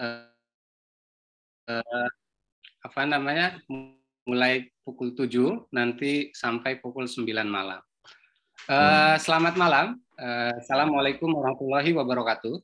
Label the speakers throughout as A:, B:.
A: uh, uh, apa namanya mulai pukul 7 nanti sampai pukul 9 malam. Uh, selamat malam. Uh, Assalamualaikum warahmatullahi wabarakatuh.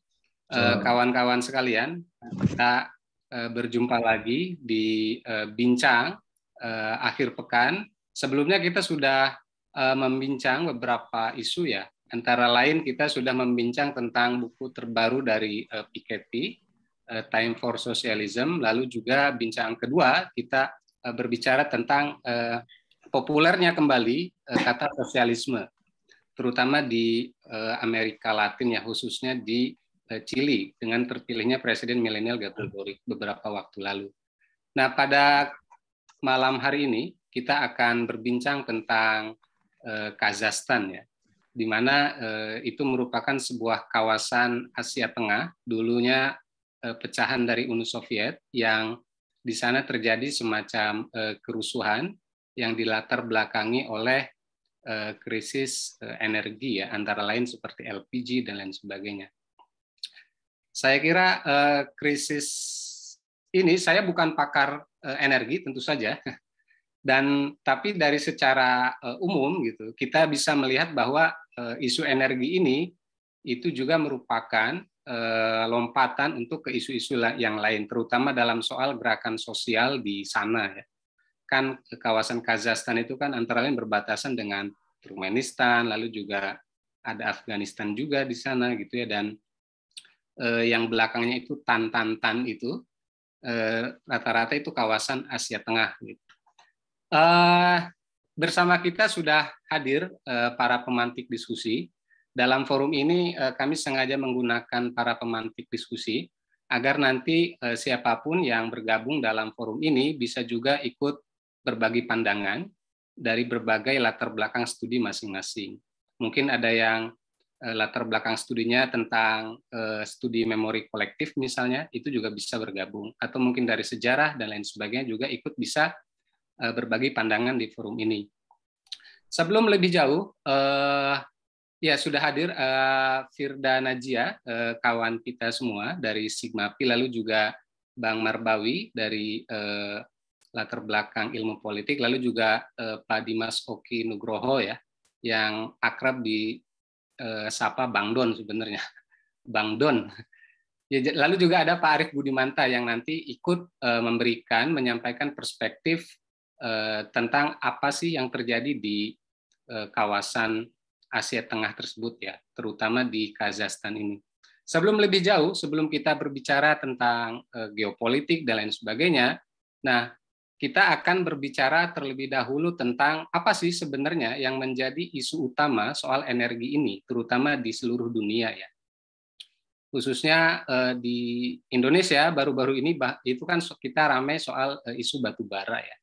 A: Uh, kawan-kawan sekalian, kita uh, berjumpa lagi di uh, bincang uh, akhir pekan. Sebelumnya kita sudah uh, membincang beberapa isu ya. Antara lain kita sudah membincang tentang buku terbaru dari uh, Piketty, uh, Time for Socialism. Lalu juga bincang kedua kita uh, berbicara tentang uh, populernya kembali kata sosialisme, terutama di Amerika Latin ya, khususnya di Chili dengan terpilihnya Presiden milenial Gabriel Boric beberapa waktu lalu. Nah, pada malam hari ini kita akan berbincang tentang Kazakhstan ya di mana eh, itu merupakan sebuah kawasan Asia Tengah, dulunya eh, pecahan dari Uni Soviet yang di sana terjadi semacam eh, kerusuhan yang dilatar belakangi oleh eh, krisis eh, energi ya, antara lain seperti LPG dan lain sebagainya. Saya kira eh, krisis ini saya bukan pakar eh, energi tentu saja, dan tapi dari secara umum gitu kita bisa melihat bahwa isu energi ini itu juga merupakan lompatan untuk ke isu-isu yang lain terutama dalam soal gerakan sosial di sana ya. Kan kawasan Kazakhstan itu kan antara lain berbatasan dengan Turkmenistan lalu juga ada Afghanistan juga di sana gitu ya. Dan uh, yang belakangnya itu tan tan tan itu rata-rata uh, itu kawasan Asia Tengah gitu. Bersama kita sudah hadir para pemantik diskusi. Dalam forum ini uh, kami sengaja menggunakan para pemantik diskusi agar nanti uh, siapa pun yang bergabung dalam forum ini bisa juga ikut berbagi pandangan dari berbagai latar belakang studi masing-masing. Mungkin ada yang uh, latar belakang studinya tentang studi memori kolektif misalnya, itu juga bisa bergabung. Atau mungkin dari sejarah dan lain sebagainya juga ikut bisa Eh, berbagi pandangan di forum ini. Sebelum lebih jauh, uh, ya sudah hadir uh, Firda Najia, uh, kawan kita semua dari Sigma Pi, lalu juga Bang Marbawi dari uh, latar belakang ilmu politik, lalu juga uh, Pak Dimas Oki Nugroho ya, yang akrab di uh, sapa Bang Don sebenarnya, Bang Don. Ya, lalu juga ada Pak Arief Budimanta yang nanti ikut uh, memberikan, menyampaikan perspektif Eh, tentang apa sih yang terjadi di eh, kawasan Asia Tengah tersebut ya, terutama di Kazakhstan ini. Sebelum lebih jauh, sebelum kita berbicara tentang eh, geopolitik dan lain sebagainya, nah kita akan berbicara terlebih dahulu tentang apa sih sebenarnya yang menjadi isu utama soal energi ini, terutama di seluruh dunia ya. Khususnya di Indonesia baru-baru ini itu kan kita ramai soal isu batu bara ya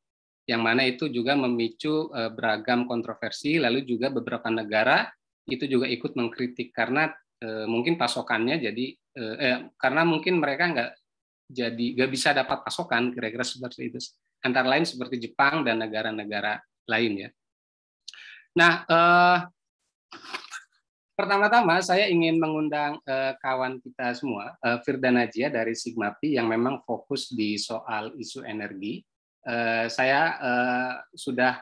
A: yang mana itu juga memicu eh, beragam kontroversi, lalu juga beberapa negara itu juga ikut mengkritik karena eh, mungkin pasokannya jadi eh, eh, karena mungkin mereka nggak jadi nggak bisa dapat pasokan kira-kira seperti itu antara lain seperti Jepang dan negara-negara lain ya. Nah eh, pertama-tama saya ingin mengundang eh, kawan kita semua eh, Firda Najia dari Sigmapi yang memang fokus di soal isu energi Eh, saya uh, sudah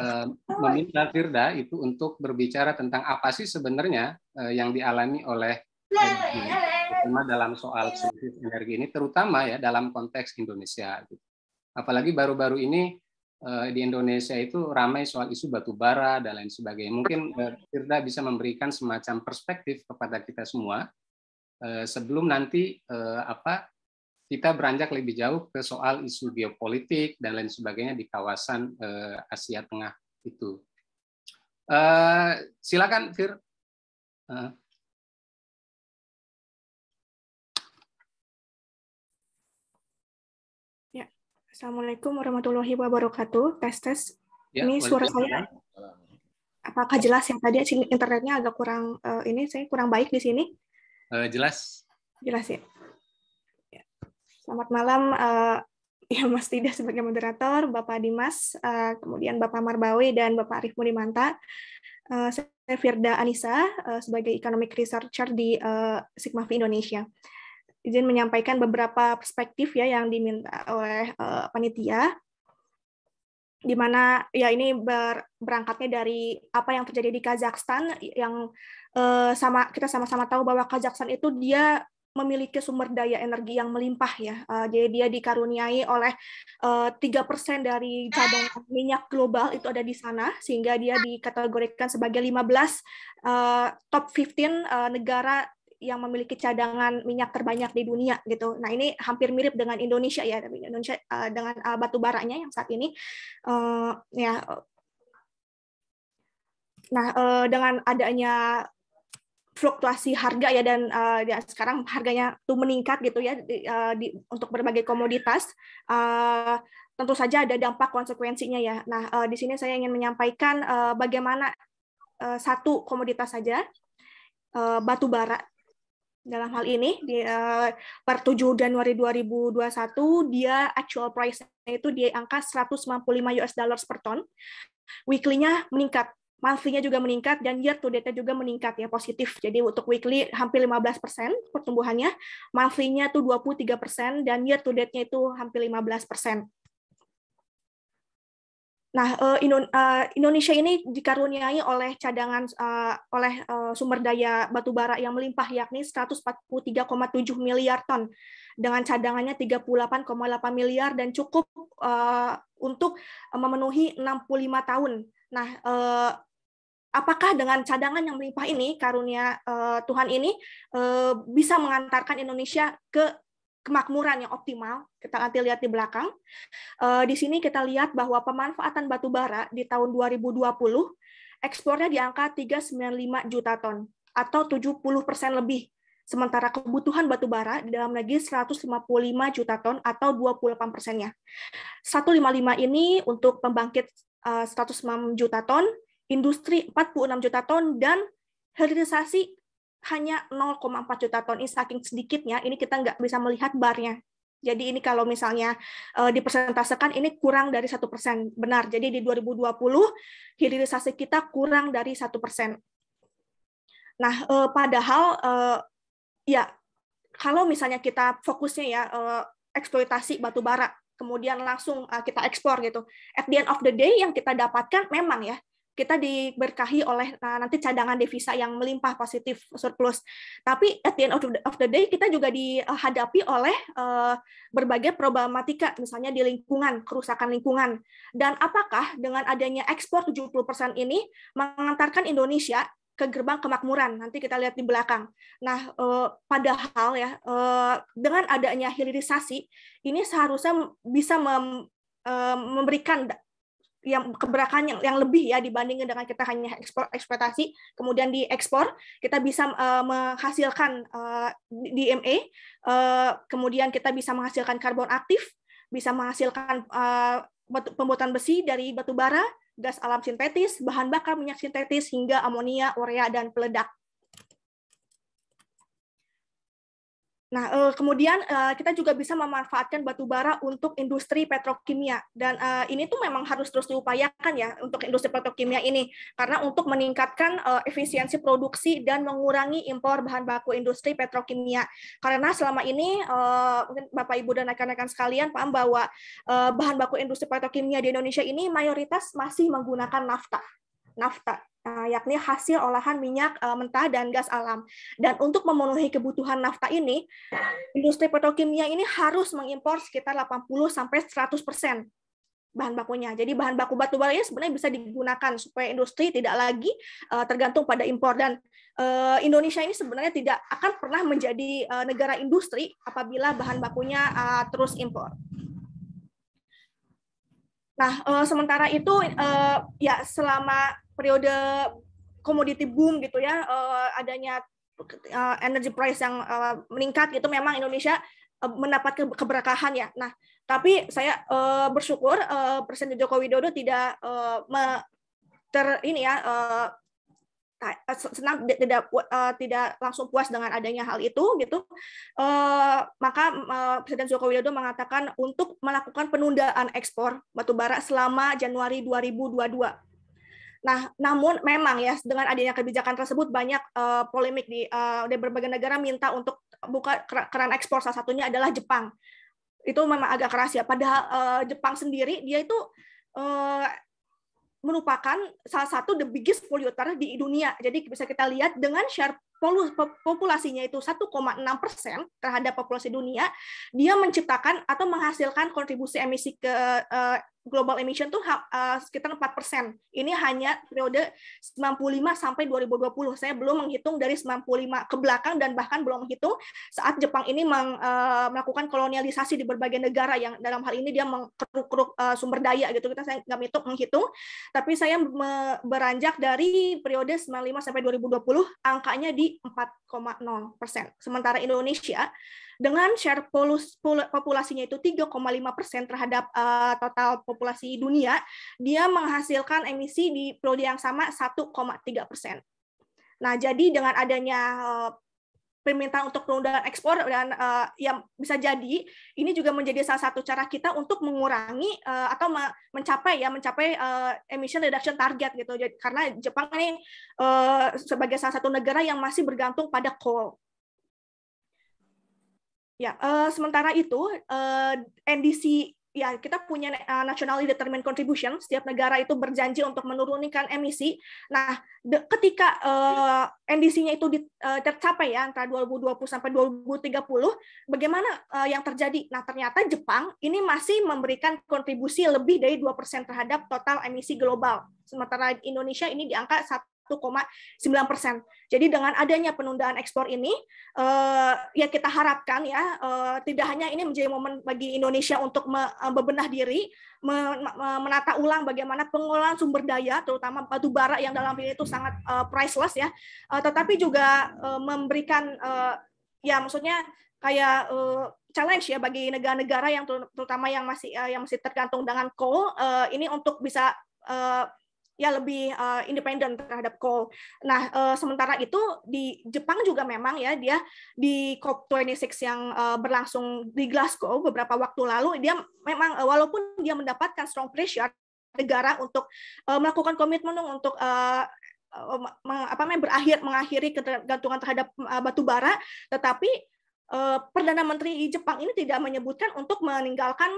A: uh, meminta Firda itu untuk berbicara tentang apa sih sebenarnya uh, yang dialami oleh terutama dalam soal krisis energi ini, terutama ya dalam konteks Indonesia. Apalagi baru-baru ini di Indonesia itu ramai soal isu batu bara dan lain sebagainya. Mungkin Firda bisa memberikan semacam perspektif kepada kita semua sebelum nanti apa kita beranjak lebih jauh ke soal isu geopolitik dan lain sebagainya di kawasan uh, Asia Tengah itu. Uh, silakan, Fir. Uh.
B: Ya, Assalamualaikum warahmatullahi wabarakatuh. Tes tes. Ya, ini suara saya. Apakah jelas yang tadi internetnya agak kurang uh, ini saya kurang baik di sini?
A: Uh, jelas.
B: Jelas ya. Selamat malam, uh, ya Mas Tida sebagai moderator, Bapak Dimas, uh, kemudian Bapak Marbawi dan Bapak Arif Mudimanta. Uh, saya Firda Anissa uh, sebagai Economic Researcher di uh, Sigma Indonesia. izin menyampaikan beberapa perspektif ya yang diminta oleh uh, panitia di mana ya ini ber, berangkatnya dari apa yang terjadi di Kazakhstan yang uh, sama kita sama-sama tahu bahwa Kazakhstan itu dia memiliki sumber daya energi yang melimpah ya. Uh, jadi dia dikaruniai oleh tiga uh, persen dari cadangan minyak global itu ada di sana sehingga dia dikategorikan sebagai 15 uh, top 15 uh, negara yang memiliki cadangan minyak terbanyak di dunia gitu. Nah ini hampir mirip dengan Indonesia ya, tapi Indonesia dengan batu baranya yang saat ini ya. Nah dengan adanya fluktuasi harga ya dan uh, ya sekarang harganya tuh meningkat gitu ya di, uh, di, untuk berbagai komoditas uh, tentu saja ada dampak konsekuensinya ya. Nah uh, di sini saya ingin menyampaikan uh, bagaimana uh, satu komoditas saja uh, batu bara dalam hal ini di uh, per 7 Januari 2021 dia actual price itu di angka 195 US dollars per ton. Weekly-nya meningkat, monthly-nya juga meningkat dan year to date-nya juga meningkat ya positif. Jadi untuk weekly hampir 15% pertumbuhannya, monthly-nya tuh 23% dan year to date-nya itu hampir 15%. Nah, eh, eh, Indonesia ini dikaruniai oleh cadangan uh, oleh sumber daya batu bara yang melimpah yakni 143,7 miliar ton dengan cadangannya 38,8 miliar dan cukup untuk memenuhi 65 tahun. Nah, apakah dengan cadangan yang melimpah ini karunia uh, Tuhan ini uh, bisa mengantarkan Indonesia ke kemakmuran yang optimal. Kita nanti lihat di belakang. Eh, di sini kita lihat bahwa pemanfaatan batu bara di tahun 2020 ekspornya di angka 395 juta ton atau 70 persen lebih. Sementara kebutuhan batu bara di dalam negeri 155 juta ton atau 28 persennya. 155 ini untuk pembangkit 106 eh, juta ton, industri 46 juta ton, dan hilirisasi hanya 0,4 juta ton. Ini saking sedikitnya ini kita nggak bisa melihat barnya. Jadi ini kalau misalnya uh, dipresentasekan ini kurang dari satu persen. Benar jadi di 2020 hilirisasi kita kurang dari satu persen. Nah uh, padahal uh, ya kalau misalnya kita fokusnya ya uh, eksploitasi batu bara kemudian langsung kita ekspor gitu. At the end of the day yang kita dapatkan memang ya kita diberkahi oleh nah, nanti cadangan devisa yang melimpah positif surplus. Tapi at the end of the, day kita juga dihadapi oleh uh, berbagai problematika misalnya di lingkungan, kerusakan lingkungan. Dan apakah dengan adanya ekspor 70% ini mengantarkan Indonesia ke gerbang kemakmuran. Nanti kita lihat di belakang. Nah, eh, padahal ya eh, dengan adanya hilirisasi ini seharusnya bisa mem, eh, memberikan yang keberakan yang, yang lebih ya dibandingkan dengan kita hanya ekspor ekspektasi kemudian diekspor kita bisa uh, menghasilkan uh, DMA uh, kemudian kita bisa menghasilkan karbon aktif bisa menghasilkan uh, pembuatan besi dari batu bara gas alam sintetis bahan bakar minyak sintetis hingga amonia urea dan peledak Nah, eh, kemudian eh, kita juga bisa memanfaatkan batu bara untuk industri petrokimia dan eh, ini tuh memang harus terus diupayakan ya untuk industri petrokimia ini karena untuk meningkatkan efisiensi produksi dan mengurangi impor bahan baku industri petrokimia. Karena selama ini mungkin Bapak Ibu dan rekan-rekan sekalian paham bahwa bahan baku industri petrokimia di Indonesia ini mayoritas masih menggunakan nafta. Nafta yakni hasil olahan minyak eh, mentah dan gas alam. Dan untuk memenuhi kebutuhan nafta ini, industri petrokimia ini harus mengimpor sekitar 80 sampai 100 persen bahan bakunya. Jadi bahan baku batu bara ini sebenarnya bisa digunakan supaya industri tidak lagi eh, tergantung pada impor dan Indonesia ini sebenarnya tidak akan pernah menjadi negara industri apabila bahan bakunya terus impor. Nah, sementara itu ya selama periode komoditi boom gitu ya uh, adanya uh, energy price yang uh, meningkat gitu memang Indonesia mendapat keberkahan ya. Nah, tapi saya bersyukur Presiden Joko Widodo tidak uh, ter ini ya senang tidak tidak langsung puas dengan adanya hal itu gitu maka Presiden Joko Widodo mengatakan untuk melakukan penundaan ekspor batu bara selama Januari 2022 Nah, namun memang ya dengan adanya kebijakan tersebut banyak uh, polemik di uh, di berbagai negara minta untuk buka keran ekspor salah satunya adalah Jepang. Itu memang agak keras ya. Padahal uh, Jepang sendiri dia itu uh, merupakan salah satu the biggest polluter di dunia. Jadi bisa kita lihat dengan share populasinya itu 1,6 persen terhadap populasi dunia, dia menciptakan atau menghasilkan kontribusi emisi ke uh, global emission tuh uh, sekitar 4 persen. Ini hanya periode 95 sampai 2020. Saya belum menghitung dari 95 ke belakang dan bahkan belum menghitung saat Jepang ini uh, melakukan kolonialisasi di berbagai negara yang dalam hal ini dia mengkeruk-keruk sumber daya gitu. Kita saya nggak menghitung, menghitung, tapi saya beranjak dari periode 95 sampai 2020 angkanya di 4,0 persen. Sementara Indonesia dengan share populasinya itu 3,5 persen terhadap uh, total populasi dunia, dia menghasilkan emisi di periode yang sama 1,3 persen. Nah, jadi dengan adanya uh, permintaan untuk penundaan ekspor dan uh, yang bisa jadi ini juga menjadi salah satu cara kita untuk mengurangi uh, atau mencapai ya mencapai uh, emission reduction target gitu. Jadi, karena Jepang ini uh, sebagai salah satu negara yang masih bergantung pada coal. Ya, uh, sementara itu uh, NDC ya kita punya uh, nationally determined contribution. Setiap negara itu berjanji untuk menurunkan emisi. Nah de, ketika uh, NDC-nya itu di, uh, tercapai ya antara 2020 sampai 2030 bagaimana uh, yang terjadi? Nah ternyata Jepang ini masih memberikan kontribusi lebih dari 2% terhadap total emisi global. Sementara Indonesia ini di angka 1,9 persen. Jadi dengan adanya penundaan ekspor ini, uh, ya kita harapkan ya uh, tidak hanya ini menjadi momen bagi Indonesia untuk uh, bebenah diri, menata ulang bagaimana pengelolaan sumber daya, terutama batu bara yang dalam ini itu sangat uh, priceless ya, uh, tetapi juga uh, memberikan uh, ya maksudnya kayak uh, challenge ya bagi negara-negara yang terutama yang masih uh, yang masih tergantung dengan coal uh, ini untuk bisa uh, ya lebih uh, independen terhadap coal. Nah, uh, sementara itu di Jepang juga memang ya dia di COP26 yang uh, berlangsung di Glasgow beberapa waktu lalu dia memang uh, walaupun dia mendapatkan strong pressure negara untuk uh, melakukan komitmen untuk uh, apa namanya berakhir mengakhiri ketergantungan terhadap uh, batu bara, tetapi perdana menteri Jepang ini tidak menyebutkan untuk meninggalkan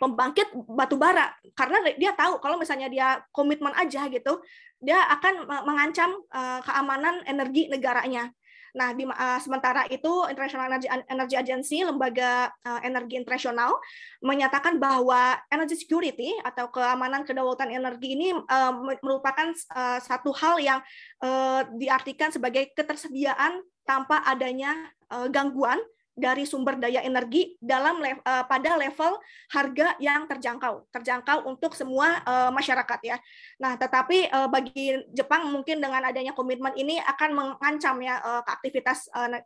B: pembangkit batu bara karena dia tahu kalau misalnya dia komitmen aja gitu dia akan mengancam uh, keamanan energi negaranya. Nah, di, uh, sementara itu International Energy, Energy Agency, lembaga uh, energi internasional, menyatakan bahwa energy security atau keamanan kedaulatan energi ini uh, merupakan uh, satu hal yang uh, diartikan sebagai ketersediaan tanpa adanya uh, gangguan dari sumber daya energi dalam uh, pada level harga yang terjangkau, terjangkau untuk semua uh, masyarakat ya. Nah, tetapi uh, bagi Jepang mungkin dengan adanya komitmen ini akan mengancam ya uh, aktivitas uh,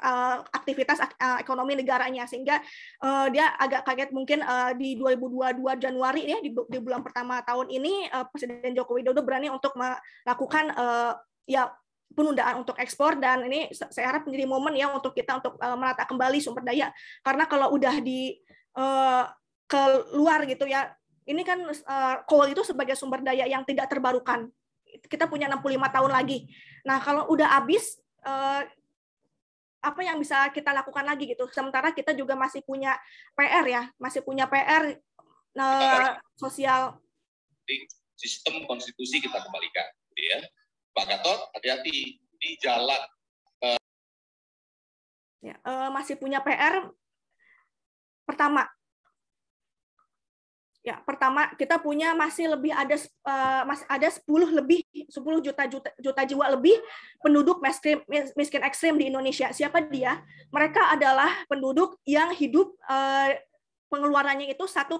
B: uh, aktivitas uh, ekonomi negaranya sehingga uh, dia agak kaget mungkin uh, di 2022 Januari ya di, di bulan pertama tahun ini uh, Presiden Joko Widodo berani untuk melakukan uh, ya penundaan untuk ekspor dan ini saya harap menjadi momen ya untuk kita untuk uh, menata kembali sumber daya. Karena kalau udah di uh, keluar gitu ya ini kan uh, coal itu sebagai sumber daya yang tidak terbarukan. Kita punya 65 tahun lagi. Nah kalau udah habis apa yang bisa kita lakukan lagi gitu? Sementara kita juga masih punya PR ya masih punya PR uh, sosial.
C: Sistem konstitusi kita kembalikan ya Pak Gatot, hati-hati di jalan.
B: Ya, uh, masih punya PR. Pertama, ya pertama kita punya masih lebih ada uh, masih ada 10 lebih 10 juta juta juta jiwa lebih penduduk miskin miskin ekstrim di Indonesia. Siapa dia? Mereka adalah penduduk yang hidup uh, pengeluarannya itu 1,9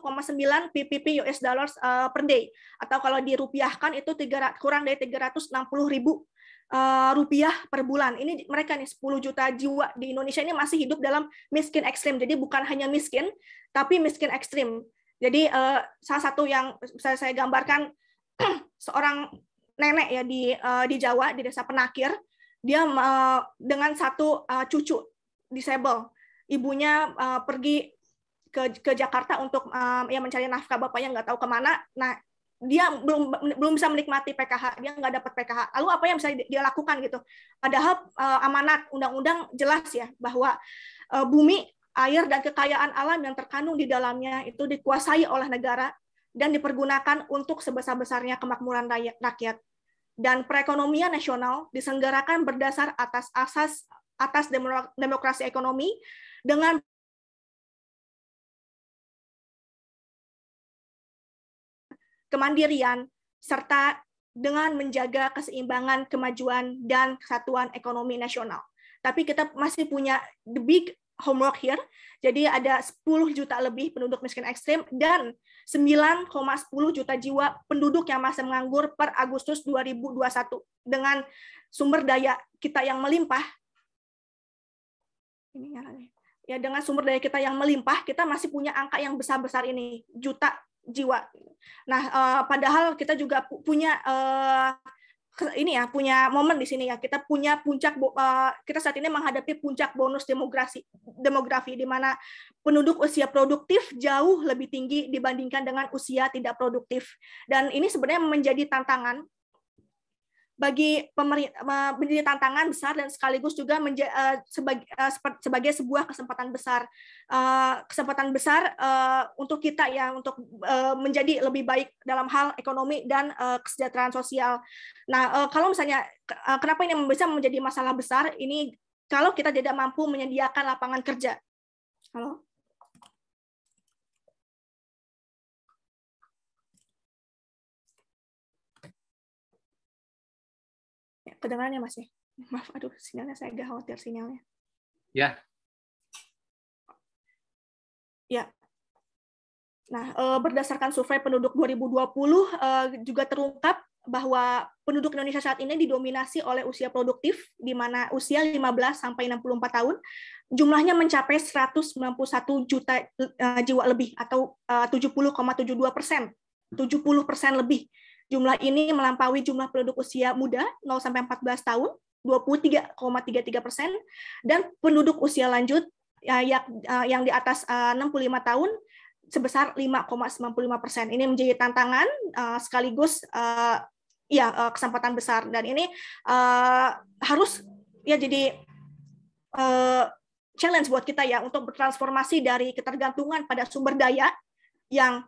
B: PPP US dollars uh, per day atau kalau dirupiahkan itu 3, kurang dari 360 ribu uh, rupiah per bulan. Ini mereka nih 10 juta jiwa di Indonesia ini masih hidup dalam miskin ekstrim. Jadi bukan hanya miskin, tapi miskin ekstrim. Jadi uh, salah satu yang bisa saya gambarkan seorang nenek ya di di Jawa di desa Penakir, dia dengan satu cucu disable. Ibunya pergi ke ke Jakarta untuk um, ya mencari nafkah bapaknya nggak tahu ke mana. Nah dia belum belum bisa menikmati PKH, dia nggak dapat PKH. Lalu apa yang bisa dia lakukan gitu? Padahal uh, amanat undang-undang jelas ya bahwa uh, bumi, air dan kekayaan alam yang terkandung di dalamnya itu dikuasai oleh negara dan dipergunakan untuk sebesar-besarnya kemakmuran rakyat. Dan perekonomian nasional diselenggarakan berdasar atas asas atas demokrasi ekonomi dengan kemandirian, serta dengan menjaga keseimbangan, kemajuan, dan kesatuan ekonomi nasional. Tapi kita masih punya the big homework here. Jadi ada 10 juta lebih penduduk miskin ekstrim dan 9,10 juta jiwa penduduk yang masih menganggur per Agustus 2021 dengan sumber daya kita yang melimpah. Ini ya dengan sumber daya kita yang melimpah, kita masih punya angka yang besar-besar ini, juta jiwa. Nah, uh, padahal kita juga punya uh, ini ya punya momen di sini ya kita punya puncak uh, kita saat ini menghadapi puncak bonus demografi demografi di mana penduduk usia produktif jauh lebih tinggi dibandingkan dengan usia tidak produktif dan ini sebenarnya menjadi tantangan bagi pemerintah menjadi tantangan besar dan sekaligus juga menja, uh, sebagai, uh, sebagai sebuah kesempatan besar uh, kesempatan besar uh, untuk kita ya untuk uh, menjadi lebih baik dalam hal ekonomi dan uh, kesejahteraan sosial. Nah uh, kalau misalnya uh, kenapa ini bisa menjadi masalah besar ini kalau kita tidak mampu menyediakan lapangan kerja. Halo. Kedengaran ya Mas ya? Maaf, aduh sinyalnya saya agak khawatir sinyalnya.
A: Ya.
B: Ya. Nah, eh, berdasarkan survei penduduk 2020 eh, juga terungkap bahwa penduduk Indonesia saat ini didominasi oleh usia produktif, di mana usia 15 sampai 64 tahun jumlahnya mencapai 191 juta eh, jiwa lebih atau 70,72 persen, 70 persen lebih Jumlah ini melampaui jumlah penduduk usia muda 0 sampai 14 tahun 23,33 persen dan penduduk usia lanjut ya, yang, yang di atas 65 eh, tahun sebesar 5,95 persen. Ini menjadi tantangan eh, sekaligus eh, ya kesempatan besar dan ini harus ya jadi challenge buat kita ya untuk bertransformasi dari ketergantungan pada sumber daya yang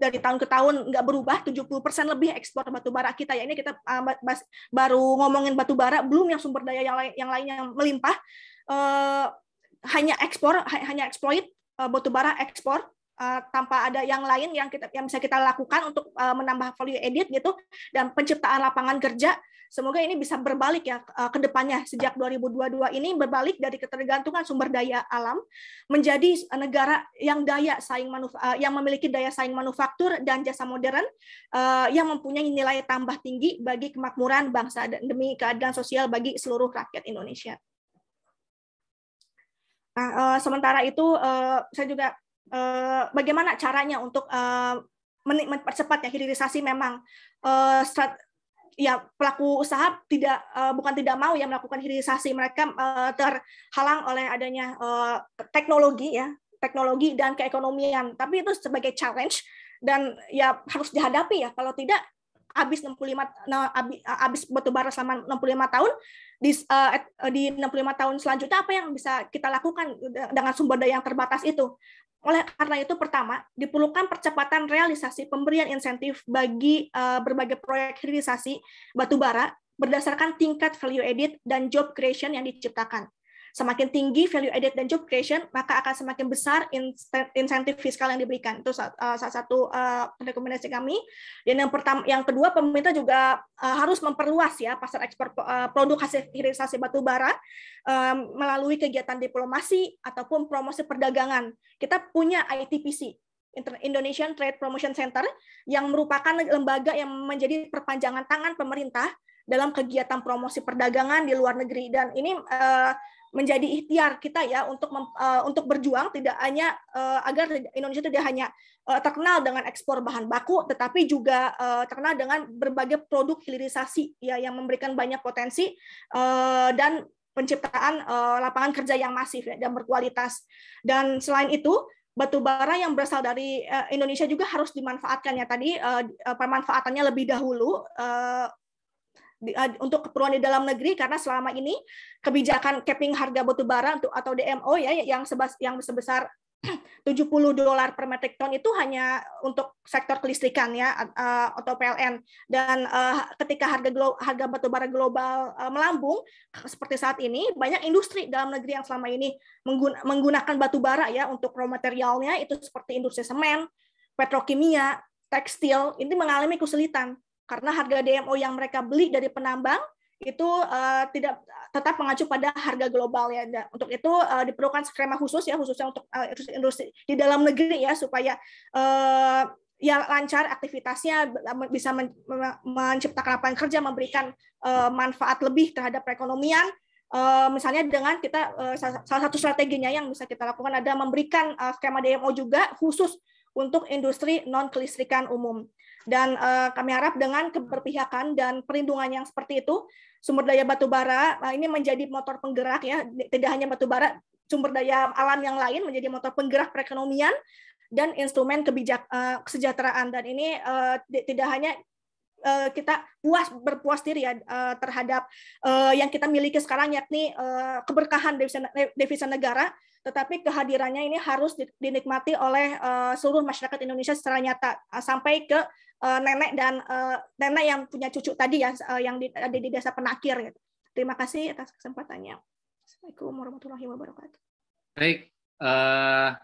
B: dari tahun ke tahun nggak berubah 70% lebih ekspor batu bara kita. Ya ini kita uh, baru ngomongin batu bara belum yang sumber daya yang lain yang lainnya melimpah. Uh, hanya ekspor hanya eksploit uh, batu bara ekspor uh, tanpa ada yang lain yang kita yang bisa kita lakukan untuk uh, menambah value edit gitu dan penciptaan lapangan kerja Semoga ini bisa berbalik ya eh, ke depannya sejak 2022 ini berbalik dari ketergantungan sumber daya alam menjadi negara yang daya saing manuf eh, yang memiliki daya saing manufaktur dan jasa modern eh, yang mempunyai nilai tambah tinggi bagi kemakmuran bangsa dan demi keadilan sosial bagi seluruh rakyat Indonesia. Nah, sementara itu saya juga bagaimana caranya untuk mempercepat ya hilirisasi memang. Ya pelaku usaha tidak uh, bukan tidak mau ya melakukan hilirisasi. Mereka uh, terhalang oleh adanya uh, teknologi ya teknologi dan keekonomian. Tapi itu sebagai challenge dan ya harus dihadapi ya. Kalau tidak habis 65 nah, habis batu bara selama 65 tahun di uh, di 65 tahun selanjutnya apa yang bisa kita lakukan dengan sumber daya yang terbatas itu oleh karena itu, pertama, diperlukan percepatan realisasi pemberian insentif bagi uh, berbagai proyek hilirisasi batubara berdasarkan tingkat value edit dan job creation yang diciptakan. Semakin tinggi value added dan job creation, maka akan semakin besar insentif fiskal yang diberikan. Itu salah satu uh, rekomendasi kami. Dan yang pertama, yang kedua, pemerintah juga uh, harus memperluas ya pasar ekspor produk hasil hilirisasi batu bara melalui kegiatan diplomasi ataupun promosi perdagangan. Kita punya ITPC, Indonesian Trade Promotion Center, yang merupakan lembaga yang menjadi perpanjangan tangan pemerintah dalam kegiatan promosi perdagangan di luar negeri dan ini menjadi ikhtiar kita ya untuk uh, untuk berjuang tidak hanya uh, agar Indonesia tidak hanya uh, terkenal dengan ekspor bahan baku tetapi juga uh, terkenal dengan berbagai produk hilirisasi ya yang memberikan banyak potensi uh, dan penciptaan uh, lapangan kerja yang masif ya, dan berkualitas. Dan selain itu batu bara yang berasal dari Indonesia juga harus dimanfaatkan ya tadi pemanfaatannya lebih dahulu untuk keperluan di dalam negeri karena selama ini kebijakan capping harga batu bara untuk atau DMO ya yang sebas yang sebesar 70 dolar per metric ton itu hanya untuk sektor kelistrikan ya atau PLN dan ketika harga harga batu bara global melambung seperti saat ini banyak industri dalam negeri yang selama ini menggunakan batu bara ya untuk raw materialnya itu seperti industri semen, petrokimia, tekstil ini mengalami kesulitan karena harga DMO yang mereka beli dari penambang itu uh, tidak tetap mengacu pada harga global ya. Untuk itu uh, diperlukan skema khusus ya khususnya untuk uh, industri di dalam negeri ya supaya uh, ya lancar aktivitasnya bisa men menciptakan lapangan kerja memberikan uh, manfaat lebih terhadap perekonomian uh, misalnya dengan kita uh, salah satu strateginya yang bisa kita lakukan adalah memberikan uh, skema DMO juga khusus untuk industri non kelistrikan umum dan uh, kami harap dengan keberpihakan dan perlindungan yang seperti itu sumber daya batu bara nah ini menjadi motor penggerak ya. Tidak hanya batu bara sumber daya alam yang lain menjadi motor penggerak perekonomian dan instrumen kebijak uh, kesejahteraan. Dan ini uh, tidak hanya uh, kita puas berpuas diri ya uh, terhadap uh, yang kita miliki sekarang yakni uh, keberkahan devisa, devisa negara. Tetapi kehadirannya ini harus dinikmati oleh uh, seluruh masyarakat Indonesia secara nyata. Uh, sampai ke uh, nenek dan uh, nenek yang punya cucu tadi ya uh, yang di, ada di desa Penakir gitu. Terima kasih atas kesempatannya. Assalamualaikum warahmatullahi wabarakatuh.
A: Baik, uh,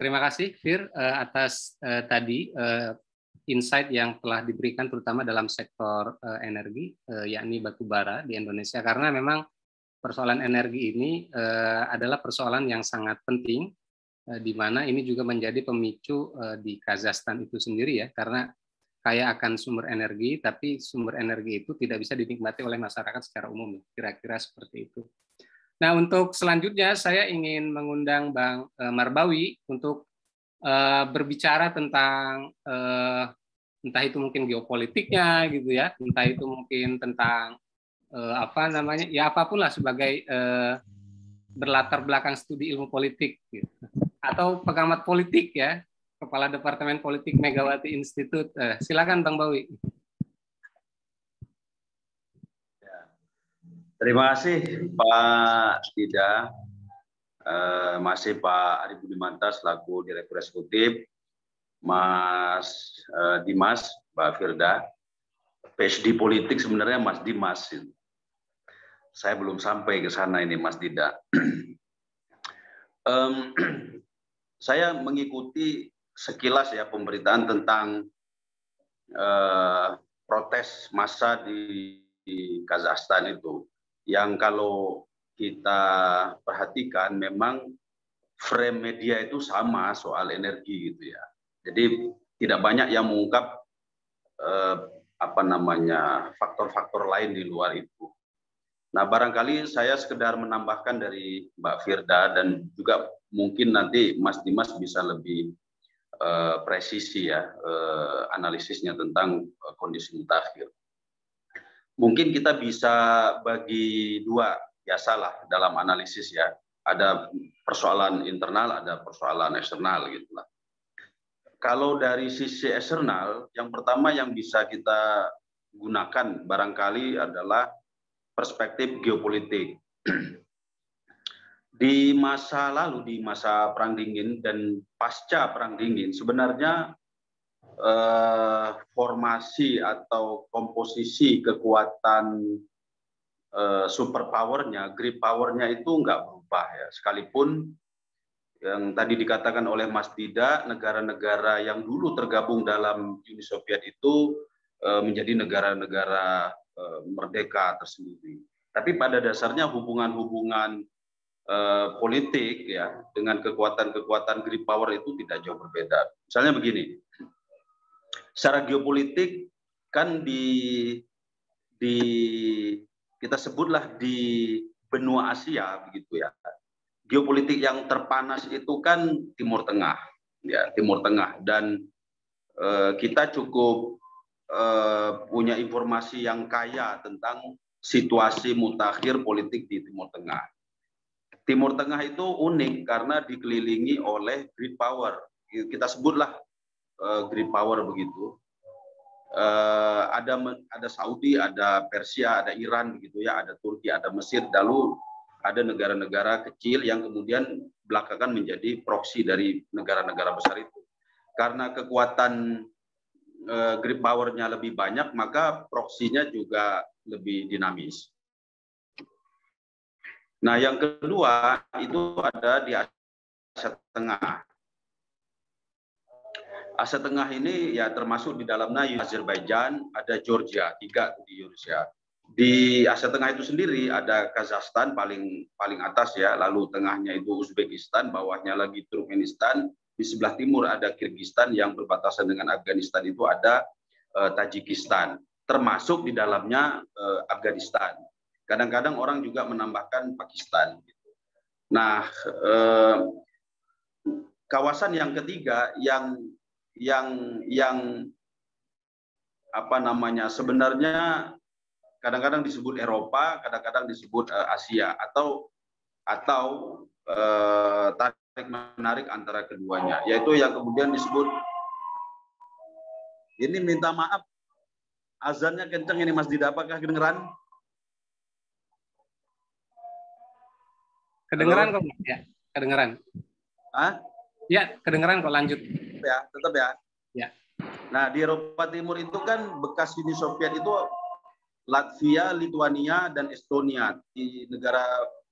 A: terima kasih Fir uh, atas uh, tadi uh, insight yang telah diberikan terutama dalam sektor uh, energi uh, yakni batu bara di Indonesia karena memang persoalan energi ini uh, adalah persoalan yang sangat penting di mana ini juga menjadi pemicu eh, di Kazakhstan itu sendiri ya. Karena kaya akan sumber energi tapi sumber energi itu tidak bisa dinikmati oleh masyarakat secara umum. Kira-kira seperti itu. Nah untuk selanjutnya saya ingin mengundang Bang eh, Marbawi untuk berbicara tentang entah itu mungkin geopolitiknya gitu ya. Entah itu mungkin tentang apa namanya ya apa pun lah sebagai berlatar belakang studi ilmu politik gitu atau pengamat politik ya, Kepala Departemen Politik Megawati Institute. Eh, silakan Bang Bawi.
D: Ya. Terima kasih Pak Tida, eh, masih Pak Ari Budimanta selaku Direktur Eksekutif, Mas eh, Dimas, Mbak Firda, PhD politik sebenarnya Mas Dimas. Saya belum sampai ke sana ini Mas Dida. saya mengikuti sekilas ya pemberitaan tentang eh, protes massa di, di Kazakhstan itu yang kalau kita perhatikan memang frame media itu sama soal energi gitu ya. Jadi tidak banyak yang mengungkap eh, apa namanya faktor-faktor lain di luar itu. Nah, barangkali saya sekedar menambahkan dari Mbak Firda dan juga mungkin nanti Mas Dimas bisa lebih uh, presisi ya uh, analisisnya tentang uh, kondisi mutakhir. Mungkin kita bisa bagi dua biasalah dalam analisis ya. Ada persoalan internal, ada persoalan eksternal gitu lah. Kalau dari sisi eksternal, yang pertama yang bisa kita gunakan barangkali adalah perspektif geopolitik. Di masa lalu, di masa Perang Dingin dan pasca Perang Dingin, sebenarnya eh, formasi atau komposisi kekuatan eh, superpowernya, grip powernya itu nggak berubah ya. Sekalipun yang tadi dikatakan oleh Mas Dida, negara-negara yang dulu tergabung dalam Uni Soviet itu eh, menjadi negara-negara merdeka tersendiri. Tapi pada dasarnya hubungan-hubungan Eh, politik ya dengan kekuatan-kekuatan grip power itu tidak jauh berbeda. Misalnya begini, secara geopolitik kan di di kita sebutlah di benua Asia begitu ya. Geopolitik yang terpanas itu kan Timur Tengah, ya Timur Tengah dan eh, kita cukup eh, punya informasi yang kaya tentang situasi mutakhir politik di Timur Tengah Timur Tengah itu unik karena dikelilingi oleh great power. Kita sebutlah uh, great power begitu. Uh, ada ada Saudi, ada Persia, ada Iran begitu ya, ada Turki, ada Mesir, lalu ada negara-negara kecil yang kemudian belakangan menjadi proksi dari negara-negara besar itu. Karena kekuatan grip powernya lebih banyak, maka proksinya juga lebih dinamis. Nah, yang kedua itu ada di Asia Tengah. Asia Tengah ini ya termasuk di dalamnya Azerbaijan, ada Georgia, tiga di Rusia. Di Asia Tengah itu sendiri ada Kazakhstan paling paling atas ya, lalu tengahnya itu Uzbekistan, bawahnya lagi Turkmenistan, di sebelah timur ada Kirgistan yang berbatasan dengan Afghanistan itu ada uh, Tajikistan, termasuk di dalamnya uh, Afghanistan. Kadang-kadang orang juga menambahkan Pakistan. Nah, eh, kawasan yang ketiga yang yang yang apa namanya sebenarnya kadang-kadang disebut Eropa, kadang-kadang disebut eh, Asia atau atau tarik menarik antara keduanya, yaitu yang kemudian disebut ini minta maaf azannya kenceng ini Mas Dida apakah kedengeran?
A: Kedengeran kok ya? Kedengeran.
D: Hah?
A: Ya, kedengeran kok lanjut.
D: Ya, tetap ya.
A: Ya.
D: Nah, di Eropa Timur itu kan bekas Uni Soviet itu Latvia, Lithuania, dan Estonia di negara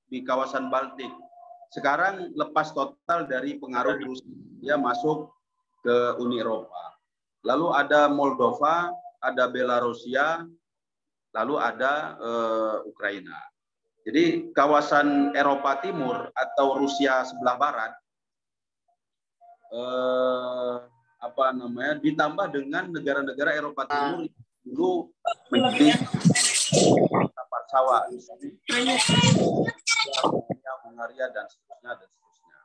D: di kawasan Baltik. Sekarang lepas total dari pengaruh Rusia masuk ke Uni Eropa. Lalu ada Moldova, ada Belarusia, lalu ada uh, Ukraina. Jadi kawasan Eropa Timur atau Rusia sebelah barat eh, apa namanya ditambah dengan negara-negara Eropa Timur dulu menjadi sawah, Hungaria dan seterusnya dan seterusnya.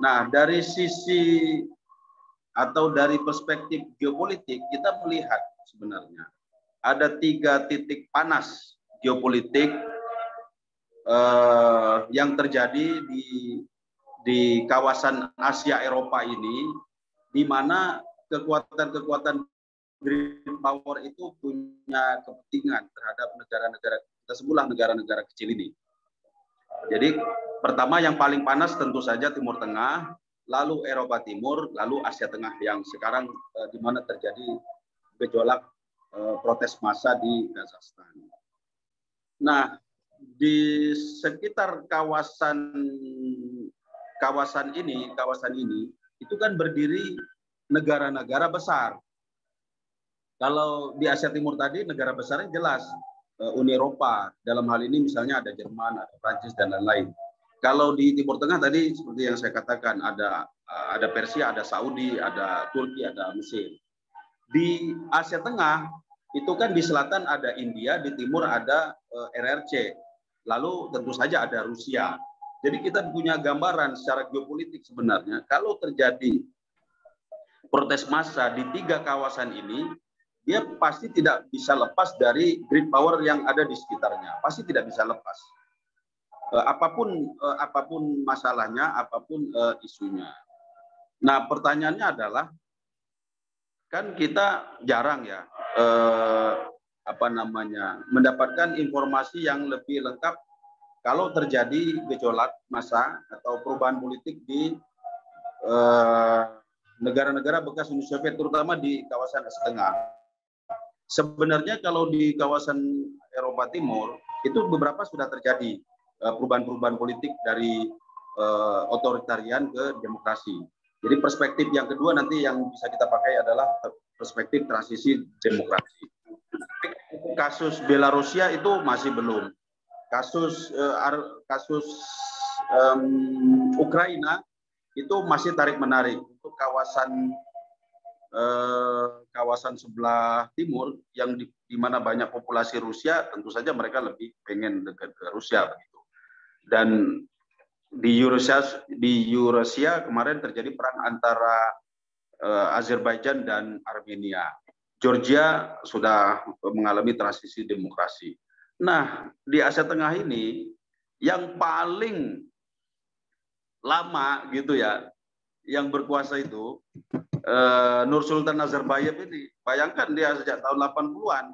D: Nah dari sisi atau dari perspektif geopolitik kita melihat sebenarnya ada tiga titik panas geopolitik eh, yang terjadi di di kawasan Asia Eropa ini, di mana kekuatan-kekuatan green power itu punya kepentingan terhadap negara-negara kita sebutlah negara-negara kecil ini. Jadi pertama yang paling panas tentu saja Timur Tengah, lalu Eropa Timur, lalu Asia Tengah yang sekarang eh, di mana terjadi gejolak eh, protes massa di Kazakhstan. Nah, di sekitar kawasan kawasan ini, kawasan ini itu kan berdiri negara-negara besar. Kalau di Asia Timur tadi negara besarnya jelas Uni Eropa. Dalam hal ini misalnya ada Jerman, ada Prancis dan lain-lain. Kalau di Timur Tengah tadi seperti yang saya katakan ada eh, ada Persia, ada Saudi, ada Turki, ada Mesir. Di Asia Tengah itu kan di selatan ada India, di timur ada eh, RRC, Lalu tentu saja ada Rusia. Jadi kita punya gambaran secara geopolitik sebenarnya kalau terjadi protes massa di tiga kawasan ini, dia pasti tidak bisa lepas dari grid power yang ada di sekitarnya. Pasti tidak bisa lepas. Eh, apa pun eh, apa pun masalahnya, apa pun eh, isunya. Nah, pertanyaannya adalah kan kita jarang ya apa namanya mendapatkan informasi yang lebih lengkap kalau terjadi gejolak massa atau perubahan politik di eh, negara-negara eh, bekas Uni Soviet terutama di kawasan Asia Tengah. Sebenarnya kalau di kawasan Eropa Timur itu beberapa sudah terjadi eh, perubahan-perubahan politik dari eh, otoritarian ke demokrasi. Jadi perspektif yang kedua nanti yang bisa kita pakai adalah perspektif transisi demokrasi kasus Belarusia itu masih belum. Kasus uh, kasus um, Ukraina itu masih tarik menarik untuk kawasan uh, kawasan sebelah timur yang di, di mana banyak populasi Rusia tentu saja mereka lebih pengen dekat ke Rusia begitu. Dan di Eurasia di Eurasia kemarin terjadi perang antara uh, Azerbaijan dan Armenia Georgia sudah mengalami transisi demokrasi. Nah, di Asia Tengah ini yang paling lama gitu ya yang berkuasa itu uh, Nur Sultan Nazarbayev ini bayangkan dia sejak tahun 80-an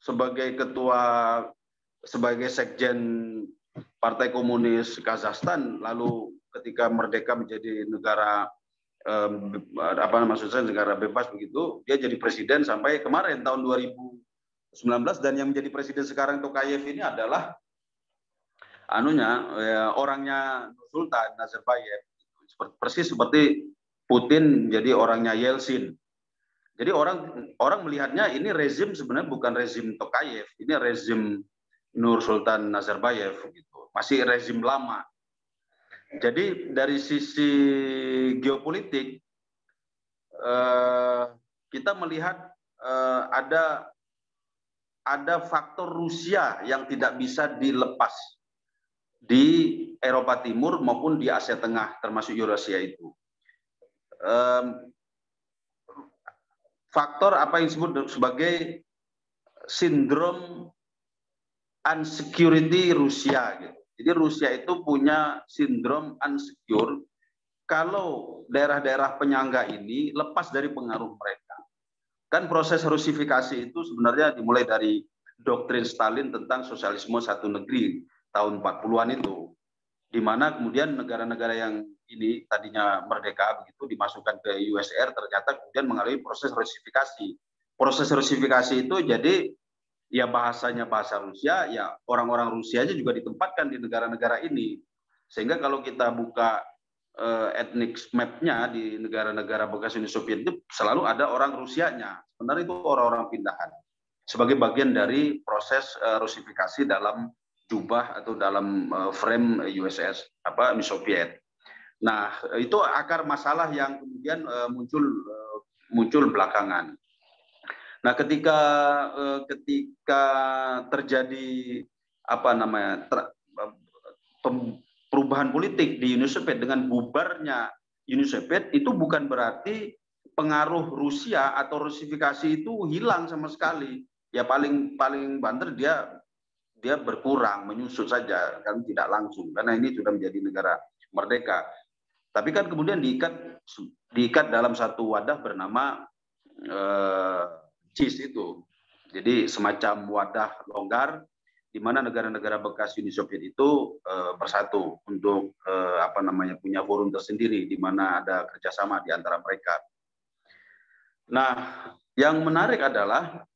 D: sebagai ketua sebagai sekjen Partai Komunis Kazakhstan lalu ketika merdeka menjadi negara um, apa maksud negara bebas begitu dia jadi presiden sampai kemarin tahun 2019 dan yang menjadi presiden sekarang Tokayev ini adalah anunya ya, orangnya Sultan Nazarbayev. Persis seperti Putin jadi orangnya Yeltsin. Jadi orang orang melihatnya ini rezim sebenarnya bukan rezim Tokayev, ini rezim Nur Sultan Nazarbayev gitu. Masih rezim lama. Jadi dari sisi geopolitik eh, kita melihat eh, ada ada faktor Rusia yang tidak bisa dilepas di Eropa Timur maupun di Asia Tengah termasuk Eurasia itu. Um, faktor apa yang disebut sebagai sindrom unsecurity Rusia gitu. Jadi Rusia itu punya sindrom unsecure kalau daerah-daerah penyangga ini lepas dari pengaruh mereka. Kan proses rusifikasi itu sebenarnya dimulai dari doktrin Stalin tentang sosialisme satu negeri tahun 40-an itu di mana kemudian negara-negara yang ini tadinya merdeka begitu dimasukkan ke USR ternyata kemudian mengalami proses rusifikasi. Proses rusifikasi itu jadi ya bahasanya bahasa Rusia, ya orang-orang Rusia aja juga ditempatkan di negara-negara ini. Sehingga kalau kita buka uh, ethnic map-nya di negara-negara bekas Uni Soviet itu selalu ada orang Rusianya. Sebenarnya itu orang-orang pindahan sebagai bagian dari proses uh, rusifikasi dalam jubah atau dalam uh, frame USS apa Uni Soviet. Nah, itu akar masalah yang kemudian uh, muncul muncul belakangan. Nah, ketika ketika terjadi apa namanya ter, perubahan politik di Uni Soviet dengan bubarnya Uni Soviet itu bukan berarti pengaruh Rusia atau rusifikasi itu hilang sama sekali. Ya paling paling banter dia dia berkurang, menyusut saja, kan tidak langsung, karena ini sudah menjadi negara merdeka. Tapi kan kemudian diikat diikat dalam satu wadah bernama eh, CIS itu. Jadi semacam wadah longgar di mana negara-negara bekas Uni Soviet itu eh, bersatu untuk eh, apa namanya punya forum tersendiri di mana ada kerjasama di antara mereka. Nah, yang menarik adalah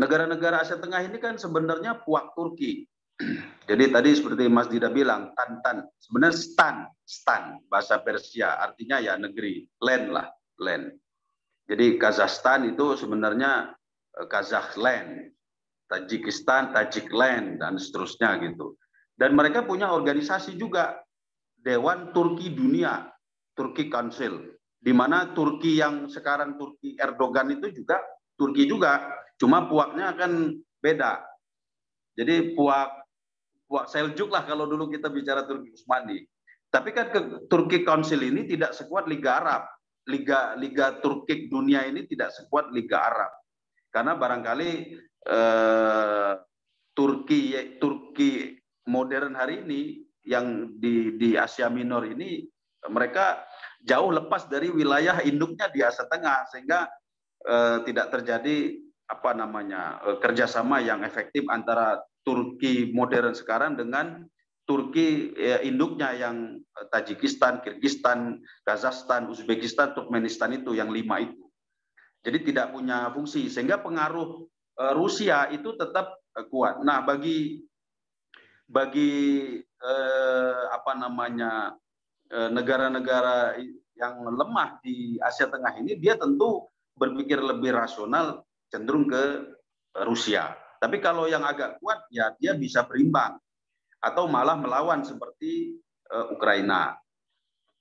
D: negara-negara Asia Tengah ini kan sebenarnya puak Turki. Jadi tadi seperti Mas Dida bilang, tantan. Sebenarnya stan, stan, bahasa Persia, artinya ya negeri, land lah, land. Jadi Kazakhstan itu sebenarnya eh, Kazakhland, Tajikistan, Tajikland, dan seterusnya gitu. Dan mereka punya organisasi juga, Dewan Turki Dunia, Turki Council, di mana Turki yang sekarang Turki Erdogan itu juga Turki juga Cuma puaknya akan beda. Jadi puak puak Seljuk lah kalau dulu kita bicara Turki Utsmani. Tapi kan ke Turki Council ini tidak sekuat Liga Arab. Liga Liga Turki dunia ini tidak sekuat Liga Arab. Karena barangkali eh, Turki Turki modern hari ini yang di di Asia Minor ini mereka jauh lepas dari wilayah induknya di Asia Tengah sehingga eh, tidak terjadi apa namanya eh, kerjasama yang efektif antara Turki modern sekarang dengan Turki ya, induknya yang eh, Tajikistan, Kirgistan, Kazakhstan, Uzbekistan, Turkmenistan itu yang lima itu. Jadi tidak punya fungsi sehingga pengaruh eh, Rusia itu tetap kuat. Nah bagi bagi eh, apa namanya negara-negara yang lemah di Asia Tengah ini dia tentu berpikir lebih rasional cenderung ke Rusia. Tapi kalau yang agak kuat ya dia bisa berimbang atau malah melawan seperti uh, Ukraina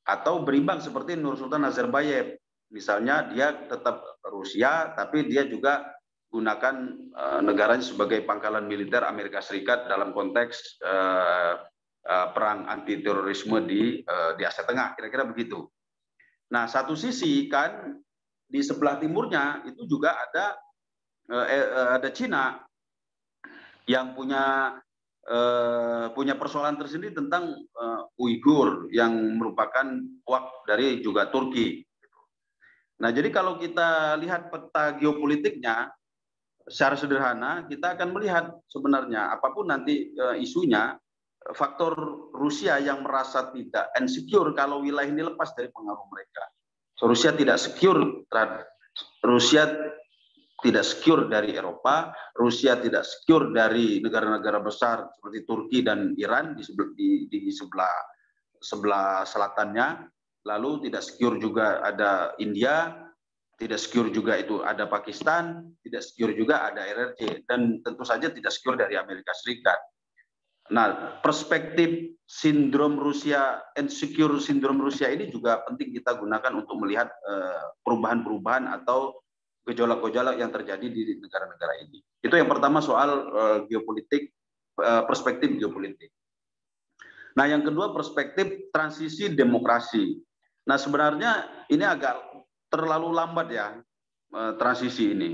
D: atau berimbang seperti Nur Sultan Nazarbayev. Misalnya dia tetap Rusia tapi dia juga gunakan uh, negaranya sebagai pangkalan militer Amerika Serikat dalam konteks uh, uh, perang anti terorisme di uh, di Asia Tengah kira-kira begitu. Nah, satu sisi kan di sebelah timurnya itu juga ada ada Cina yang punya eh, punya persoalan tersendiri tentang eh, Uighur yang merupakan wak dari juga Turki. Nah, jadi kalau kita lihat peta geopolitiknya secara sederhana, kita akan melihat sebenarnya apa pun nanti isunya, faktor Rusia yang merasa tidak insecure kalau wilayah ini lepas dari pengaruh mereka. Rusia tidak secure terhadap Rusia tidak secure dari Eropa, Rusia tidak secure dari negara-negara besar seperti Turki dan Iran di sebelah, di, di sebelah sebelah selatannya, lalu tidak secure juga ada India, tidak secure juga itu ada Pakistan, tidak secure juga ada RRC, dan tentu saja tidak secure dari Amerika Serikat. Nah, perspektif sindrom Rusia, insecure sindrom Rusia ini juga penting kita gunakan untuk melihat eh, perubahan-perubahan atau gejolak-gejolak yang terjadi di negara-negara ini. Itu yang pertama soal uh, geopolitik, uh, perspektif geopolitik. Nah, yang kedua perspektif transisi demokrasi. Nah, sebenarnya ini agak terlalu lambat ya uh, transisi ini.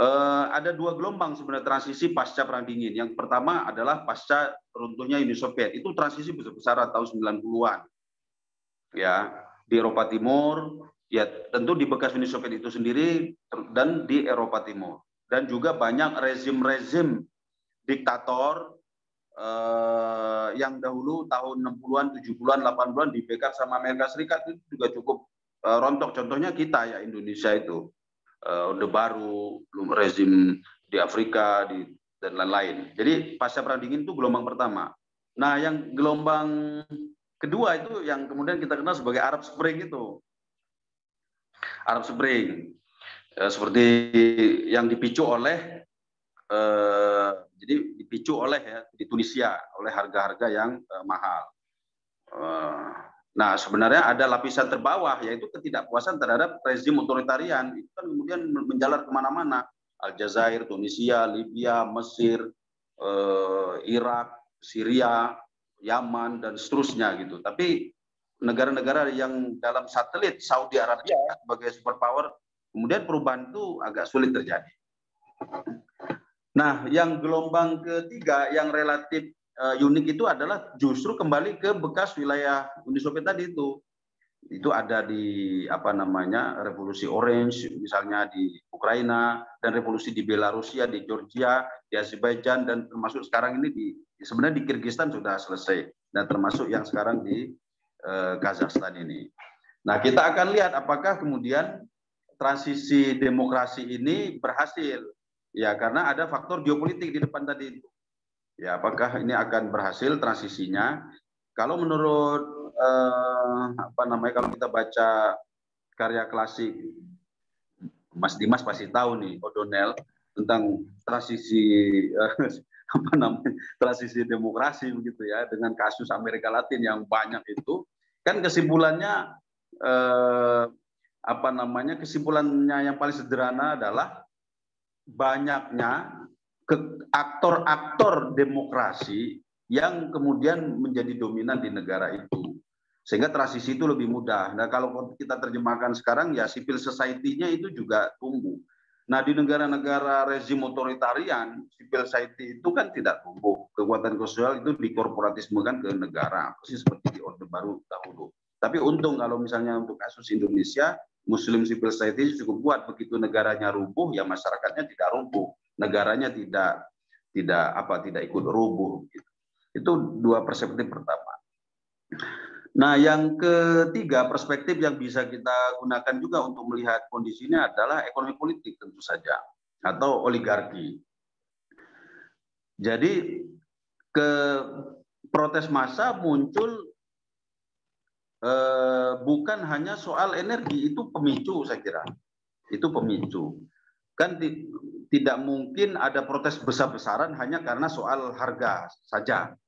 D: Ada dua gelombang sebenarnya transisi pasca perang dingin. Yang pertama adalah pasca runtuhnya Uni Soviet. Itu transisi besar-besaran tahun 90-an. Ya, di Eropa Timur, Ya, tentu di bekas Uni Soviet itu sendiri dan di Eropa Timur. Dan juga banyak rezim-rezim diktator eh, yang dahulu tahun 60-an, 70-an, 80-an dipegang sama Amerika Serikat itu juga cukup eh, rontok. Contohnya kita ya Indonesia itu. Eh, Orde Baru, belum rezim di Afrika di, dan lain-lain. Jadi pasca perang dingin itu gelombang pertama. Nah, yang gelombang kedua itu yang kemudian kita kenal sebagai Arab Spring itu Arab Spring eh, seperti yang dipicu oleh eh, jadi dipicu oleh ya di Tunisia oleh harga-harga yang eh, mahal. Eh, nah sebenarnya ada lapisan terbawah yaitu ketidakpuasan terhadap rezim otoritarian itu kan kemudian menjalar ke mana-mana Aljazair, Tunisia, Libya, Mesir, eh, Irak, Syria, Yaman dan seterusnya gitu. Tapi negara-negara yang dalam satelit Saudi Arabia sebagai superpower, kemudian perubahan itu agak sulit terjadi. Nah, yang gelombang ketiga yang relatif uh, unik itu adalah justru kembali ke bekas wilayah Uni Soviet tadi itu. Itu ada di apa namanya revolusi Orange misalnya di Ukraina dan revolusi di Belarusia, di Georgia, di Azerbaijan dan termasuk sekarang ini di sebenarnya di Kyrgyzstan sudah selesai dan termasuk yang sekarang di Kazakhstan ini. Nah, kita akan lihat apakah kemudian transisi demokrasi ini berhasil. Ya, karena ada faktor geopolitik di depan tadi itu. Ya, apakah ini akan berhasil transisinya? Kalau menurut eh, apa namanya kalau kita baca karya klasik Mas Dimas pasti tahu nih O'Donnell tentang transisi eh, apa namanya transisi demokrasi begitu ya dengan kasus Amerika Latin yang banyak itu kan kesimpulannya eh, apa namanya kesimpulannya yang paling sederhana adalah banyaknya aktor-aktor demokrasi yang kemudian menjadi dominan di negara itu sehingga transisi itu lebih mudah. Nah kalau kita terjemahkan sekarang ya civil society-nya itu juga tumbuh. Nah, di negara-negara rezim otoritarian, civil society itu kan tidak tumbuh. Kekuatan sosial itu dikorporatismekan ke negara, persis seperti di Orde Baru dahulu. Tapi untung kalau misalnya untuk kasus Indonesia, Muslim civil society cukup kuat. Begitu negaranya rubuh, ya masyarakatnya tidak rubuh. Negaranya tidak tidak apa tidak ikut rubuh. Gitu. Itu dua perspektif pertama. Nah, yang ketiga perspektif yang bisa kita gunakan juga untuk melihat kondisinya adalah ekonomi politik tentu saja atau oligarki. Jadi ke protes massa muncul eh, bukan hanya soal energi itu pemicu saya kira. Itu pemicu. Kan tidak mungkin ada protes besar-besaran hanya karena soal harga saja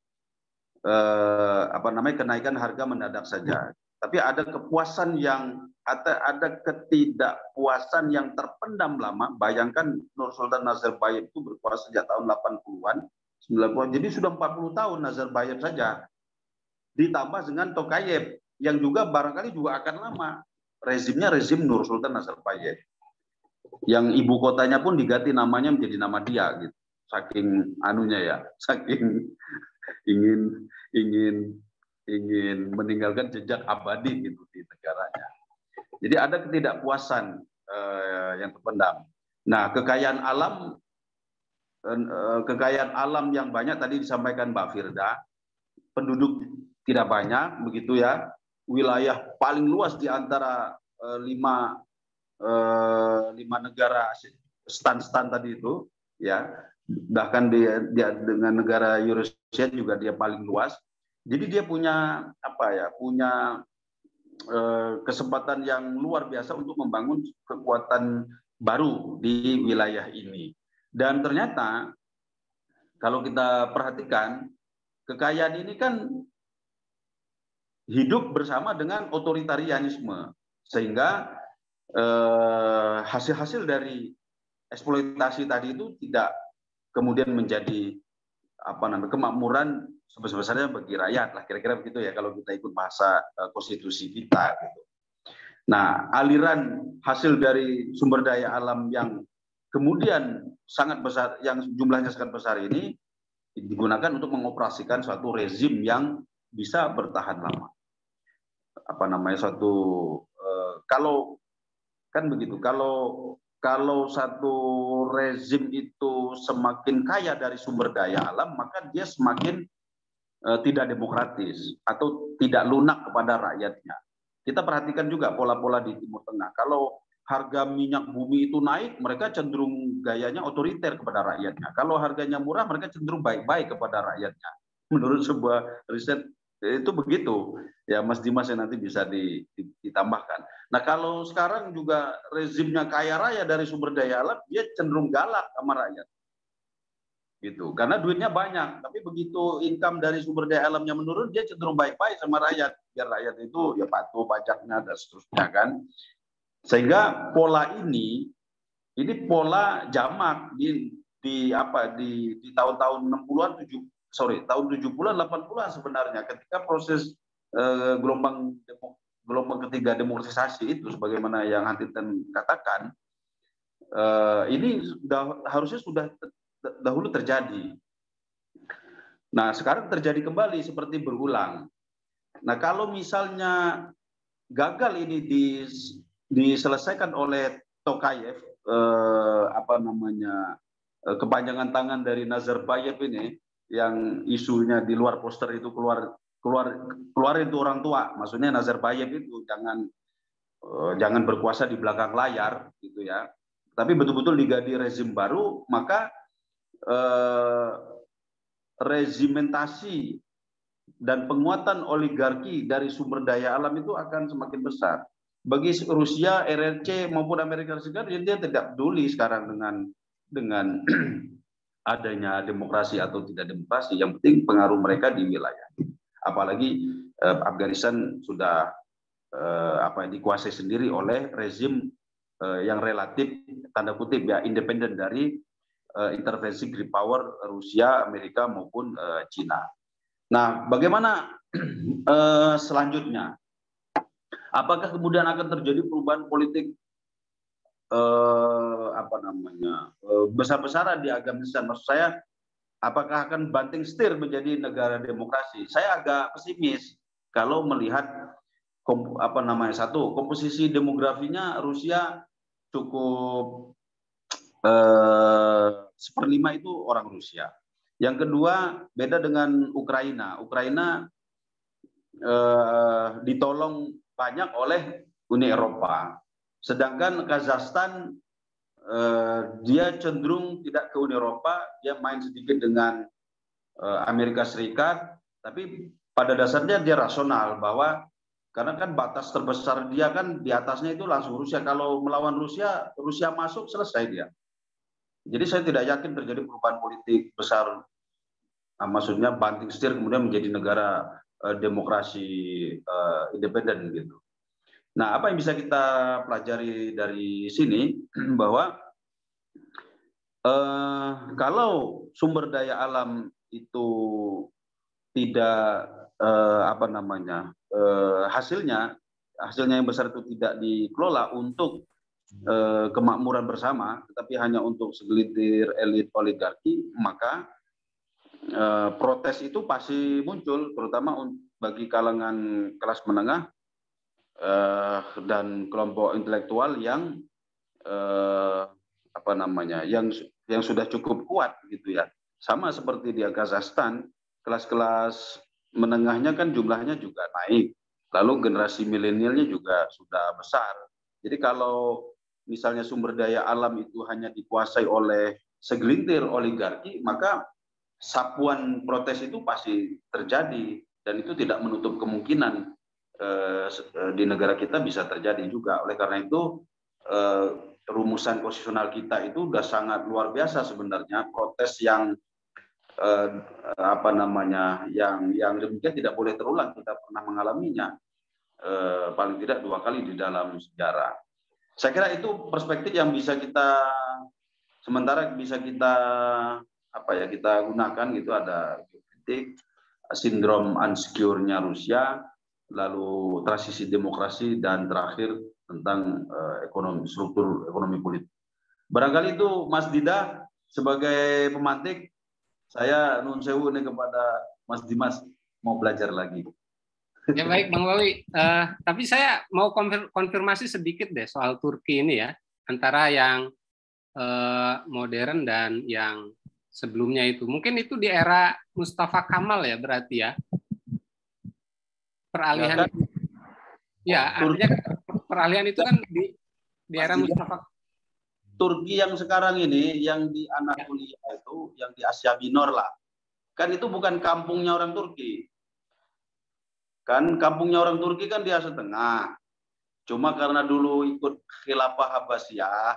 D: eh, apa namanya kenaikan harga mendadak saja. Tapi ada kepuasan yang ada ada ketidakpuasan yang terpendam lama. Bayangkan Nur Sultan Nazarbayev itu berkuasa sejak tahun 80-an, 90-an. Jadi sudah 40 tahun Nazarbayev saja. Ditambah dengan Tokayev yang juga barangkali juga akan lama. Rezimnya rezim Nur Sultan Nazarbayev. Yang ibu kotanya pun diganti namanya menjadi nama dia gitu. saking anunya ya, saking ingin ingin ingin meninggalkan jejak abadi gitu di negaranya. Jadi ada ketidakpuasan uh, yang terpendam. Nah, kekayaan alam uh, kekayaan alam yang banyak tadi disampaikan Mbak Firda, penduduk tidak banyak begitu ya. Wilayah paling luas di antara uh, lima uh, lima negara stan-stan tadi itu ya bahkan dia, dia dengan negara Eurasia juga dia paling luas. Jadi dia punya apa ya, punya eh, kesempatan yang luar biasa untuk membangun kekuatan baru di wilayah ini. Dan ternyata kalau kita perhatikan kekayaan ini kan hidup bersama dengan otoritarianisme sehingga eh, hasil-hasil dari eksploitasi tadi itu tidak kemudian menjadi apa namanya kemakmuran sebesar-besarnya bagi rakyat lah kira-kira begitu ya kalau kita ikut bahasa uh, konstitusi kita gitu. Nah, aliran hasil dari sumber daya alam yang kemudian sangat besar yang jumlahnya sangat besar ini digunakan untuk mengoperasikan suatu rezim yang bisa bertahan lama. Apa namanya suatu uh, kalau kan begitu kalau kalau satu rezim itu semakin kaya dari sumber daya alam, maka dia semakin uh, tidak demokratis atau tidak lunak kepada rakyatnya. Kita perhatikan juga pola-pola di Timur Tengah. Kalau harga minyak bumi itu naik, mereka cenderung gayanya otoriter kepada rakyatnya. Kalau harganya murah, mereka cenderung baik-baik kepada rakyatnya. Menurut sebuah riset itu begitu. Ya, Mas Dimas yang nanti bisa ditambahkan. Nah kalau sekarang juga rezimnya kaya raya dari sumber daya alam, dia cenderung galak sama rakyat. Gitu. Karena duitnya banyak, tapi begitu income dari sumber daya alamnya menurun, dia cenderung baik-baik sama rakyat. Biar rakyat itu ya patuh pajaknya dan seterusnya kan. Sehingga pola ini, ini pola jamak di di apa di di tahun-tahun 60-an 7 sorry tahun 70-an 80-an sebenarnya ketika proses eh, gelombang gelombang ketiga demokratisasi itu sebagaimana yang Huntington katakan uh, ini sudah harusnya sudah dahulu terjadi. Nah, sekarang terjadi kembali seperti berulang. Nah, kalau misalnya gagal ini dis, diselesaikan oleh Tokayev eh, apa namanya eh, kepanjangan tangan dari Nazarbayev ini yang isunya di luar poster itu keluar keluar keluarin itu orang tua. Maksudnya Nazarbayev itu jangan uh, jangan berkuasa di belakang layar gitu ya. Tapi betul-betul diganti rezim baru maka uh, regimentasi dan penguatan oligarki dari sumber daya alam itu akan semakin besar. Bagi Rusia RRC maupun Amerika Serikat dia tidak peduli sekarang dengan dengan adanya demokrasi atau tidak demokrasi. Yang penting pengaruh mereka di wilayah apalagi eh, Afghanistan sudah eh, apa dikuasai sendiri oleh rezim eh, yang relatif tanda kutip ya independen dari eh, intervensi great power Rusia, Amerika maupun eh, Cina. Nah, bagaimana eh, selanjutnya? Apakah kemudian akan terjadi perubahan politik eh, apa namanya eh, besar-besaran di Afghanistan? Maksud saya apakah akan banting setir menjadi negara demokrasi? Saya agak pesimis kalau melihat apa namanya satu komposisi demografinya Rusia cukup eh, itu orang Rusia. Yang kedua beda dengan Ukraina. Ukraina eh, ditolong banyak oleh Uni Eropa. Sedangkan Kazakhstan Eh, dia cenderung tidak ke Uni Eropa, dia main sedikit dengan eh, Amerika Serikat, tapi pada dasarnya dia rasional bahwa karena kan batas terbesar dia kan di atasnya itu langsung Rusia. Kalau melawan Rusia, Rusia masuk selesai dia. Jadi saya tidak yakin terjadi perubahan politik besar. Nah, maksudnya banting setir kemudian menjadi negara uh, demokrasi uh, independen gitu. Nah, apa yang bisa kita pelajari dari sini? Bahwa eh, kalau sumber daya alam itu tidak eh, apa namanya eh, hasilnya hasilnya yang besar itu tidak dikelola untuk eh, kemakmuran bersama, tetapi hanya untuk segelintir elit oligarki, maka eh, protes itu pasti muncul, terutama bagi kalangan kelas menengah dan kelompok intelektual yang eh, apa namanya, yang yang sudah cukup kuat gitu ya. Sama seperti di Kazakhstan, kelas-kelas menengahnya kan jumlahnya juga naik. Lalu generasi milenialnya juga sudah besar. Jadi kalau misalnya sumber daya alam itu hanya dikuasai oleh segelintir oligarki, maka sapuan protes itu pasti terjadi dan itu tidak menutup kemungkinan eh, di negara kita bisa terjadi juga. Oleh karena itu eh, rumusan konstitusional kita itu sudah sangat luar biasa sebenarnya. Protes yang eh, apa namanya yang yang demikian tidak boleh terulang. Kita pernah mengalaminya eh, paling tidak dua kali di dalam sejarah. Saya kira itu perspektif yang bisa kita sementara bisa kita apa ya kita gunakan gitu. Ada kritik sindrom unsecure-nya Rusia lalu transisi demokrasi dan terakhir tentang uh, ekonomi struktur ekonomi politik. Barangkali itu Mas Dida sebagai pemantik saya nun sewu nih kepada Mas Dimas mau belajar lagi.
A: Ya baik Bang Wawi, uh, tapi saya mau konfirmasi sedikit deh soal Turki ini ya, antara yang uh, modern dan yang sebelumnya itu. Mungkin itu di era Mustafa Kamal ya berarti ya. Peralihan ya, kan? ya artinya peralihan itu kan di di era Mustafa.
D: Turki yang sekarang ini yang di Anatolia itu yang di Asia Minor lah. Kan itu bukan kampungnya orang Turki. Kan kampungnya orang Turki kan di Asia Tengah. Cuma karena dulu ikut khilafah Abbasiyah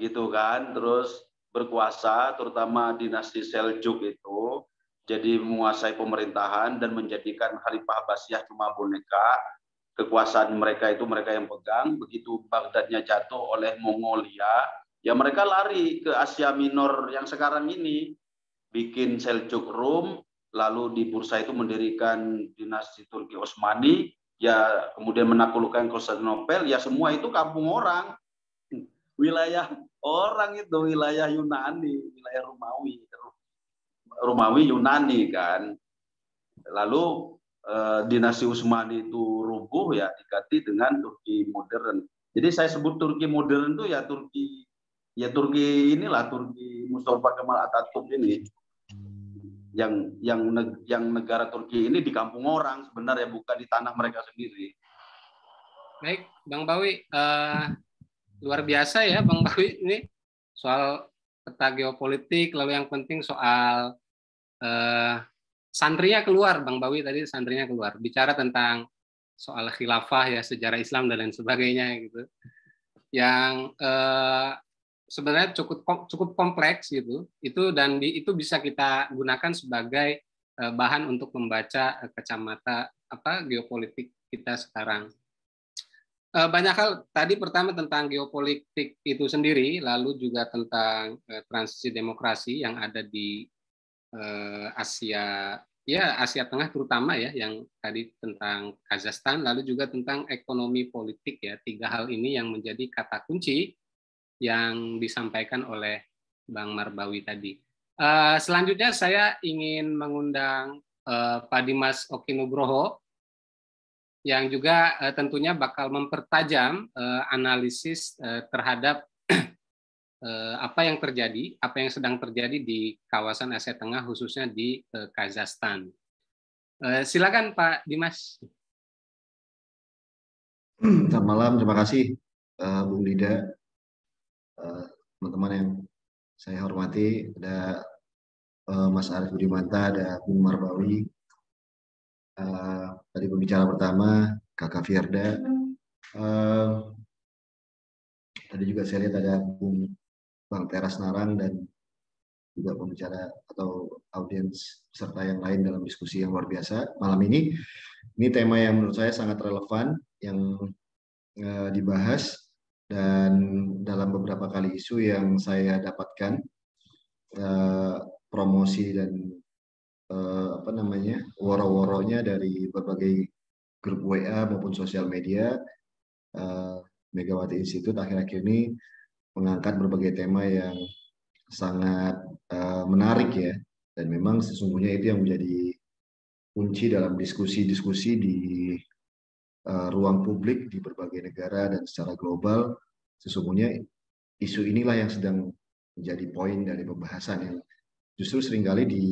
D: gitu kan terus berkuasa terutama dinasti Seljuk itu jadi menguasai pemerintahan dan menjadikan Khalifah Abbasiyah cuma boneka. Kekuasaan mereka itu mereka yang pegang. Begitu Baghdadnya jatuh oleh Mongolia, ya mereka lari ke Asia Minor yang sekarang ini, bikin Seljuk Rum, lalu di Bursa itu mendirikan dinasti Turki Osmani, ya kemudian menaklukkan Konstantinopel, ya semua itu kampung orang, wilayah orang itu wilayah Yunani, wilayah Romawi, Romawi Yunani kan. Lalu eh, dinasti Utsmani itu rubuh ya diganti dengan Turki modern. Jadi saya sebut Turki modern itu ya Turki ya Turki inilah Turki Mustafa Kemal Atatürk ini yang yang yang negara Turki ini di kampung orang sebenarnya bukan di tanah mereka sendiri.
A: Baik, Bang Bawi, uh, luar biasa ya Bang Bawi ini soal peta geopolitik, lalu yang penting soal uh, santrinya keluar, Bang Bawi tadi santrinya keluar, bicara tentang soal khilafah ya sejarah Islam dan lain sebagainya gitu, yang eh, sebenarnya cukup cukup kompleks gitu, itu dan di, itu bisa kita gunakan sebagai eh, bahan untuk membaca eh, kacamata apa geopolitik kita sekarang. Eh, banyak hal tadi pertama tentang geopolitik itu sendiri, lalu juga tentang eh, transisi demokrasi yang ada di eh, Asia ya Asia Tengah terutama ya yang tadi tentang Kazakhstan lalu juga tentang ekonomi politik ya tiga hal ini yang menjadi kata kunci yang disampaikan oleh Bang Marbawi tadi. Uh, selanjutnya saya ingin mengundang uh, Pak Dimas Okinugroho yang juga tentunya bakal mempertajam analisis terhadap Eh, apa yang terjadi, apa yang sedang terjadi di kawasan Asia Tengah, khususnya di eh, Kazakhstan. Eh, silakan Pak Dimas.
E: Selamat malam, terima kasih Bung Lida, teman-teman yang saya hormati, ada Mas Arief Budimanta, ada Bung Marbawi, tadi pembicara pertama Kakak Firda, tadi juga saya lihat ada Bung Bang Teras Narang dan juga pembicara atau audiens serta yang lain dalam diskusi yang luar biasa malam ini. Ini tema yang menurut saya sangat relevan yang uh, dibahas dan dalam beberapa kali isu yang saya dapatkan uh, promosi dan uh, apa namanya woro-woronya dari berbagai grup WA maupun sosial media Megawati Institute akhir-akhir ini mengangkat berbagai tema yang sangat uh, menarik ya. Dan memang sesungguhnya itu yang menjadi kunci dalam diskusi-diskusi di uh, ruang publik di berbagai negara dan secara global. Sesungguhnya isu inilah yang sedang menjadi poin dari pembahasan yang justru sering kali di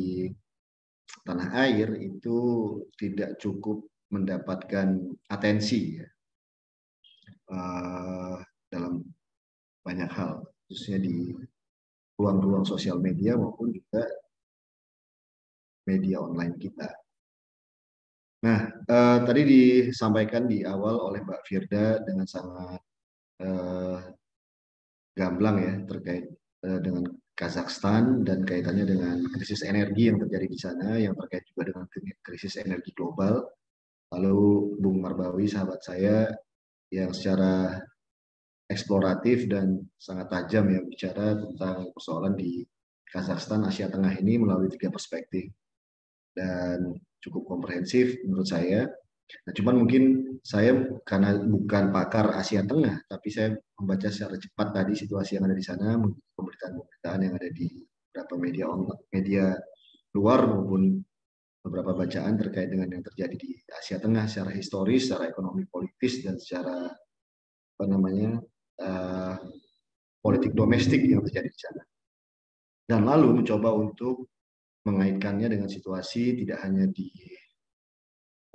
E: tanah air itu tidak cukup mendapatkan atensi ya, uh, dalam banyak hal, khususnya di ruang-ruang sosial media maupun juga media online kita. Nah, uh, tadi disampaikan di awal oleh Mbak Firda dengan sangat uh, gamblang ya terkait uh, dengan Kazakhstan dan kaitannya dengan krisis energi yang terjadi di sana, yang terkait juga dengan krisis energi global. Lalu Bung Marbawi, sahabat saya, yang secara eksploratif dan sangat tajam ya bicara tentang persoalan di Kazakhstan, Asia Tengah ini melalui tiga perspektif. Dan cukup komprehensif menurut saya. Nah, cuman mungkin saya karena bukan pakar Asia Tengah, tapi saya membaca secara cepat tadi situasi yang ada di sana, pemberitaan-pemberitaan yang ada di beberapa media media luar maupun beberapa bacaan terkait dengan yang terjadi di Asia Tengah secara historis, secara ekonomi politis dan secara apa namanya uh, politik domestik yang terjadi di sana. Dan lalu mencoba untuk mengaitkannya dengan situasi tidak hanya di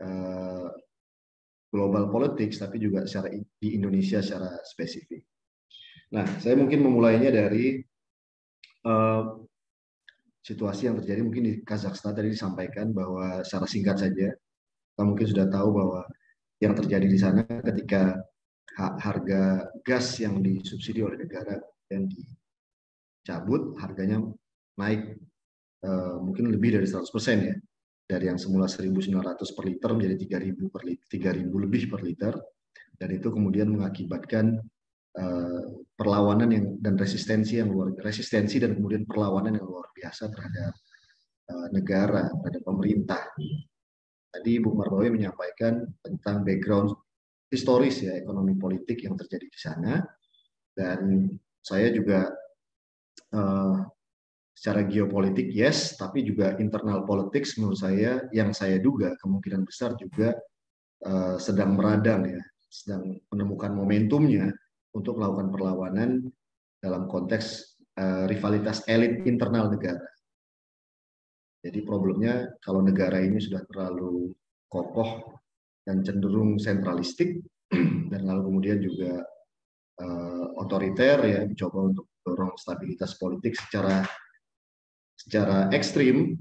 E: uh, global politics, tapi juga secara di Indonesia secara spesifik. Nah, saya mungkin memulainya dari uh, situasi yang terjadi mungkin di Kazakhstan tadi disampaikan bahwa secara singkat saja, kita mungkin sudah tahu bahwa yang terjadi di sana ketika harga gas yang disubsidi oleh negara dan dicabut, harganya naik uh, mungkin lebih dari 100% ya dari yang semula 1.900 per liter menjadi 3.000 per liter, 3.000 lebih per liter dan itu kemudian mengakibatkan uh, perlawanan yang dan resistensi yang luar resistensi dan kemudian perlawanan yang luar biasa terhadap uh, negara terhadap pemerintah. Tadi Bu Marbawi menyampaikan tentang background historis ya ekonomi politik yang terjadi di sana dan saya juga uh, secara geopolitik yes, tapi juga internal politics menurut saya yang saya duga kemungkinan besar juga uh, sedang meradang ya, sedang menemukan momentumnya untuk melakukan perlawanan dalam konteks uh, rivalitas elit internal negara. Jadi problemnya kalau negara ini sudah terlalu kokoh dan cenderung sentralistik dan lalu kemudian juga uh, otoriter ya mencoba untuk dorong stabilitas politik secara secara ekstrim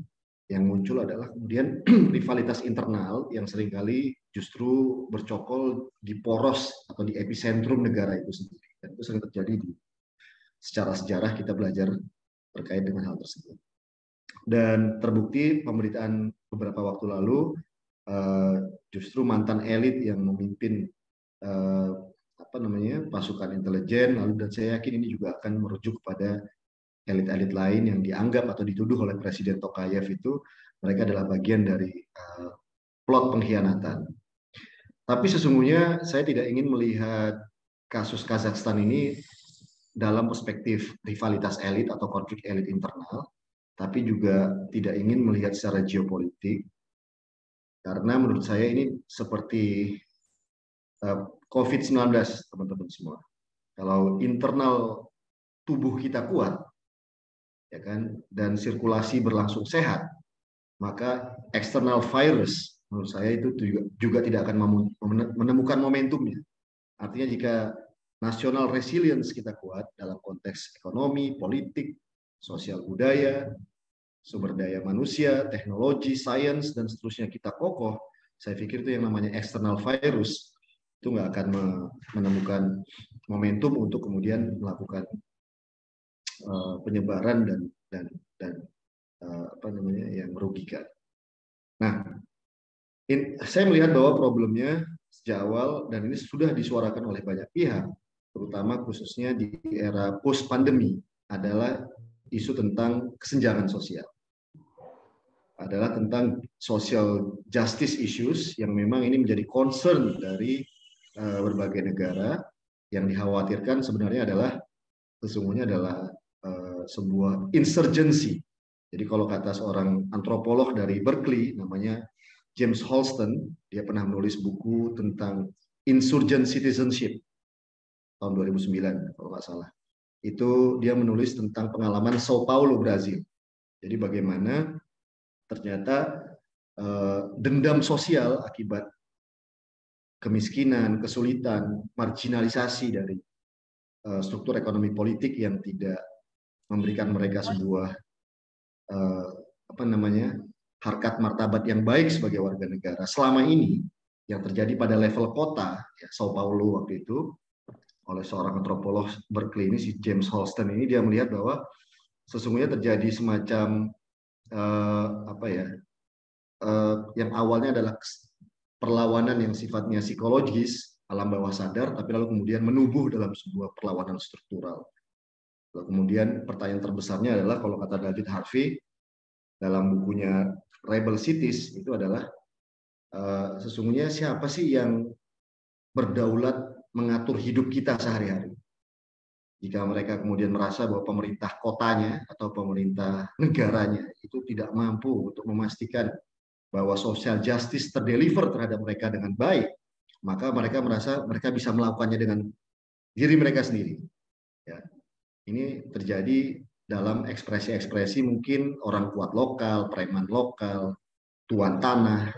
E: yang muncul adalah kemudian rivalitas internal yang sering kali justru bercokol di poros atau di epicentrum negara itu sendiri. Dan itu sering terjadi di secara sejarah kita belajar terkait dengan hal tersebut. Dan terbukti pemberitaan beberapa waktu lalu justru mantan elit yang memimpin uh, apa namanya pasukan intelijen lalu dan saya yakin ini juga akan merujuk pada elit-elit lain yang dianggap atau dituduh oleh Presiden Tokayev itu mereka adalah bagian dari uh, plot pengkhianatan. Tapi sesungguhnya saya tidak ingin melihat kasus Kazakhstan ini dalam perspektif rivalitas elit atau konflik elit internal, tapi juga tidak ingin melihat secara geopolitik, karena menurut saya ini seperti uh, COVID-19, teman-teman semua. Kalau internal tubuh kita kuat, ya kan dan sirkulasi berlangsung sehat maka external virus menurut saya itu juga, juga tidak akan menemukan momentumnya artinya jika national resilience kita kuat dalam konteks ekonomi politik sosial budaya sumber daya manusia teknologi sains dan seterusnya kita kokoh saya pikir itu yang namanya external virus itu nggak akan menemukan momentum untuk kemudian melakukan uh, penyebaran dan dan dan uh, apa namanya yang merugikan. Nah, in, saya melihat bahwa problemnya sejak awal dan ini sudah disuarakan oleh banyak pihak, terutama khususnya di era post pandemi adalah isu tentang kesenjangan sosial. Adalah tentang social justice issues yang memang ini menjadi concern dari uh, berbagai negara yang dikhawatirkan sebenarnya adalah sesungguhnya adalah uh, sebuah insurgency. Jadi kalau kata seorang antropolog dari Berkeley namanya James Holston, dia pernah menulis buku tentang insurgent citizenship tahun 2009 kalau nggak salah. Itu dia menulis tentang pengalaman Sao Paulo, Brazil. Jadi bagaimana ternyata uh, dendam sosial akibat kemiskinan, kesulitan, marginalisasi dari uh, struktur ekonomi politik yang tidak memberikan mereka sebuah uh, apa namanya harkat martabat yang baik sebagai warga negara. Selama ini yang terjadi pada level kota, ya, Sao Paulo waktu itu oleh seorang antropolog Berkeley ini si James Holston ini dia melihat bahwa sesungguhnya terjadi semacam uh, apa ya uh, yang awalnya adalah perlawanan yang sifatnya psikologis, alam bawah sadar, tapi lalu kemudian menubuh dalam sebuah perlawanan struktural. Lalu kemudian pertanyaan terbesarnya adalah kalau kata David Harvey dalam bukunya Rebel Cities itu adalah uh, sesungguhnya siapa sih yang berdaulat mengatur hidup kita sehari-hari. Jika mereka kemudian merasa bahwa pemerintah kotanya atau pemerintah negaranya itu tidak mampu untuk memastikan bahwa social justice terdeliver terhadap mereka dengan baik, maka mereka merasa mereka bisa melakukannya dengan diri mereka sendiri. Ya. Ini terjadi dalam ekspresi-ekspresi mungkin orang kuat lokal, preman lokal, tuan tanah,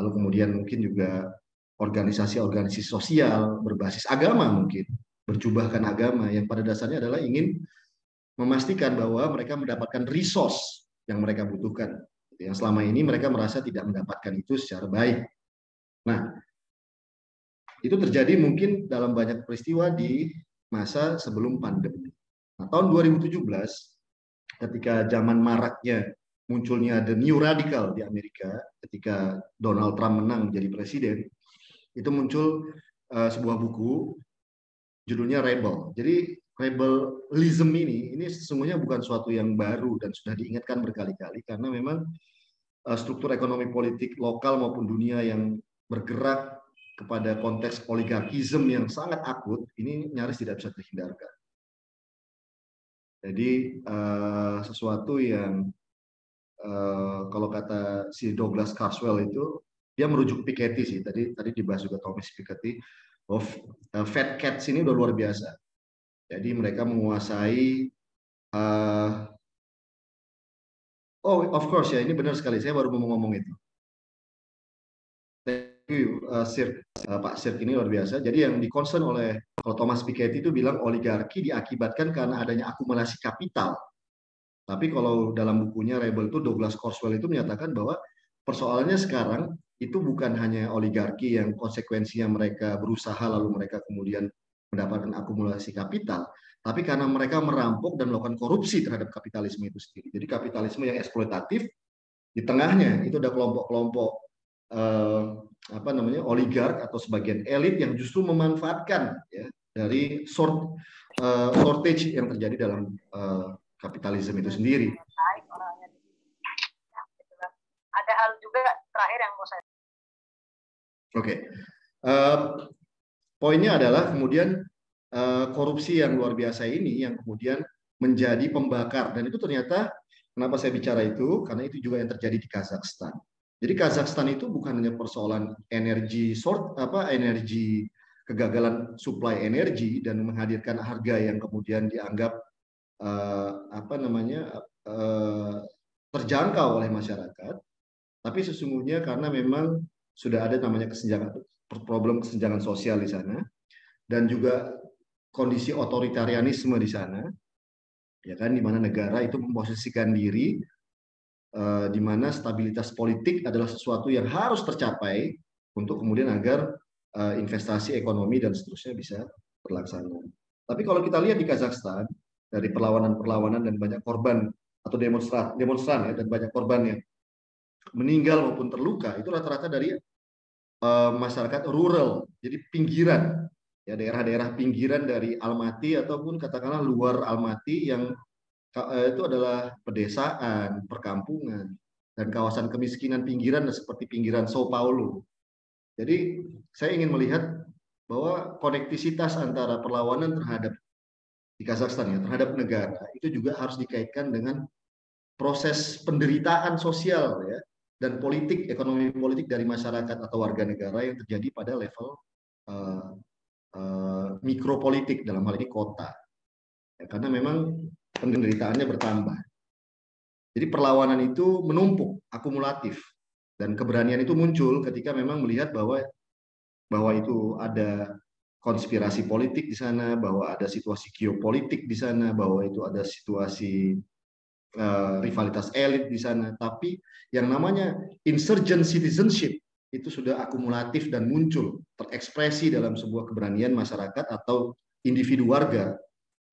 E: lalu kemudian mungkin juga organisasi-organisasi sosial berbasis agama mungkin, berjubahkan agama yang pada dasarnya adalah ingin memastikan bahwa mereka mendapatkan resource yang mereka butuhkan yang selama ini mereka merasa tidak mendapatkan itu secara baik. Nah, itu terjadi mungkin dalam banyak peristiwa di masa sebelum pandemi. Nah, tahun 2017 ketika zaman maraknya munculnya the new radical di Amerika ketika Donald Trump menang menjadi presiden, itu muncul uh, sebuah buku judulnya Rebel. Jadi rebelism ini ini sesungguhnya bukan suatu yang baru dan sudah diingatkan berkali-kali karena memang uh, struktur ekonomi politik lokal maupun dunia yang bergerak kepada konteks oligarkisme yang sangat akut ini nyaris tidak bisa terhindarkan. Jadi uh, sesuatu yang uh, kalau kata si Douglas Carswell itu dia merujuk Piketty sih tadi tadi dibahas juga Thomas Piketty of uh, Fat Cats ini udah luar biasa jadi mereka menguasai uh, Oh, of course ya, ini benar sekali. Saya baru mau ngomong itu. Thank you, uh, Sir, uh, Pak Sir ini luar biasa. Jadi yang dikonsen oleh kalau Thomas Piketty itu bilang oligarki diakibatkan karena adanya akumulasi kapital. Tapi kalau dalam bukunya Rebel itu Douglas Corswell itu menyatakan bahwa persoalannya sekarang itu bukan hanya oligarki yang konsekuensinya mereka berusaha lalu mereka kemudian mendapatkan akumulasi kapital, tapi karena mereka merampok dan melakukan korupsi terhadap kapitalisme itu sendiri. Jadi kapitalisme yang eksploitatif di tengahnya itu ada kelompok-kelompok eh, apa namanya oligark atau sebagian elit yang justru memanfaatkan ya dari short eh, shortage yang terjadi dalam eh, kapitalisme itu sendiri.
F: Ada hal juga terakhir yang mau saya.
E: Oke. Okay. Uh, Poinnya adalah kemudian eh, korupsi yang luar biasa ini yang kemudian menjadi pembakar dan itu ternyata kenapa saya bicara itu karena itu juga yang terjadi di Kazakhstan. Jadi Kazakhstan itu bukan hanya persoalan energi short apa energi kegagalan supply energi dan menghadirkan harga yang kemudian dianggap uh, apa namanya uh, terjangkau oleh masyarakat, tapi sesungguhnya karena memang sudah ada namanya kesenjangan problem kesenjangan sosial di sana dan juga kondisi otoritarianisme di sana ya kan di mana negara itu memposisikan diri uh, di mana stabilitas politik adalah sesuatu yang harus tercapai untuk kemudian agar uh, investasi ekonomi dan seterusnya bisa berlaksana. Tapi kalau kita lihat di Kazakhstan dari perlawanan-perlawanan dan banyak korban atau demonstran demonstran ya dan banyak korban yang meninggal maupun terluka itu rata-rata dari uh, masyarakat rural, jadi pinggiran, ya daerah-daerah pinggiran dari Almaty ataupun katakanlah luar Almaty yang uh, itu adalah pedesaan, perkampungan, dan kawasan kemiskinan pinggiran seperti pinggiran Sao Paulo. Jadi saya ingin melihat bahwa konektisitas antara perlawanan terhadap di Kazakhstan ya terhadap negara itu juga harus dikaitkan dengan proses penderitaan sosial ya dan politik ekonomi politik dari masyarakat atau warga negara yang terjadi pada level uh, uh, mikropolitik dalam hal ini kota. Ya, karena memang penderitaannya bertambah. Jadi perlawanan itu menumpuk akumulatif. Dan keberanian itu muncul ketika memang melihat bahwa bahwa itu ada konspirasi politik di sana, bahwa ada situasi geopolitik di sana, bahwa itu ada situasi rivalitas elit di sana. Tapi yang namanya insurgent citizenship itu sudah akumulatif dan muncul, terekspresi dalam sebuah keberanian masyarakat atau individu warga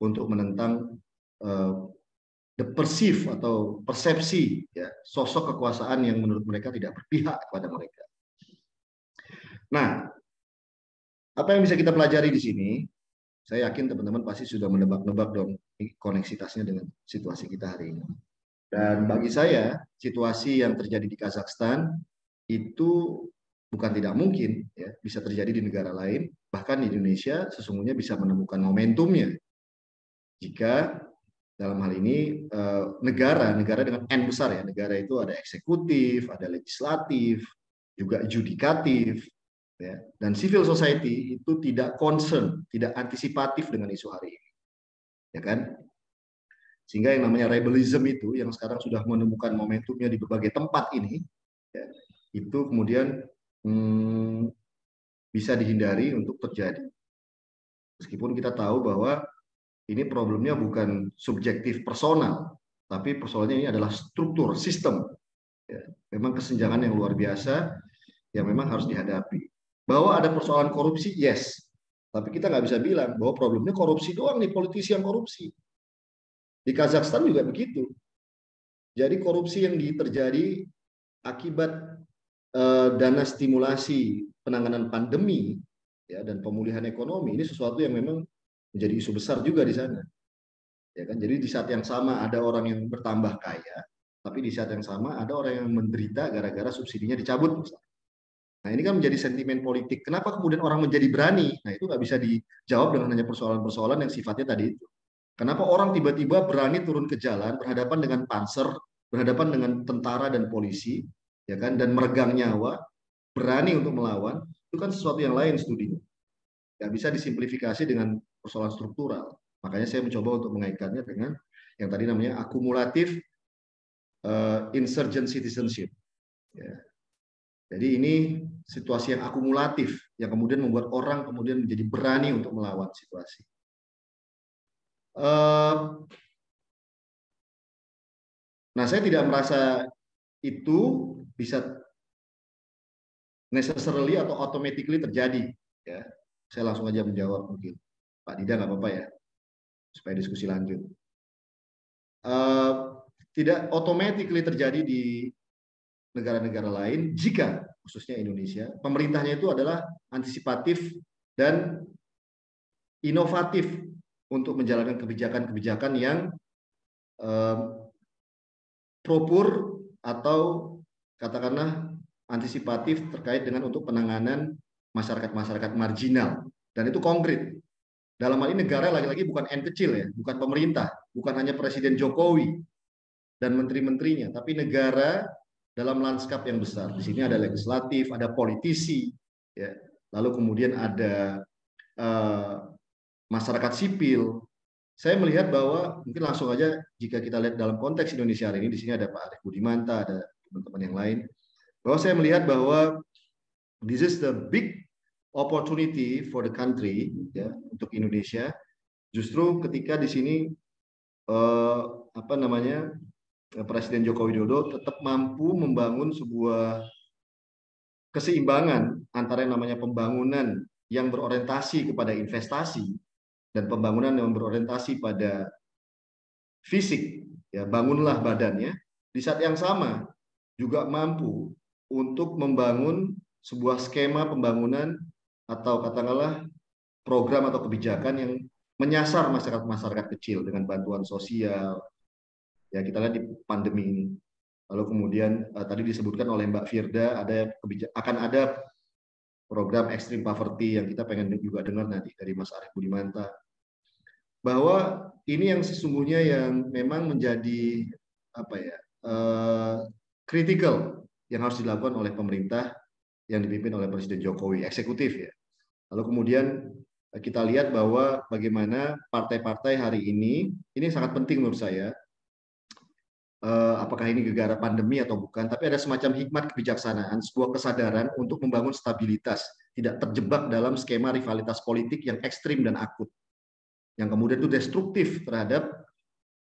E: untuk menentang uh, the perceive atau persepsi ya, sosok kekuasaan yang menurut mereka tidak berpihak kepada mereka. Nah, apa yang bisa kita pelajari di sini? Saya yakin teman-teman pasti sudah menebak-nebak dong koneksitasnya dengan situasi kita hari ini. Dan bagi saya, situasi yang terjadi di Kazakhstan itu bukan tidak mungkin ya bisa terjadi di negara lain, bahkan di Indonesia sesungguhnya bisa menemukan momentumnya. Jika dalam hal ini eh, negara, negara dengan N besar ya, negara itu ada eksekutif, ada legislatif, juga judikatif, ya, dan civil society itu tidak concern, tidak antisipatif dengan isu hari ini, ya kan? Sehingga yang namanya rebellism itu yang sekarang sudah menemukan momentumnya di berbagai tempat ini, ya, itu kemudian hmm, bisa dihindari untuk terjadi. Meskipun kita tahu bahwa ini problemnya bukan subjektif personal, tapi persoalannya ini adalah struktur, sistem. Ya, memang kesenjangan yang luar biasa yang memang harus dihadapi. Bahwa ada persoalan korupsi, yes. Tapi kita nggak bisa bilang bahwa problemnya korupsi doang nih, politisi yang korupsi. Di Kazakhstan juga begitu. Jadi korupsi yang terjadi akibat eh, dana stimulasi penanganan pandemi ya dan pemulihan ekonomi ini sesuatu yang memang menjadi isu besar juga di sana. Ya kan? Jadi di saat yang sama ada orang yang bertambah kaya, tapi di saat yang sama ada orang yang menderita gara-gara subsidinya dicabut misalnya. Nah ini kan menjadi sentimen politik. Kenapa kemudian orang menjadi berani? Nah itu nggak bisa dijawab dengan hanya persoalan-persoalan yang sifatnya tadi itu. Kenapa orang tiba-tiba berani turun ke jalan berhadapan dengan panser, berhadapan dengan tentara dan polisi, ya kan, dan meregang nyawa, berani untuk melawan, itu kan sesuatu yang lain studinya. Nggak bisa disimplifikasi dengan persoalan struktural. Makanya saya mencoba untuk mengaitkannya dengan yang tadi namanya akumulatif uh, insurgent citizenship. Ya. Jadi ini situasi yang akumulatif yang kemudian membuat orang kemudian menjadi berani untuk melawan situasi. Nah, saya tidak merasa itu bisa necessarily atau automatically terjadi. Ya, saya langsung aja menjawab mungkin. Pak Dida nggak apa-apa ya, supaya diskusi lanjut. Uh, tidak automatically terjadi di negara-negara lain jika khususnya Indonesia pemerintahnya itu adalah antisipatif dan inovatif untuk menjalankan kebijakan-kebijakan yang um, propur atau katakanlah antisipatif terkait dengan untuk penanganan masyarakat-masyarakat marginal dan itu konkret. Dalam hal ini negara lagi-lagi bukan N kecil ya, bukan pemerintah, bukan hanya Presiden Jokowi dan menteri-menterinya, tapi negara dalam lanskap yang besar. Di sini ada legislatif, ada politisi, ya. lalu kemudian ada uh, masyarakat sipil. Saya melihat bahwa mungkin langsung aja jika kita lihat dalam konteks Indonesia hari ini, di sini ada Pak Arief Budimanta, ada teman-teman yang lain, bahwa saya melihat bahwa this is the big opportunity for the country ya untuk Indonesia justru ketika di sini uh, apa namanya Presiden Joko Widodo tetap mampu membangun sebuah keseimbangan antara yang namanya pembangunan yang berorientasi kepada investasi dan pembangunan yang berorientasi pada fisik. Ya bangunlah badannya. Di saat yang sama juga mampu untuk membangun sebuah skema pembangunan atau katakanlah program atau kebijakan yang menyasar masyarakat masyarakat kecil dengan bantuan sosial ya kita lihat di pandemi ini. Lalu kemudian uh, tadi disebutkan oleh Mbak Firda ada akan ada program Extreme Poverty yang kita pengen juga dengar nanti dari Mas Arief Budimanta bahwa ini yang sesungguhnya yang memang menjadi apa ya kritikal uh, yang harus dilakukan oleh pemerintah yang dipimpin oleh Presiden Jokowi eksekutif ya. Lalu kemudian kita lihat bahwa bagaimana partai-partai hari ini ini sangat penting menurut saya apakah ini gegara pandemi atau bukan, tapi ada semacam hikmat kebijaksanaan, sebuah kesadaran untuk membangun stabilitas, tidak terjebak dalam skema rivalitas politik yang ekstrim dan akut, yang kemudian itu destruktif terhadap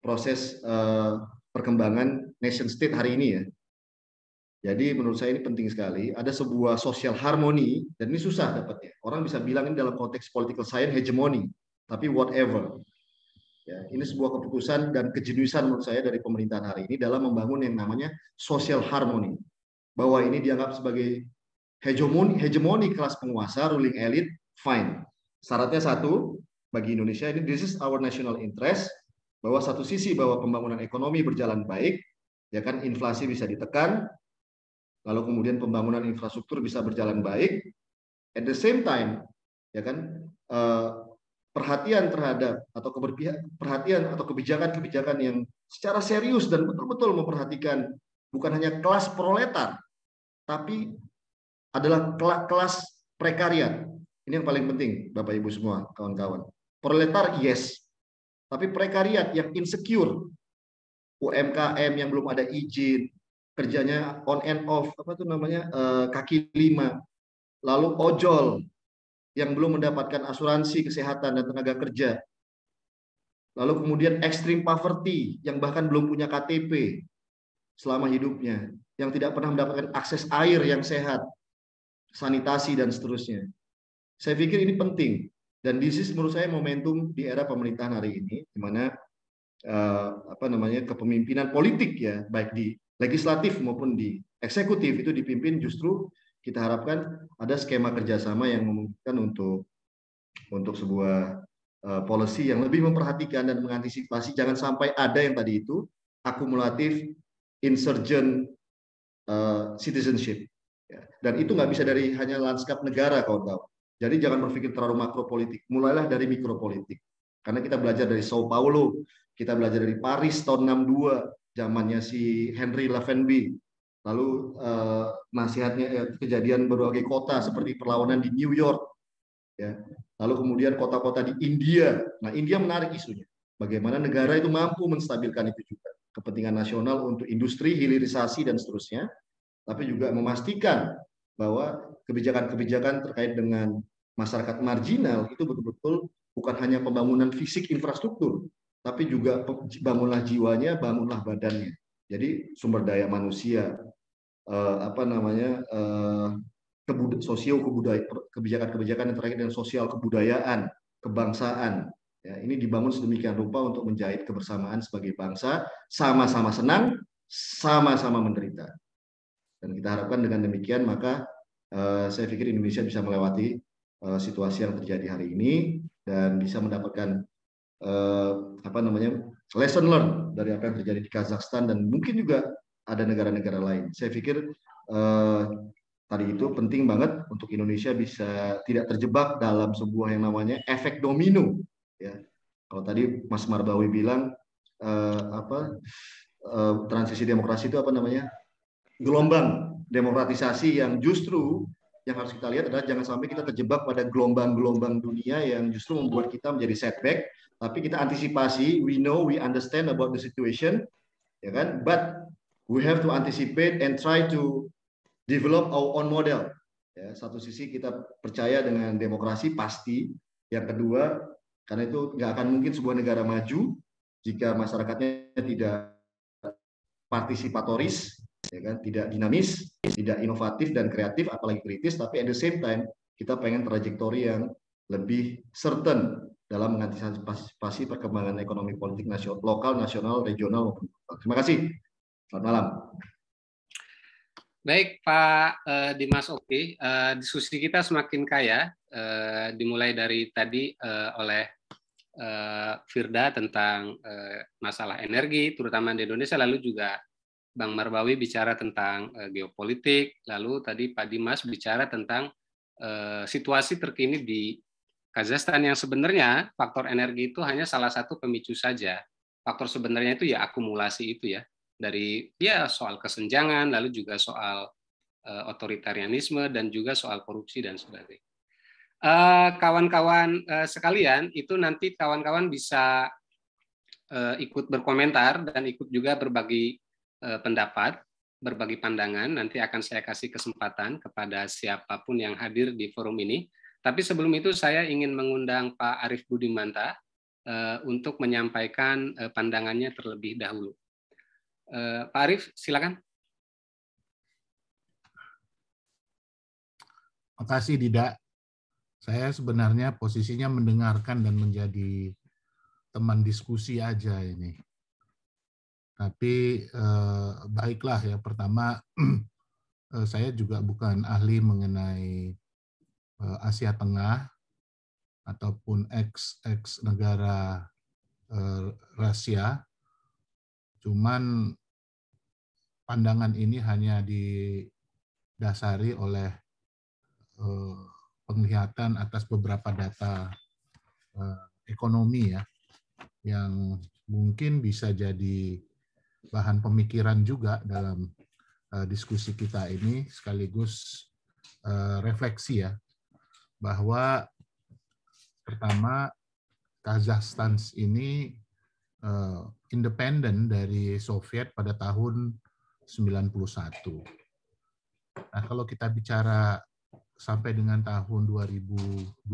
E: proses uh, perkembangan nation state hari ini ya. Jadi menurut saya ini penting sekali. Ada sebuah sosial harmoni dan ini susah dapatnya. Orang bisa bilang ini dalam konteks political science hegemoni, tapi whatever. Ya, ini sebuah keputusan dan kejeniusan menurut saya dari pemerintahan hari ini dalam membangun yang namanya social harmony. Bahwa ini dianggap sebagai hegemoni, hegemoni kelas penguasa, ruling elite, fine. Syaratnya satu, bagi Indonesia ini this is our national interest, bahwa satu sisi bahwa pembangunan ekonomi berjalan baik, ya kan inflasi bisa ditekan, lalu kemudian pembangunan infrastruktur bisa berjalan baik, at the same time, ya kan eh, perhatian terhadap atau keberpihak perhatian atau kebijakan-kebijakan yang secara serius dan betul-betul memperhatikan bukan hanya kelas proletar tapi adalah kelas prekariat. Ini yang paling penting Bapak Ibu semua, kawan-kawan. Proletar yes, tapi prekariat yang insecure. UMKM yang belum ada izin, kerjanya on and off, apa itu namanya? Eh, kaki lima. Lalu ojol yang belum mendapatkan asuransi kesehatan dan tenaga kerja. Lalu kemudian extreme poverty yang bahkan belum punya KTP selama hidupnya, yang tidak pernah mendapatkan akses air yang sehat, sanitasi dan seterusnya. Saya pikir ini penting dan this is menurut saya momentum di era pemerintahan hari ini di mana uh, apa namanya kepemimpinan politik ya baik di legislatif maupun di eksekutif itu dipimpin justru kita harapkan ada skema kerjasama yang memungkinkan untuk untuk sebuah uh, policy yang lebih memperhatikan dan mengantisipasi. Jangan sampai ada yang tadi itu akumulatif insurgent uh, citizenship. Ya. dan itu nggak bisa dari hanya lanskap negara kawan-kawan. Jadi jangan berpikir terlalu makro politik mulailah dari mikropolitik. Karena kita belajar dari Sao Paulo kita belajar dari Paris tahun 62 zamannya si Henry Lavenby lalu uh, nasihatnya eh, kejadian berbagai kota seperti perlawanan di New York, ya. lalu kemudian kota-kota di India. Nah, India menarik isunya. Bagaimana negara itu mampu menstabilkan itu juga kepentingan nasional untuk industri, hilirisasi dan seterusnya, tapi juga memastikan bahwa kebijakan-kebijakan terkait dengan masyarakat marginal itu betul-betul bukan hanya pembangunan fisik infrastruktur, tapi juga bangunlah jiwanya, bangunlah badannya. Jadi sumber daya manusia, uh, apa namanya uh, kebud sosio kebudayaan kebijakan-kebijakan yang terkait dengan sosial kebudayaan kebangsaan. Ya ini dibangun sedemikian rupa untuk menjahit kebersamaan sebagai bangsa sama-sama senang sama-sama menderita. Dan kita harapkan dengan demikian maka uh, saya pikir Indonesia bisa melewati uh, situasi yang terjadi hari ini dan bisa mendapatkan uh, apa namanya lesson learn dari apa yang terjadi di Kazakhstan dan mungkin juga ada negara-negara lain. Saya pikir eh, tadi itu penting banget untuk Indonesia bisa tidak terjebak dalam sebuah yang namanya efek domino. Ya, kalau tadi Mas Marbawi bilang eh, apa eh, transisi demokrasi itu apa namanya gelombang demokratisasi yang justru yang harus kita lihat adalah jangan sampai kita terjebak pada gelombang-gelombang dunia yang justru membuat kita menjadi setback tapi kita antisipasi we know we understand about the situation ya kan but we have to anticipate and try to develop our own model. Ya, satu sisi kita percaya dengan demokrasi pasti, yang kedua karena itu nggak akan mungkin sebuah negara maju jika masyarakatnya tidak partisipatoris, ya kan, tidak dinamis, tidak inovatif dan kreatif, apalagi kritis, tapi at the same time kita pengen trajektori yang lebih certain dalam mengantisipasi perkembangan ekonomi politik nasional, lokal, nasional, regional Terima kasih. Selamat malam.
A: Baik, Pak uh, Dimas Oki, uh, diskusi kita semakin kaya, uh, dimulai dari tadi uh, oleh uh, Firda tentang uh, masalah energi, terutama di Indonesia, lalu juga Bang Marbawi bicara tentang uh, geopolitik, lalu tadi Pak Dimas bicara tentang eh, situasi terkini di Kazakhstan yang sebenarnya faktor energi itu hanya salah satu pemicu saja. Faktor sebenarnya itu ya akumulasi itu ya dari ya soal kesenjangan lalu juga soal uh, otoritarianisme dan juga soal korupsi dan sebagainya. Kawan-kawan uh, uh, sekalian itu nanti kawan-kawan bisa uh, ikut berkomentar dan ikut juga berbagi uh, pendapat, berbagi pandangan. Nanti akan saya kasih kesempatan kepada siapa pun yang hadir di forum ini. Tapi sebelum itu saya ingin mengundang Pak Arief Budimanta uh, untuk menyampaikan uh, pandangannya terlebih dahulu. Uh, Pak Arief, silakan.
G: Terima kasih, Dida. Saya sebenarnya posisinya mendengarkan dan menjadi teman diskusi aja ini. Tapi eh, baiklah ya, pertama eh, saya juga bukan ahli mengenai Eh, Asia Tengah ataupun ex ex negara eh, Rusia. Cuman pandangan ini hanya didasari oleh eh, penglihatan atas beberapa data ekonomi ya yang mungkin bisa jadi bahan pemikiran juga dalam diskusi kita ini sekaligus refleksi ya bahwa pertama Kazakhstan ini uh, independen dari Soviet pada tahun 91. Nah, kalau kita bicara sampai dengan tahun 2020,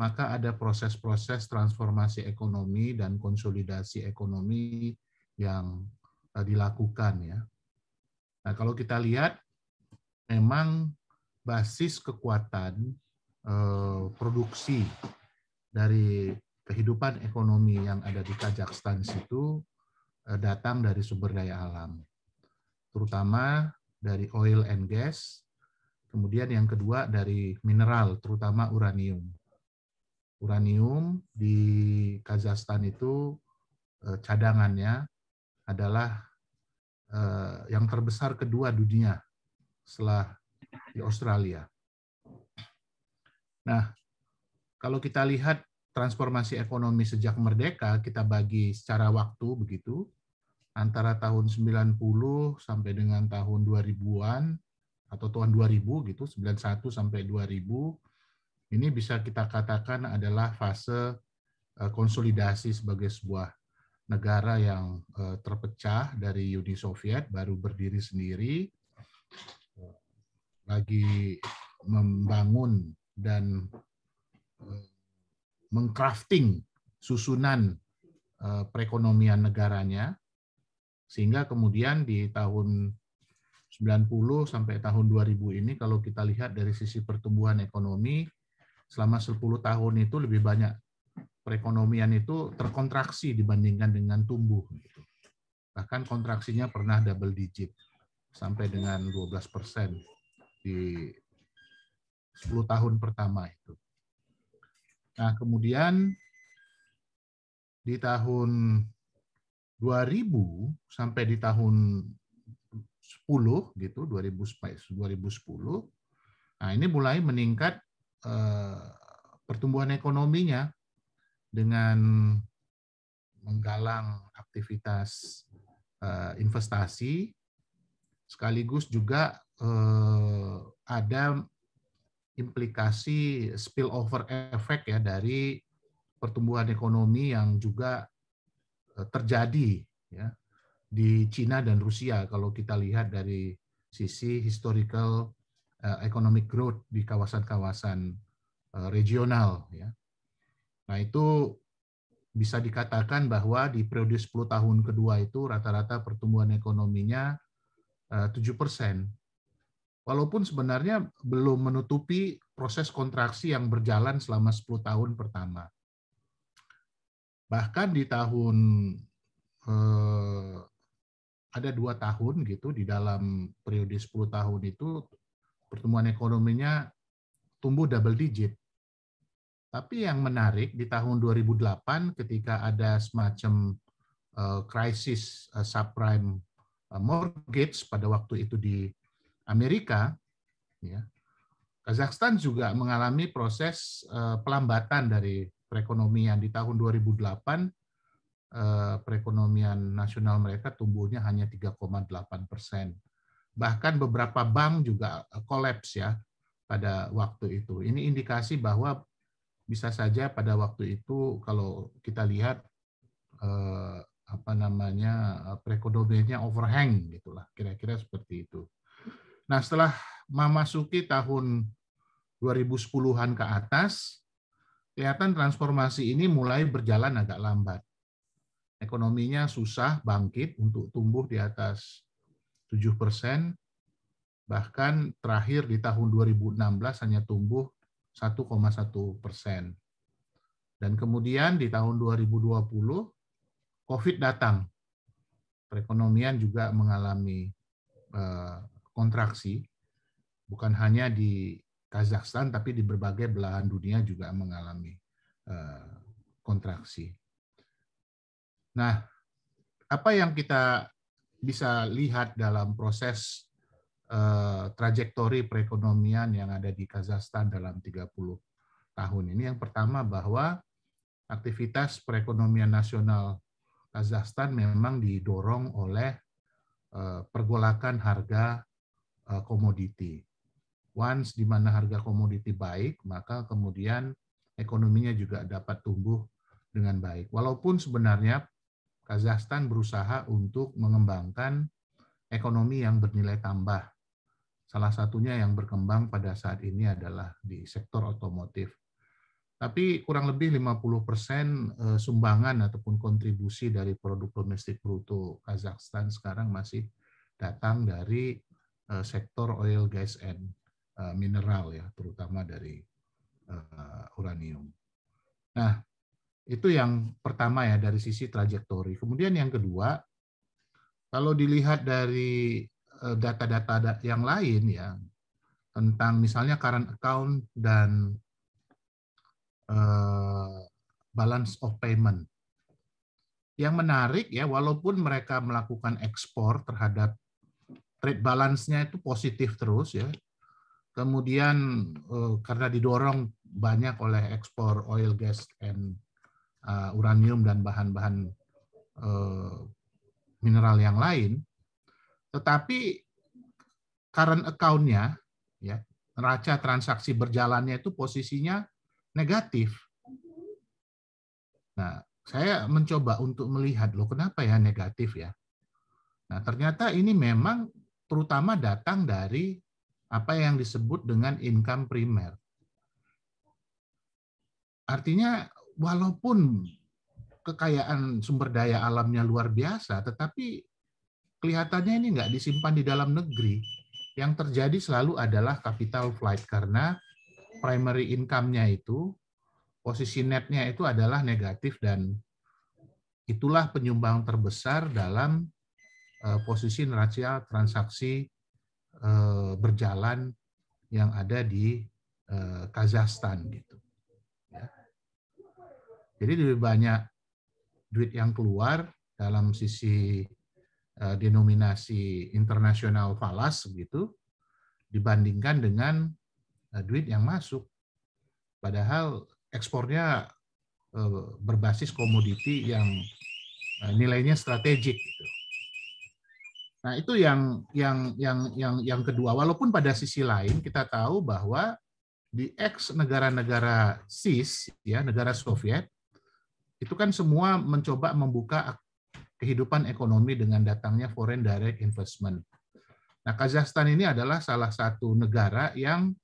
G: maka ada proses-proses transformasi ekonomi dan konsolidasi ekonomi yang uh, dilakukan ya. Nah, kalau kita lihat memang basis kekuatan eh, produksi dari kehidupan ekonomi yang ada di Kazakhstan itu eh, datang dari sumber daya alam, terutama dari oil and gas, kemudian yang kedua dari mineral, terutama uranium. Uranium di Kazakhstan itu eh, cadangannya adalah yang terbesar kedua dunia setelah di Australia. Nah, kalau kita lihat transformasi ekonomi sejak merdeka, kita bagi secara waktu begitu, antara tahun 90 sampai dengan tahun 2000-an, atau tahun 2000 gitu, 91 sampai 2000, ini bisa kita katakan adalah fase eh, konsolidasi sebagai sebuah negara yang eh, terpecah dari Uni Soviet, baru berdiri sendiri, lagi membangun dan eh, mengcrafting susunan eh, perekonomian negaranya sehingga kemudian di tahun 90 sampai tahun 2000 ini kalau kita lihat dari sisi pertumbuhan ekonomi selama 10 tahun itu lebih banyak perekonomian itu terkontraksi dibandingkan dengan tumbuh. Bahkan kontraksinya pernah double digit sampai dengan 12 persen di 10 tahun pertama itu. Nah, kemudian di tahun 2000 sampai di tahun 10 gitu 2000 2010 nah ini mulai meningkat eh, pertumbuhan ekonominya dengan menggalang aktivitas eh, investasi sekaligus juga eh, ada implikasi spillover effect ya dari pertumbuhan ekonomi yang juga eh, terjadi ya di Cina dan Rusia kalau kita lihat dari sisi historical uh, economic growth di kawasan-kawasan uh, regional ya. Nah, itu bisa dikatakan bahwa di periode 10 tahun kedua itu rata-rata pertumbuhan ekonominya 7 persen walaupun sebenarnya belum menutupi proses kontraksi yang berjalan selama 10 tahun pertama. Bahkan di tahun eh, ada dua tahun gitu di dalam periode 10 tahun itu pertumbuhan ekonominya tumbuh double digit. Tapi yang menarik di tahun 2008 ketika ada semacam uh, krisis uh, subprime uh, mortgage pada waktu itu di Amerika, ya, Kazakhstan juga mengalami proses uh, pelambatan dari perekonomian di tahun 2008 uh, perekonomian nasional mereka tumbuhnya hanya 3,8 persen. Bahkan beberapa bank juga kolaps ya pada waktu itu. Ini indikasi bahwa bisa saja pada waktu itu kalau kita lihat apa namanya perekonomiannya overhang gitulah kira-kira seperti itu. Nah setelah memasuki tahun 2010-an ke atas, kelihatan transformasi ini mulai berjalan agak lambat. Ekonominya susah bangkit untuk tumbuh di atas 7 persen, bahkan terakhir di tahun 2016 hanya tumbuh 1,1 persen. Dan kemudian di tahun 2020, COVID datang. Perekonomian juga mengalami eh, kontraksi, bukan hanya di Kazakhstan, tapi di berbagai belahan dunia juga mengalami uh, kontraksi. Nah, apa yang kita bisa lihat dalam proses uh, trajektori perekonomian yang ada di Kazakhstan dalam 30 tahun ini? Yang pertama bahwa aktivitas perekonomian nasional Kazakhstan memang didorong oleh uh, pergolakan harga komoditi once di mana harga komoditi baik, maka kemudian ekonominya juga dapat tumbuh dengan baik. Walaupun sebenarnya Kazakhstan berusaha untuk mengembangkan ekonomi yang bernilai tambah. Salah satunya yang berkembang pada saat ini adalah di sektor otomotif. Tapi kurang lebih 50 persen eh, sumbangan ataupun kontribusi dari produk domestik bruto Kazakhstan sekarang masih datang dari eh, sektor oil, gas, and Eh, mineral ya, terutama dari uh, uranium. Nah, itu yang pertama ya dari sisi trajektori. Kemudian yang kedua, kalau dilihat dari eh, data-data yang lain ya tentang misalnya current account dan balance of payment. Yang menarik ya, walaupun mereka melakukan ekspor terhadap trade balance-nya itu positif terus ya, Kemudian eh, karena didorong banyak oleh ekspor oil, gas, and uh, uranium dan bahan-bahan uh, mineral yang lain, tetapi current account-nya, ya, neraca transaksi berjalannya itu posisinya negatif. Nah, saya mencoba untuk melihat loh kenapa ya negatif ya. Nah, ternyata ini memang terutama datang dari apa yang disebut dengan income primer. Artinya walaupun kekayaan sumber daya alamnya luar biasa, tetapi kelihatannya ini nggak disimpan di dalam negeri. Yang terjadi selalu adalah capital flight karena primary income-nya itu, posisi netnya itu adalah negatif dan itulah penyumbang terbesar dalam posisi neraca transaksi Eh, berjalan yang ada di eh, Kazakhstan gitu. Ya. Jadi lebih banyak duit yang keluar dalam sisi eh, denominasi internasional falas gitu dibandingkan dengan duit yang masuk. Padahal ekspornya berbasis komoditi yang nilainya strategik gitu. Nah, itu yang yang yang yang yang kedua. Walaupun pada sisi lain kita tahu bahwa di ex negara-negara CIS ya, negara Soviet itu kan semua mencoba membuka kehidupan ekonomi dengan datangnya foreign direct investment. Nah, Kazakhstan ini adalah salah satu negara yang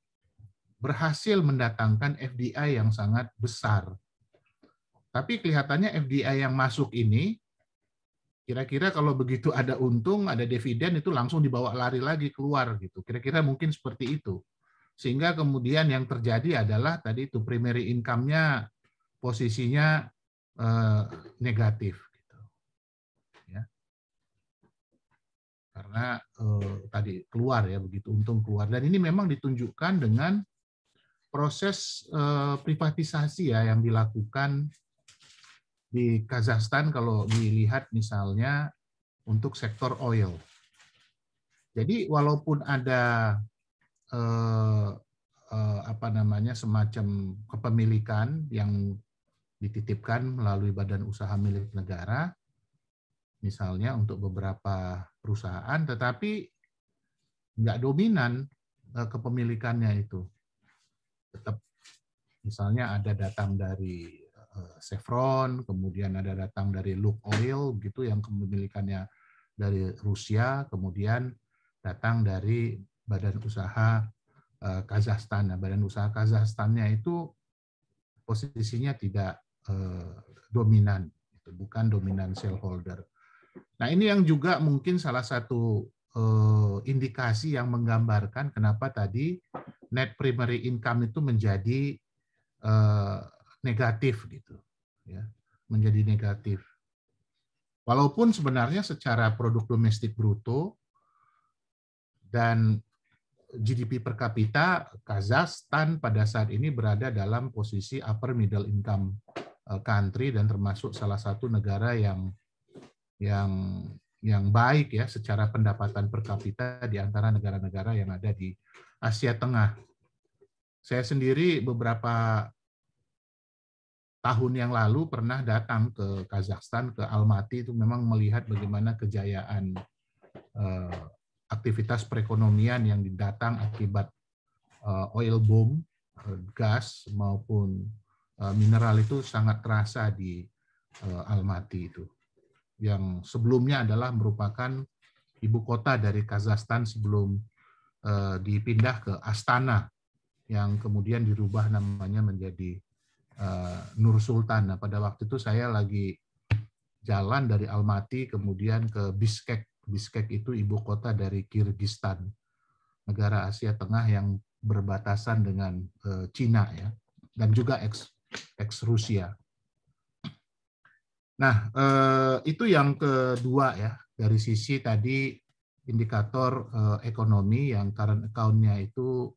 G: berhasil mendatangkan FDI yang sangat besar. Tapi kelihatannya FDI yang masuk ini Kira-kira kalau begitu ada untung, ada dividen itu langsung dibawa lari lagi keluar gitu. Kira-kira mungkin seperti itu. Sehingga kemudian yang terjadi adalah tadi itu primary income-nya posisinya eh, negatif gitu. Ya. Karena eh, tadi keluar ya begitu untung keluar dan ini memang ditunjukkan dengan proses eh, privatisasi ya yang dilakukan di Kazakhstan kalau dilihat misalnya untuk sektor oil. Jadi walaupun ada eh, eh, apa namanya semacam kepemilikan yang dititipkan melalui badan usaha milik negara, misalnya untuk beberapa perusahaan, tetapi nggak dominan eh, kepemilikannya itu. Tetap misalnya ada datang dari Chevron, kemudian ada datang dari Luk Oil gitu yang kepemilikannya dari Rusia, kemudian datang dari badan usaha uh, Kazakhstan. Nah, badan usaha Kazakhstannya itu posisinya tidak uh, dominan, itu bukan dominan shareholder. Nah, ini yang juga mungkin salah satu indikasi yang menggambarkan kenapa tadi net primary income itu menjadi negatif gitu, ya, menjadi negatif. Walaupun sebenarnya secara produk domestik bruto dan GDP per kapita Kazakhstan pada saat ini berada dalam posisi upper middle income eh, country dan termasuk salah satu negara yang yang yang baik ya secara pendapatan per kapita di antara negara-negara yang ada di Asia Tengah. Saya sendiri beberapa tahun yang lalu pernah datang ke Kazakhstan ke Almaty itu memang melihat bagaimana kejayaan eh, aktivitas perekonomian yang didatang akibat uh, oil boom, uh, gas maupun mineral itu sangat terasa di Almaty itu. Yang sebelumnya adalah merupakan ibu kota dari Kazakhstan sebelum dipindah ke Astana yang kemudian dirubah namanya menjadi Nur Sultan. Nah, pada waktu itu saya lagi jalan dari Almaty kemudian ke Bishkek Bishkek itu ibu kota dari Kirgistan, negara Asia Tengah yang berbatasan dengan eh, Cina ya, dan juga ex ex Rusia. Nah, eh, itu yang kedua ya dari sisi tadi indikator eh, ekonomi yang current account-nya itu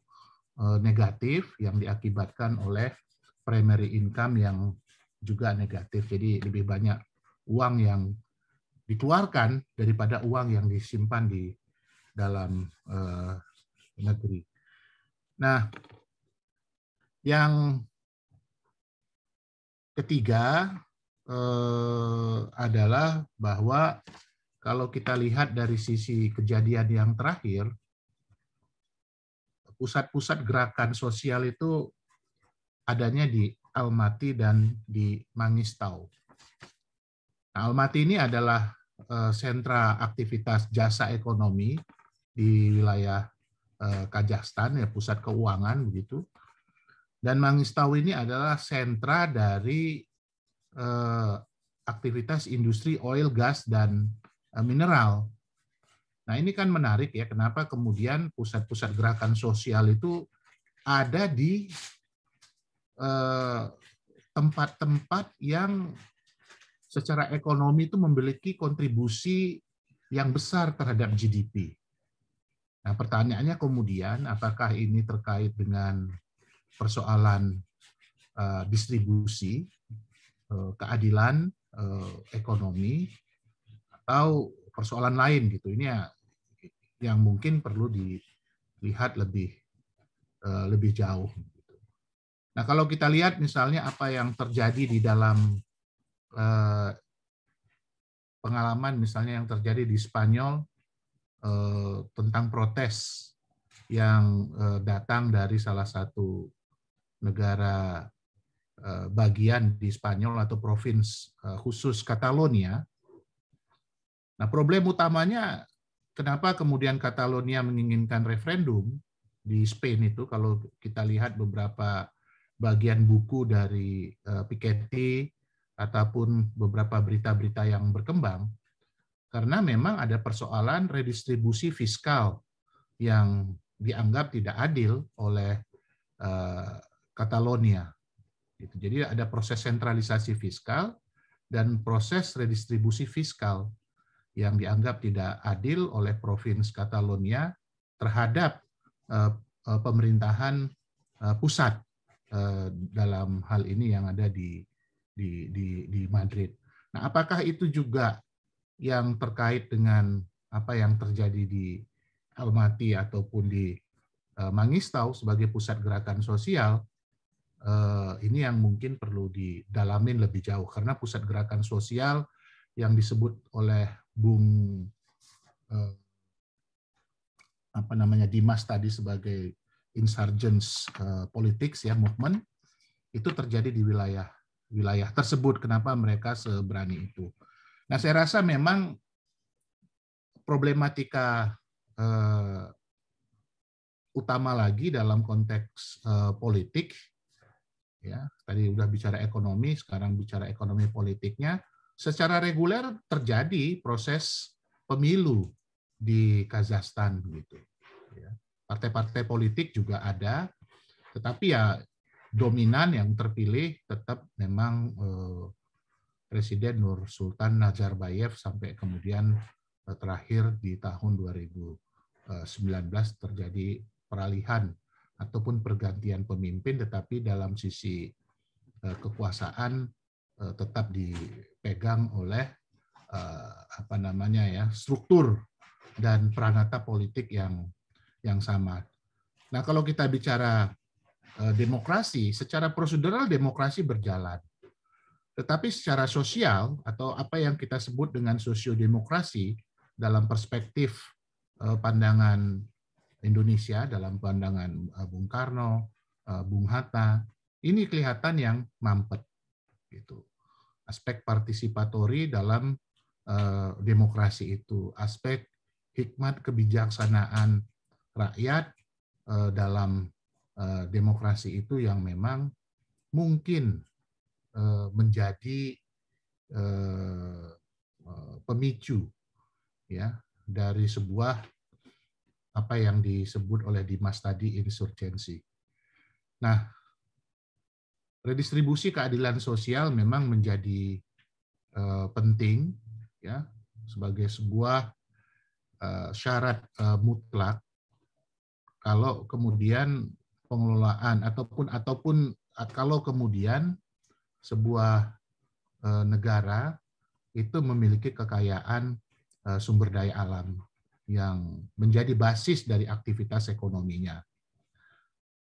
G: negatif yang diakibatkan oleh primary income yang juga negatif. Jadi lebih banyak uang yang dikeluarkan daripada uang yang disimpan di dalam uh, negeri. Nah, yang ketiga uh, adalah bahwa kalau kita lihat dari sisi kejadian yang terakhir, pusat-pusat gerakan sosial itu adanya di Almaty dan di Mangistau. Nah, Almaty ini adalah Eh, sentra aktivitas jasa ekonomi di wilayah eh, Kazakhstan ya pusat keuangan begitu. Dan Mangistau ini adalah sentra dari eh, aktivitas industri oil, gas dan mineral. Nah, ini kan menarik ya kenapa kemudian pusat-pusat gerakan sosial itu ada di tempat-tempat yang secara ekonomi itu memiliki kontribusi yang besar terhadap GDP. Nah, pertanyaannya kemudian apakah ini terkait dengan persoalan uh, distribusi, uh, keadilan ekonomi atau persoalan lain gitu. Ini ya yang mungkin perlu dilihat lebih lebih jauh. Nah, kalau kita lihat misalnya apa yang terjadi di dalam Eh, pengalaman misalnya yang terjadi di Spanyol eh, tentang protes yang eh, datang dari salah satu negara bagian di Spanyol atau provins khusus Catalonia. Nah, problem utamanya kenapa kemudian Catalonia menginginkan referendum di Spain itu kalau kita lihat beberapa bagian buku dari Piketty ataupun beberapa berita-berita yang berkembang karena memang ada persoalan redistribusi fiskal yang dianggap tidak adil oleh uh, Catalonia. Gitu. Jadi ada proses sentralisasi fiskal dan proses redistribusi fiskal yang dianggap tidak adil oleh provinsi Catalonia terhadap uh, uh, pemerintahan uh, pusat uh, dalam hal ini yang ada di di, di, di Madrid. Nah, apakah itu juga yang terkait dengan apa yang terjadi di Almaty ataupun di Mangistau sebagai pusat gerakan sosial ini yang mungkin perlu didalamin lebih jauh karena pusat gerakan sosial yang disebut oleh Bung apa namanya Dimas tadi sebagai insurgents politics ya movement itu terjadi di wilayah wilayah tersebut kenapa mereka seberani itu. Nah, saya rasa memang problematika eh, utama lagi dalam konteks eh, politik ya tadi udah bicara ekonomi sekarang bicara ekonomi politiknya secara reguler terjadi proses pemilu di Kazakhstan gitu ya. Partai-partai politik juga ada tetapi ya dominan yang terpilih tetap memang eh, Presiden Nur Sultan Nazarbayev sampai kemudian Eh, terakhir di tahun 2019 terjadi peralihan ataupun pergantian pemimpin tetapi dalam sisi eh, kekuasaan tetap dipegang oleh apa namanya ya struktur dan peranata politik yang yang sama. Nah, kalau kita bicara demokrasi, secara prosedural demokrasi berjalan. Tetapi secara sosial atau apa yang kita sebut dengan sosiodemokrasi dalam perspektif eh, pandangan Indonesia, dalam pandangan eh, Bung Karno, eh, Bung Hatta, ini kelihatan yang mampet. Gitu. Aspek partisipatori dalam demokrasi itu, aspek hikmat kebijaksanaan rakyat dalam demokrasi itu yang memang mungkin menjadi pemicu ya dari sebuah apa yang disebut oleh Dimas tadi insurgensi. Nah, redistribusi keadilan sosial memang menjadi penting ya sebagai sebuah syarat mutlak kalau kemudian pengelolaan ataupun ataupun kalau kemudian sebuah negara itu memiliki kekayaan Eh, sumber daya alam yang menjadi basis dari aktivitas ekonominya.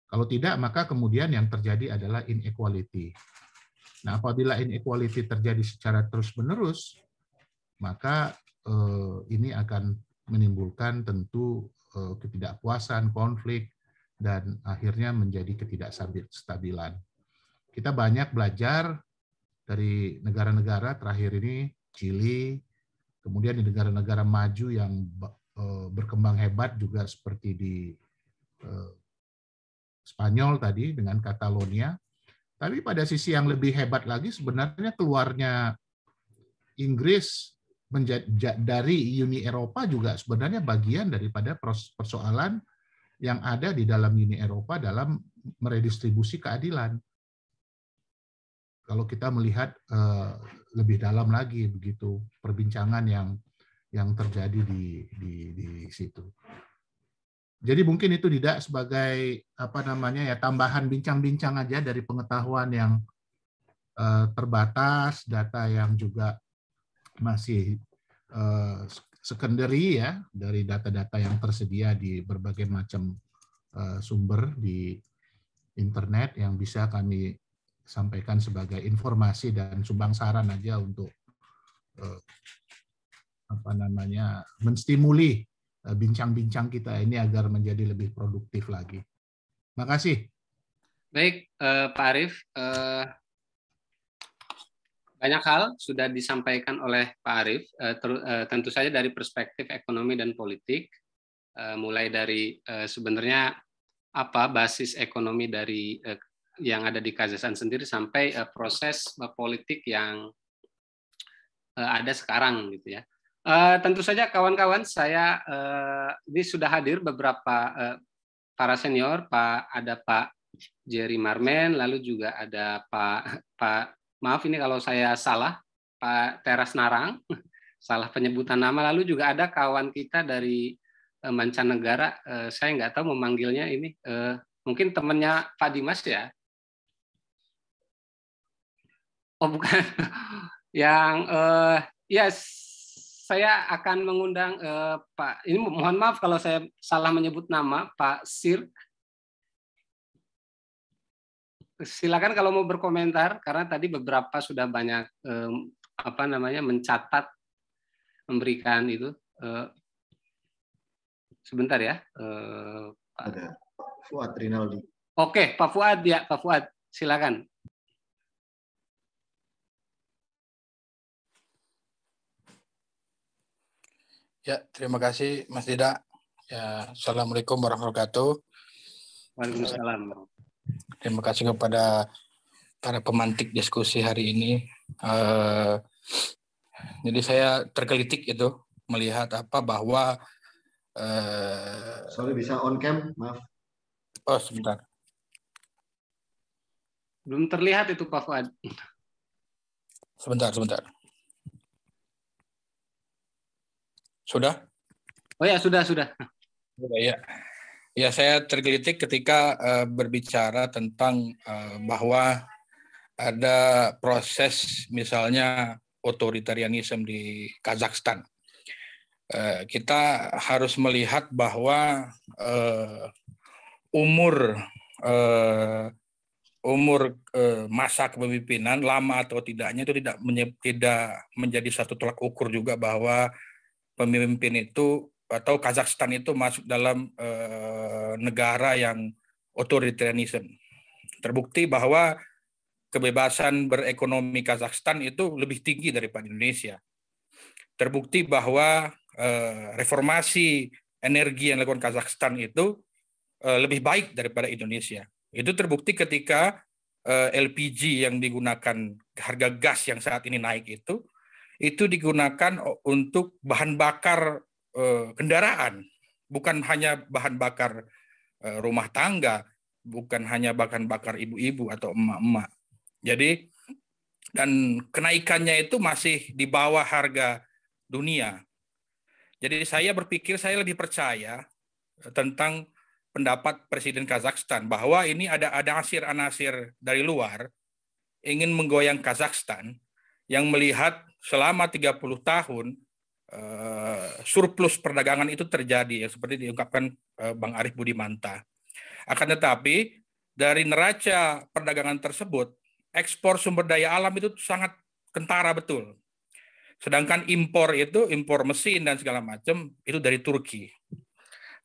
G: Kalau tidak, maka kemudian yang terjadi adalah inequality. Nah, apabila inequality terjadi secara terus-menerus, maka eh, ini akan menimbulkan tentu eh, ketidakpuasan, konflik, dan akhirnya menjadi ketidakstabilan. Kita banyak belajar dari negara-negara terakhir ini, Chili, Kemudian di negara-negara maju yang eh, berkembang hebat juga seperti di eh, Spanyol tadi dengan Catalonia. Tapi pada sisi yang lebih hebat lagi sebenarnya keluarnya Inggris dari Uni Eropa juga sebenarnya bagian daripada persoalan yang ada di dalam Uni Eropa dalam meredistribusi keadilan kalau kita melihat uh, lebih dalam lagi begitu perbincangan yang yang terjadi di di di situ. Jadi mungkin itu tidak sebagai apa namanya ya tambahan bincang-bincang aja dari pengetahuan yang uh, terbatas, data yang juga masih uh, secondary ya dari data-data yang tersedia di berbagai macam uh, sumber di internet yang bisa kami sampaikan sebagai informasi dan sumbang saran aja untuk eh, apa namanya menstimuli bincang-bincang kita ini agar menjadi lebih produktif lagi. Terima kasih.
A: Baik, eh, Pak Arief, banyak hal sudah disampaikan oleh Pak Arief, eh, eh, tentu saja dari perspektif ekonomi dan politik, eh, mulai dari sebenarnya apa basis ekonomi dari yang ada di Kazakhstan sendiri sampai proses politik yang ada sekarang gitu ya. Tentu saja kawan-kawan saya ini sudah hadir beberapa para senior, Pak ada Pak Jerry Marmen, lalu juga ada Pak Pak maaf ini kalau saya salah Pak Teras Narang, salah penyebutan nama, lalu juga ada kawan kita dari uh, mancanegara, uh, saya nggak tahu memanggilnya ini, uh, mungkin temannya Pak Dimas ya, Oh bukan. Yang ya saya akan mengundang Pak. Ini mohon maaf kalau saya salah menyebut nama Pak Sir. Silakan kalau mau berkomentar karena tadi beberapa sudah banyak um, apa namanya mencatat memberikan itu. Uh, sebentar ya.
E: Pak. Ada Fuad Rinaldi.
A: Oke, Pak Fuad ya, Pak Fuad, silakan.
H: Ya, terima kasih Mas Dida. Ya, Assalamualaikum warahmatullahi wabarakatuh.
A: Waalaikumsalam.
H: Terima kasih kepada para pemantik diskusi hari ini. Uh, jadi saya tergelitik itu melihat apa bahwa
E: uh, sorry bisa on cam maaf
H: oh sebentar
A: belum terlihat itu Pak Fuad
H: sebentar sebentar Sudah?
A: Oh ya, sudah, sudah.
H: Sudah ya. Ya, saya tergelitik ketika uh, berbicara tentang uh, bahwa ada proses misalnya otoritarianisme di Kazakhstan. Uh, kita harus melihat bahwa uh, umur uh, umur uh, masa kepemimpinan lama atau tidaknya itu tidak tidak menjadi satu tolak ukur juga bahwa pemimpin itu atau Kazakhstan itu masuk dalam uh, negara yang otoritarianisme. Terbukti bahwa kebebasan berekonomi Kazakhstan itu lebih tinggi daripada Indonesia. Terbukti bahwa uh, reformasi energi yang dilakukan Kazakhstan itu uh, lebih baik daripada Indonesia. Itu terbukti ketika LPG yang digunakan harga gas yang saat ini naik itu itu digunakan untuk bahan bakar eh, kendaraan, bukan hanya bahan bakar eh, rumah tangga, bukan hanya bahan bakar ibu-ibu atau emak-emak. Jadi dan kenaikannya itu masih di bawah harga dunia. Jadi saya berpikir saya lebih percaya eh, tentang pendapat Presiden Kazakhstan bahwa ini ada ada anasir-anasir dari luar ingin menggoyang Kazakhstan yang melihat selama 30 tahun uh, surplus perdagangan itu terjadi ya seperti diungkapkan uh, Bang Arif Budimanta. Akan tetapi dari neraca perdagangan tersebut ekspor sumber daya alam itu sangat kentara betul. Sedangkan impor itu impor mesin dan segala macam itu dari Turki.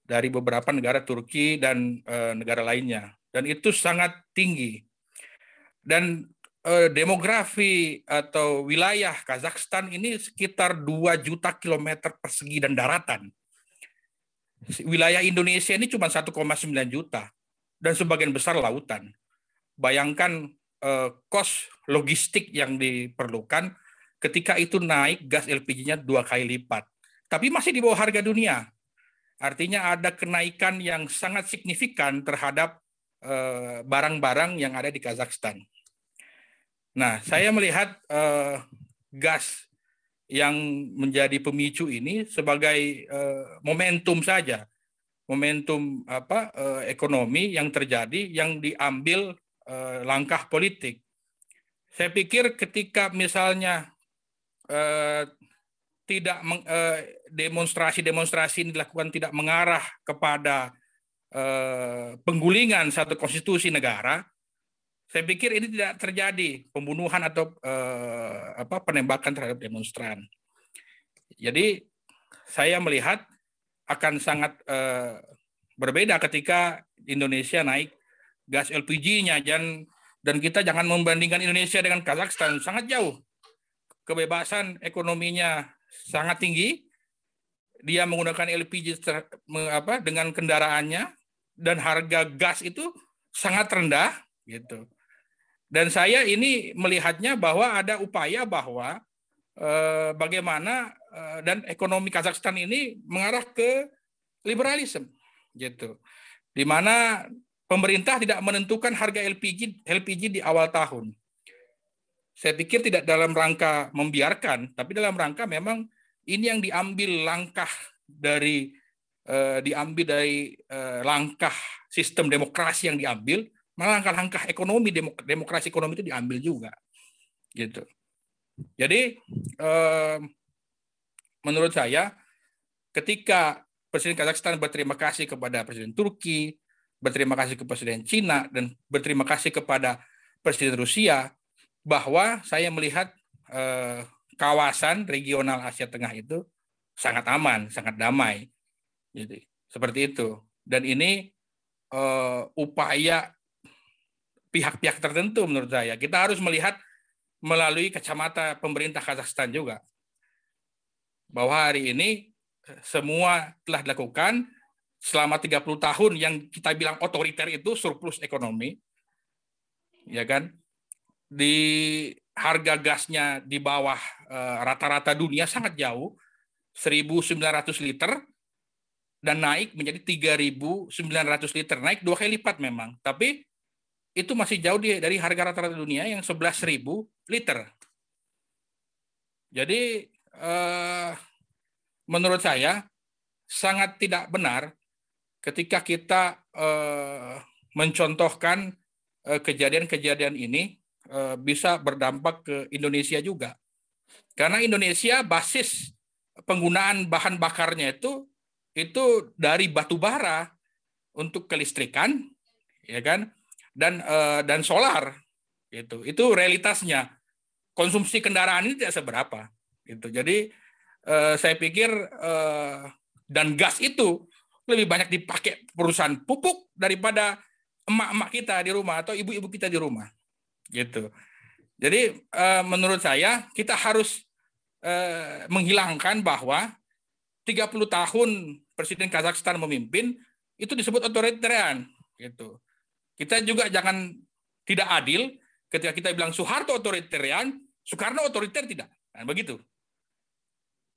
H: Dari beberapa negara Turki dan e, negara lainnya dan itu sangat tinggi. Dan eh, demografi atau wilayah Kazakhstan ini sekitar 2 juta kilometer persegi dan daratan. Wilayah Indonesia ini cuma 1,9 juta dan sebagian besar lautan. Bayangkan eh, kos logistik yang diperlukan ketika itu naik gas LPG-nya dua kali lipat. Tapi masih di bawah harga dunia. Artinya ada kenaikan yang sangat signifikan terhadap eh, barang-barang yang ada di Kazakhstan. Nah, saya melihat uh, gas yang menjadi pemicu ini sebagai uh, momentum saja, momentum apa uh, ekonomi yang terjadi yang diambil uh, langkah politik. Saya pikir ketika misalnya uh, tidak demonstrasi-demonstrasi ini dilakukan tidak mengarah kepada uh, penggulingan satu konstitusi negara, saya pikir ini tidak terjadi pembunuhan atau eh, apa penembakan terhadap demonstran. Jadi saya melihat akan sangat eh, berbeda ketika Indonesia naik gas LPG-nya dan dan kita jangan membandingkan Indonesia dengan Kazakhstan sangat jauh. Kebebasan ekonominya sangat tinggi. Dia menggunakan LPG ter, apa dengan kendaraannya dan harga gas itu sangat rendah gitu. Dan saya ini melihatnya bahwa ada upaya bahwa eh, bagaimana eh, dan ekonomi Kazakhstan ini mengarah ke liberalisme gitu. Di mana pemerintah tidak menentukan harga LPG LPG di awal tahun. Saya pikir tidak dalam rangka membiarkan, tapi dalam rangka memang ini yang diambil langkah dari eh, diambil dari eh, langkah sistem demokrasi yang diambil malah langkah-langkah ekonomi demokrasi ekonomi itu diambil juga gitu jadi menurut saya ketika Presiden Kazakhstan berterima kasih kepada Presiden Turki, berterima kasih ke Presiden Cina, dan berterima kasih kepada Presiden Rusia, bahwa saya melihat eh, kawasan regional Asia Tengah itu sangat aman, sangat damai. Jadi, seperti itu. Dan ini uh, upaya pihak-pihak tertentu menurut saya. Kita harus melihat melalui kacamata pemerintah Kazakhstan juga. Bahwa hari ini eh, semua telah dilakukan selama 30 tahun yang kita bilang otoriter itu surplus ekonomi. Ya kan? Di harga gasnya di bawah eh, rata-rata dunia sangat jauh, 1.900 liter dan naik menjadi 3.900 liter, naik dua kali lipat memang. Tapi itu masih jauh dari harga rata-rata dunia yang 11.000 liter. Jadi eh, menurut saya sangat tidak benar ketika kita eh, mencontohkan eh, kejadian-kejadian ini eh, bisa berdampak ke Indonesia juga. Karena Indonesia basis penggunaan bahan bakarnya itu itu dari batu bara untuk kelistrikan, ya kan, dan uh, dan solar, itu itu realitasnya. Konsumsi kendaraan ini tidak seberapa, itu. Jadi uh, saya pikir uh, dan gas itu lebih banyak dipakai perusahaan pupuk daripada emak-emak kita di rumah atau ibu-ibu kita di rumah, gitu. Jadi uh, menurut saya kita harus uh, menghilangkan bahwa 30 tahun Presiden Kazakhstan memimpin itu disebut otoritarian gitu. Kita juga jangan tidak adil ketika kita bilang Soeharto otoritarian, Soekarno otoriter tidak. Nah, begitu.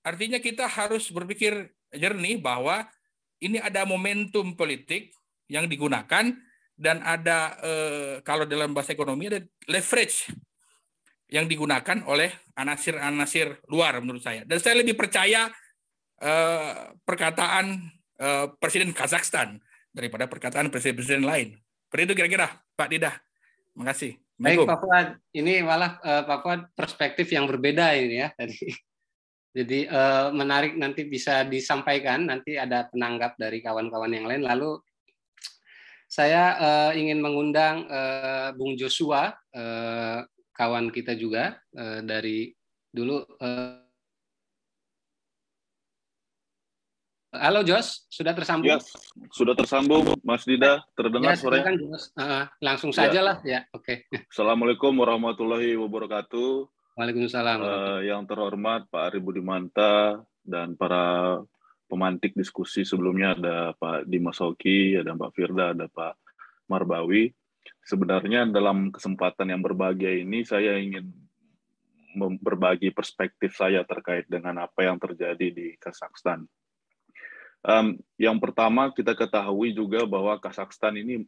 H: Artinya kita harus berpikir jernih bahwa ini ada momentum politik yang digunakan dan ada eh, kalau dalam bahasa ekonomi ada leverage yang digunakan oleh anasir-anasir luar menurut saya. Dan saya lebih percaya Eh, perkataan uh, Presiden Kazakhstan daripada perkataan presiden-presiden lain. Seperti itu kira-kira, Pak Didah. Terima kasih.
A: Baik, Pak Fuad. Ini malah uh, Pak Fuad perspektif yang berbeda ini ya tadi. Jadi uh, menarik nanti bisa disampaikan nanti ada penanggap dari kawan-kawan yang lain. Lalu saya uh, ingin mengundang uh, Bung Joshua, uh, kawan kita juga uh, dari dulu uh, Halo Jos, sudah tersambung?
I: Ya, sudah tersambung, Mas Dida. Terdengar ya, suaranya?
A: Uh, langsung saja ya. lah, ya. Oke. Okay.
I: Assalamualaikum warahmatullahi wabarakatuh.
A: Waalaikumsalam.
I: Uh, yang terhormat Pak Ari Budimanta dan para pemantik diskusi sebelumnya ada Pak Dimas Hoki, ada Pak Firda, ada Pak Marbawi. Sebenarnya dalam kesempatan yang berbahagia ini saya ingin berbagi perspektif saya terkait dengan apa yang terjadi di Kazakhstan Um, yang pertama kita ketahui juga bahwa Kazakhstan ini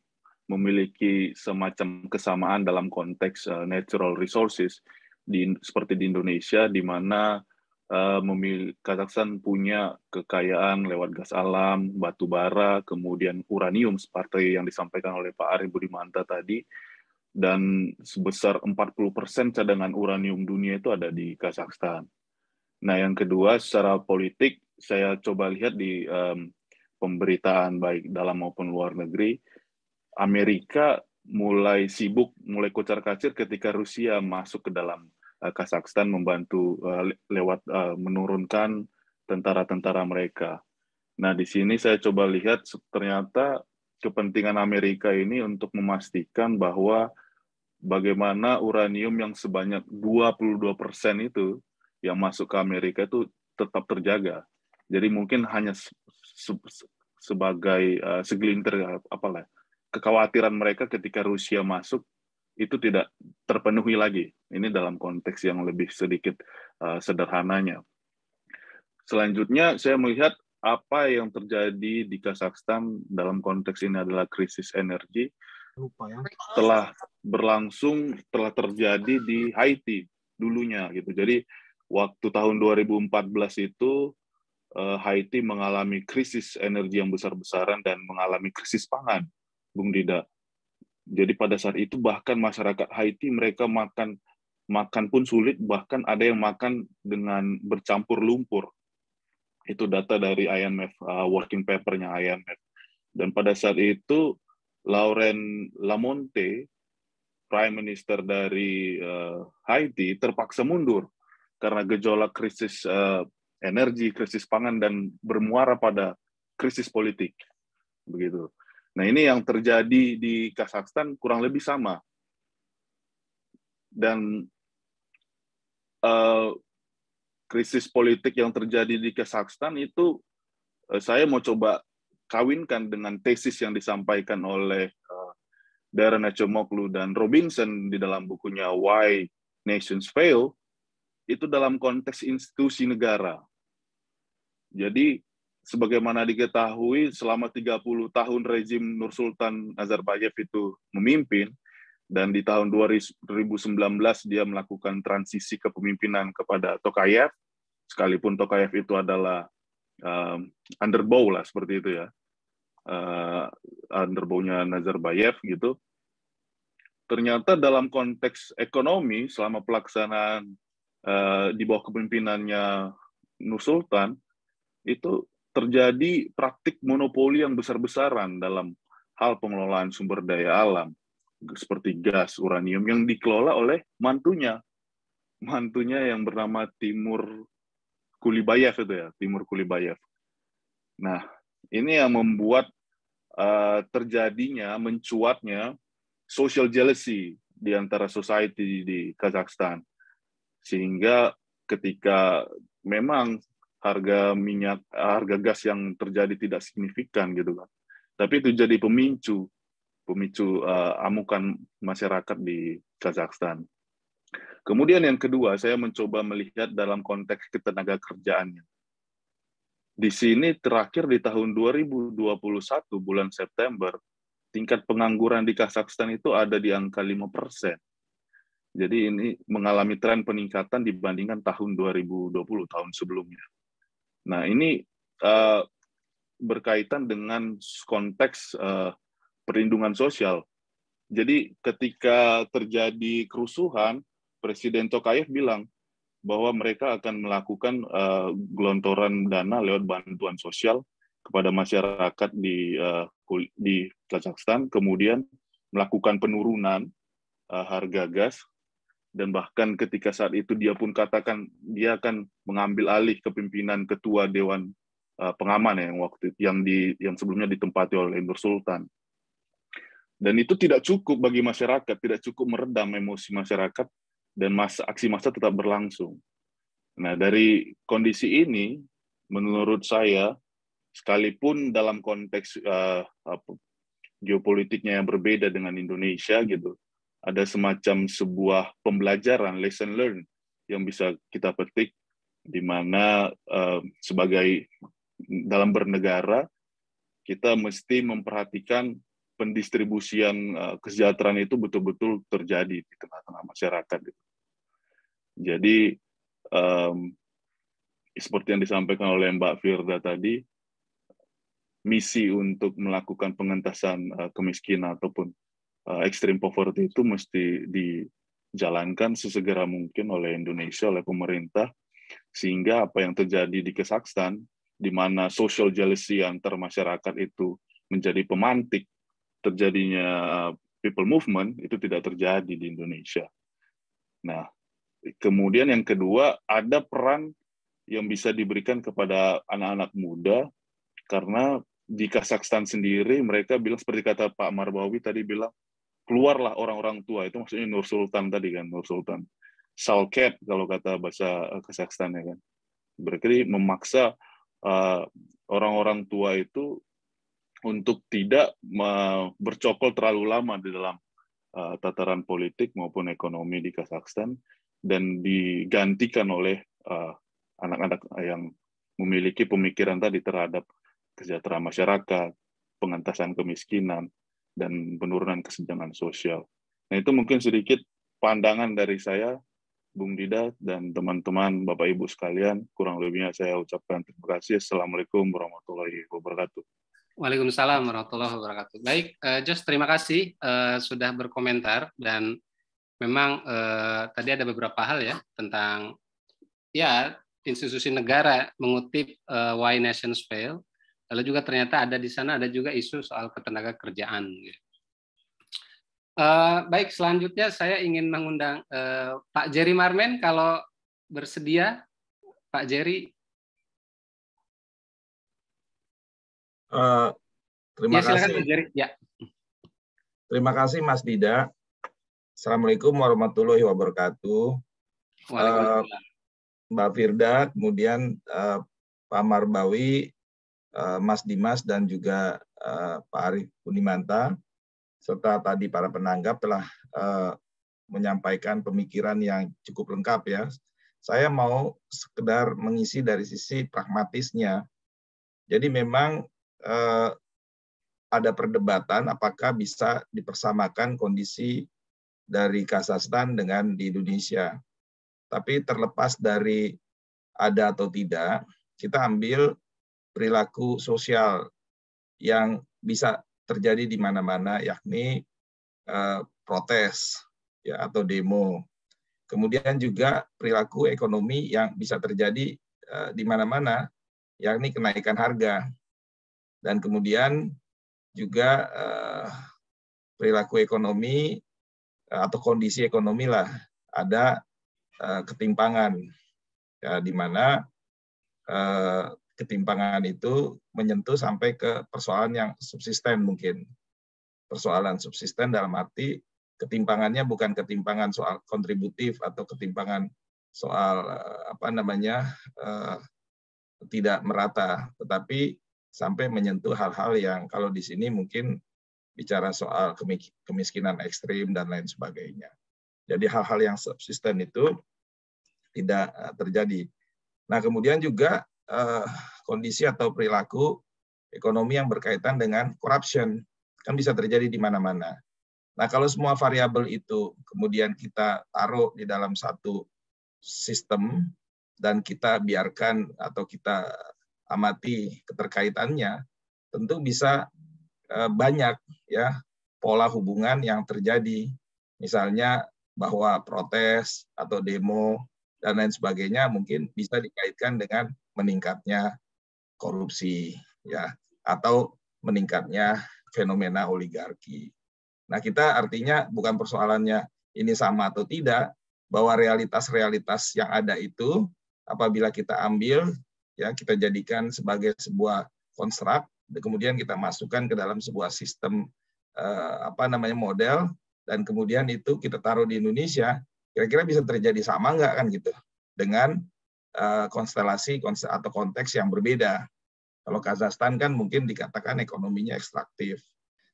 I: memiliki semacam kesamaan dalam konteks uh, natural resources di seperti di Indonesia di mana uh, Kazakhstan punya kekayaan lewat gas alam, batu bara, kemudian uranium seperti yang disampaikan oleh Pak Ari Budimanta tadi dan sebesar 40% cadangan uranium dunia itu ada di Kazakhstan. Nah, yang kedua secara politik saya coba lihat di um, pemberitaan baik dalam maupun luar negeri, Amerika mulai sibuk, mulai kocar kacir ketika Rusia masuk ke dalam uh, Kazakhstan membantu uh, lewat uh, menurunkan tentara-tentara mereka. Nah, di sini saya coba lihat ternyata kepentingan Amerika ini untuk memastikan bahwa bagaimana uranium yang sebanyak 22% itu yang masuk ke Amerika itu tetap terjaga. Jadi mungkin hanya se sebagai uh, segelintir apalah kekhawatiran mereka ketika Rusia masuk itu tidak terpenuhi lagi. Ini dalam konteks yang lebih sedikit uh, sederhananya. Selanjutnya saya melihat apa yang terjadi di Kazakhstan dalam konteks ini adalah krisis energi ya. telah berlangsung telah terjadi di Haiti dulunya gitu. Jadi waktu tahun 2014 itu Haiti mengalami krisis energi yang besar-besaran dan mengalami krisis pangan, Bung Dida. Jadi pada saat itu bahkan masyarakat Haiti mereka makan makan pun sulit, bahkan ada yang makan dengan bercampur lumpur Itu data dari IMF, uh, working papernya IMF. Dan pada saat itu Lauren Lamonte, Prime Minister dari uh, Haiti, terpaksa mundur karena gejolak krisis uh, energi, krisis pangan, dan bermuara pada krisis politik. Begitu. Nah ini yang terjadi di Kazakhstan kurang lebih sama. Dan uh, krisis politik yang terjadi di Kazakhstan itu uh, saya mau coba kawinkan dengan tesis yang disampaikan oleh uh, Darren Acemoglu dan Robinson di dalam bukunya Why Nations Fail itu dalam konteks institusi negara. Jadi sebagaimana diketahui selama 30 tahun rezim Nur Sultan Nazarbayev itu memimpin dan di tahun 2019 dia melakukan transisi kepemimpinan kepada Tokayev sekalipun Tokayev itu adalah um, underbow lah seperti itu ya. Uh, underbow-nya Nazarbayev gitu. Ternyata dalam konteks ekonomi selama pelaksanaan uh, di bawah kepemimpinannya Nur Sultan itu terjadi praktik monopoli yang besar-besaran dalam hal pengelolaan sumber daya alam seperti gas, uranium yang dikelola oleh mantunya. Mantunya yang bernama Timur Kulibayev itu ya, Timur Kulibayev. Nah, ini yang membuat uh, terjadinya, mencuatnya social jealousy di antara society di Kazakhstan. Sehingga ketika memang harga minyak, harga gas yang terjadi tidak signifikan gitu kan. Tapi itu jadi pemicu, pemicu uh, amukan masyarakat di Kazakhstan. Kemudian yang kedua, saya mencoba melihat dalam konteks ketenaga kerjaannya. Di sini terakhir di tahun 2021 bulan September, tingkat pengangguran di Kazakhstan itu ada di angka 5 persen. Jadi ini mengalami tren peningkatan dibandingkan tahun 2020, tahun sebelumnya. Nah, ini uh, berkaitan dengan konteks uh, perlindungan sosial. Jadi ketika terjadi kerusuhan, Presiden Tokayev bilang bahwa mereka akan melakukan uh, gelontoran dana lewat bantuan sosial kepada masyarakat di uh, di Kazakhstan, kemudian melakukan penurunan uh, harga gas dan bahkan ketika saat itu dia pun katakan dia akan mengambil alih kepimpinan ketua dewan uh, pengaman ya, yang waktu yang di yang sebelumnya ditempati oleh Nur Sultan. Dan itu tidak cukup bagi masyarakat, tidak cukup meredam emosi masyarakat dan masa aksi massa tetap berlangsung. Nah, dari kondisi ini menurut saya sekalipun dalam konteks uh, apa, geopolitiknya yang berbeda dengan Indonesia gitu, ada semacam sebuah pembelajaran lesson learn yang bisa kita petik di mana uh, sebagai dalam bernegara kita mesti memperhatikan pendistribusian uh, kesejahteraan itu betul-betul terjadi di tengah-tengah masyarakat. Gitu. Jadi um, seperti yang disampaikan oleh Mbak Firda tadi, misi untuk melakukan pengentasan uh, kemiskinan ataupun uh, extreme poverty itu mesti dijalankan sesegera mungkin oleh Indonesia, oleh pemerintah, sehingga apa yang terjadi di Kazakhstan, di mana social jealousy antar masyarakat itu menjadi pemantik terjadinya uh, people movement, itu tidak terjadi di Indonesia. Nah, kemudian yang kedua, ada peran yang bisa diberikan kepada anak-anak muda, karena di Kazakhstan sendiri mereka bilang seperti kata Pak Marbawi tadi bilang keluarlah orang-orang tua. Itu maksudnya Nur Sultan tadi kan Nur Sultan. Salket kalau kata bahasa eh, Kazakhstan ya kan. Berarti memaksa uh, orang-orang tua itu untuk tidak uh, bercokol terlalu lama di dalam uh, tataran politik maupun ekonomi di Kazakhstan dan digantikan oleh anak-anak uh, yang memiliki pemikiran tadi terhadap kesejahteraan masyarakat, pengentasan kemiskinan, dan penurunan kesenjangan sosial. Nah itu mungkin sedikit pandangan dari saya, Bung Dida dan teman-teman Bapak Ibu sekalian. Kurang lebihnya saya ucapkan terima kasih. Assalamualaikum warahmatullahi wabarakatuh.
A: Waalaikumsalam warahmatullahi wabarakatuh. Baik, uh, Jos terima kasih uh, sudah berkomentar dan memang uh, tadi ada beberapa hal ya tentang ya institusi negara mengutip uh, Why Nations Fail. Lalu juga ternyata ada di sana ada juga isu soal ketenaga kerjaan. Uh, baik, selanjutnya saya ingin mengundang uh, Pak Jerry Marmen kalau bersedia, Pak Jerry.
J: Uh, terima ya, silakan, kasih. Pak Jerry.
A: Ya.
J: Terima kasih Mas Dida. Assalamualaikum warahmatullahi wabarakatuh. Uh, Mbak Firda, kemudian uh, Pak Marbawi, Mas Dimas, dan juga uh, Pak Arif Unimanta, serta tadi para penanggap telah uh, menyampaikan pemikiran yang cukup lengkap ya. Saya mau sekedar mengisi dari sisi pragmatisnya. Jadi memang ada perdebatan apakah bisa dipersamakan kondisi dari Kazakhstan dengan di Indonesia. Tapi terlepas dari ada atau tidak, kita ambil perilaku sosial yang bisa terjadi di mana-mana, yakni eh, protes ya atau demo. Kemudian juga perilaku ekonomi yang bisa terjadi eh, di mana-mana, yakni kenaikan harga. Dan kemudian juga eh, perilaku ekonomi atau kondisi ekonomi lah ada Eh, ketimpangan ya di mana uh, ketimpangan itu menyentuh sampai ke persoalan yang subsisten mungkin persoalan subsisten dalam arti ketimpangannya bukan ketimpangan soal kontributif atau ketimpangan soal uh, apa namanya uh, tidak merata tetapi sampai menyentuh hal-hal yang kalau di sini mungkin bicara soal kemiskinan ekstrim dan lain sebagainya. Jadi hal-hal yang subsisten itu tidak eh, terjadi. Nah, kemudian juga eh, kondisi atau perilaku ekonomi yang berkaitan dengan corruption kan bisa terjadi di mana-mana. Nah, kalau semua variabel itu kemudian kita taruh di dalam satu sistem dan kita biarkan atau kita amati keterkaitannya, tentu bisa eh, banyak ya pola hubungan yang terjadi. Misalnya bahwa protes atau demo dan lain sebagainya mungkin bisa dikaitkan dengan meningkatnya korupsi ya atau meningkatnya fenomena oligarki. Nah, kita artinya bukan persoalannya ini sama atau tidak, bahwa realitas-realitas yang ada itu apabila kita ambil ya kita jadikan sebagai sebuah konstruk kemudian kita masukkan ke dalam sebuah sistem eh, apa namanya model dan kemudian itu kita taruh di Indonesia, kira-kira bisa terjadi sama nggak kan gitu dengan uh, konstelasi atau konteks yang berbeda. Kalau Kazakhstan kan mungkin dikatakan ekonominya ekstraktif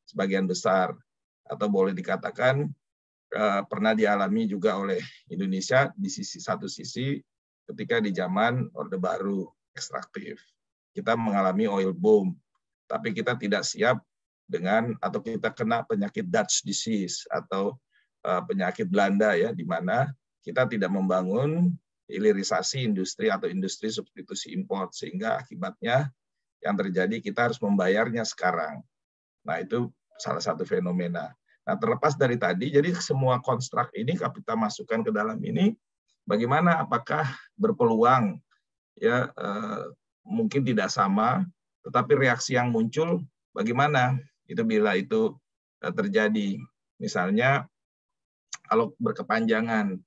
J: sebagian besar atau boleh dikatakan uh, pernah dialami juga oleh Indonesia di sisi satu sisi ketika di zaman Orde Baru ekstraktif. Kita mengalami oil boom, tapi kita tidak siap dengan atau kita kena penyakit Dutch disease atau penyakit Belanda ya di mana kita tidak membangun hilirisasi industri atau industri substitusi import sehingga akibatnya yang terjadi kita harus membayarnya sekarang. Nah, itu salah satu fenomena. Nah, terlepas dari tadi, jadi semua konstruk ini kita masukkan ke dalam ini, bagaimana apakah berpeluang ya eh, mungkin tidak sama, tetapi reaksi yang muncul bagaimana? itu bila itu eh, terjadi. Misalnya kalau berkepanjangan,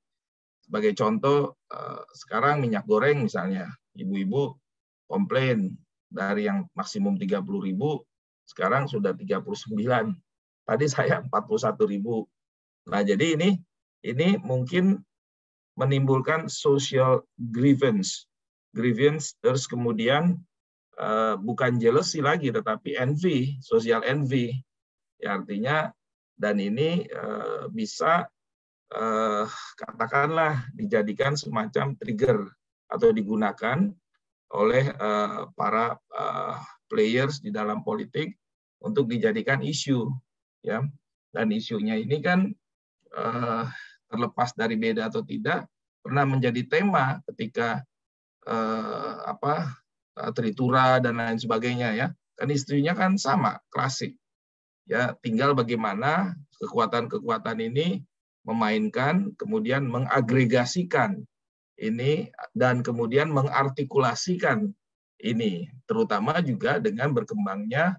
J: sebagai contoh eh, sekarang minyak goreng misalnya, ibu-ibu komplain dari yang maksimum 30 ribu, sekarang sudah 39. Tadi saya 41 ribu. Nah jadi ini ini mungkin menimbulkan social grievance, grievance terus kemudian Eh, bukan jealousy lagi tetapi envy, social envy. Ya, artinya dan ini uh, bisa uh, katakanlah dijadikan semacam trigger atau digunakan oleh uh, para uh, players di dalam politik untuk dijadikan isu ya dan isunya ini kan uh, terlepas dari beda atau tidak pernah menjadi tema ketika uh, apa Eh, Tritura dan lain sebagainya ya. Kan istrinya kan sama, klasik. Ya, tinggal bagaimana kekuatan-kekuatan ini memainkan kemudian mengagregasikan ini dan kemudian mengartikulasikan ini, terutama juga dengan berkembangnya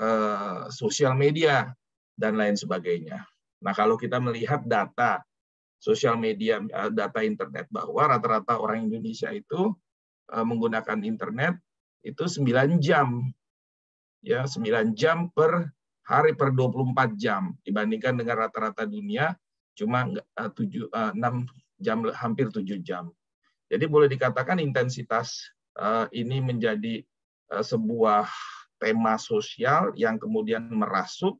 J: uh, sosial media dan lain sebagainya. Nah, kalau kita melihat data sosial media, uh, data internet bahwa rata-rata orang Indonesia itu uh, menggunakan internet itu 9 jam. Ya, 9 jam per hari per 24 jam dibandingkan dengan rata-rata dunia cuma 7 6 jam hampir 7 jam. Jadi boleh dikatakan intensitas uh, ini menjadi sebuah tema sosial yang kemudian merasuk,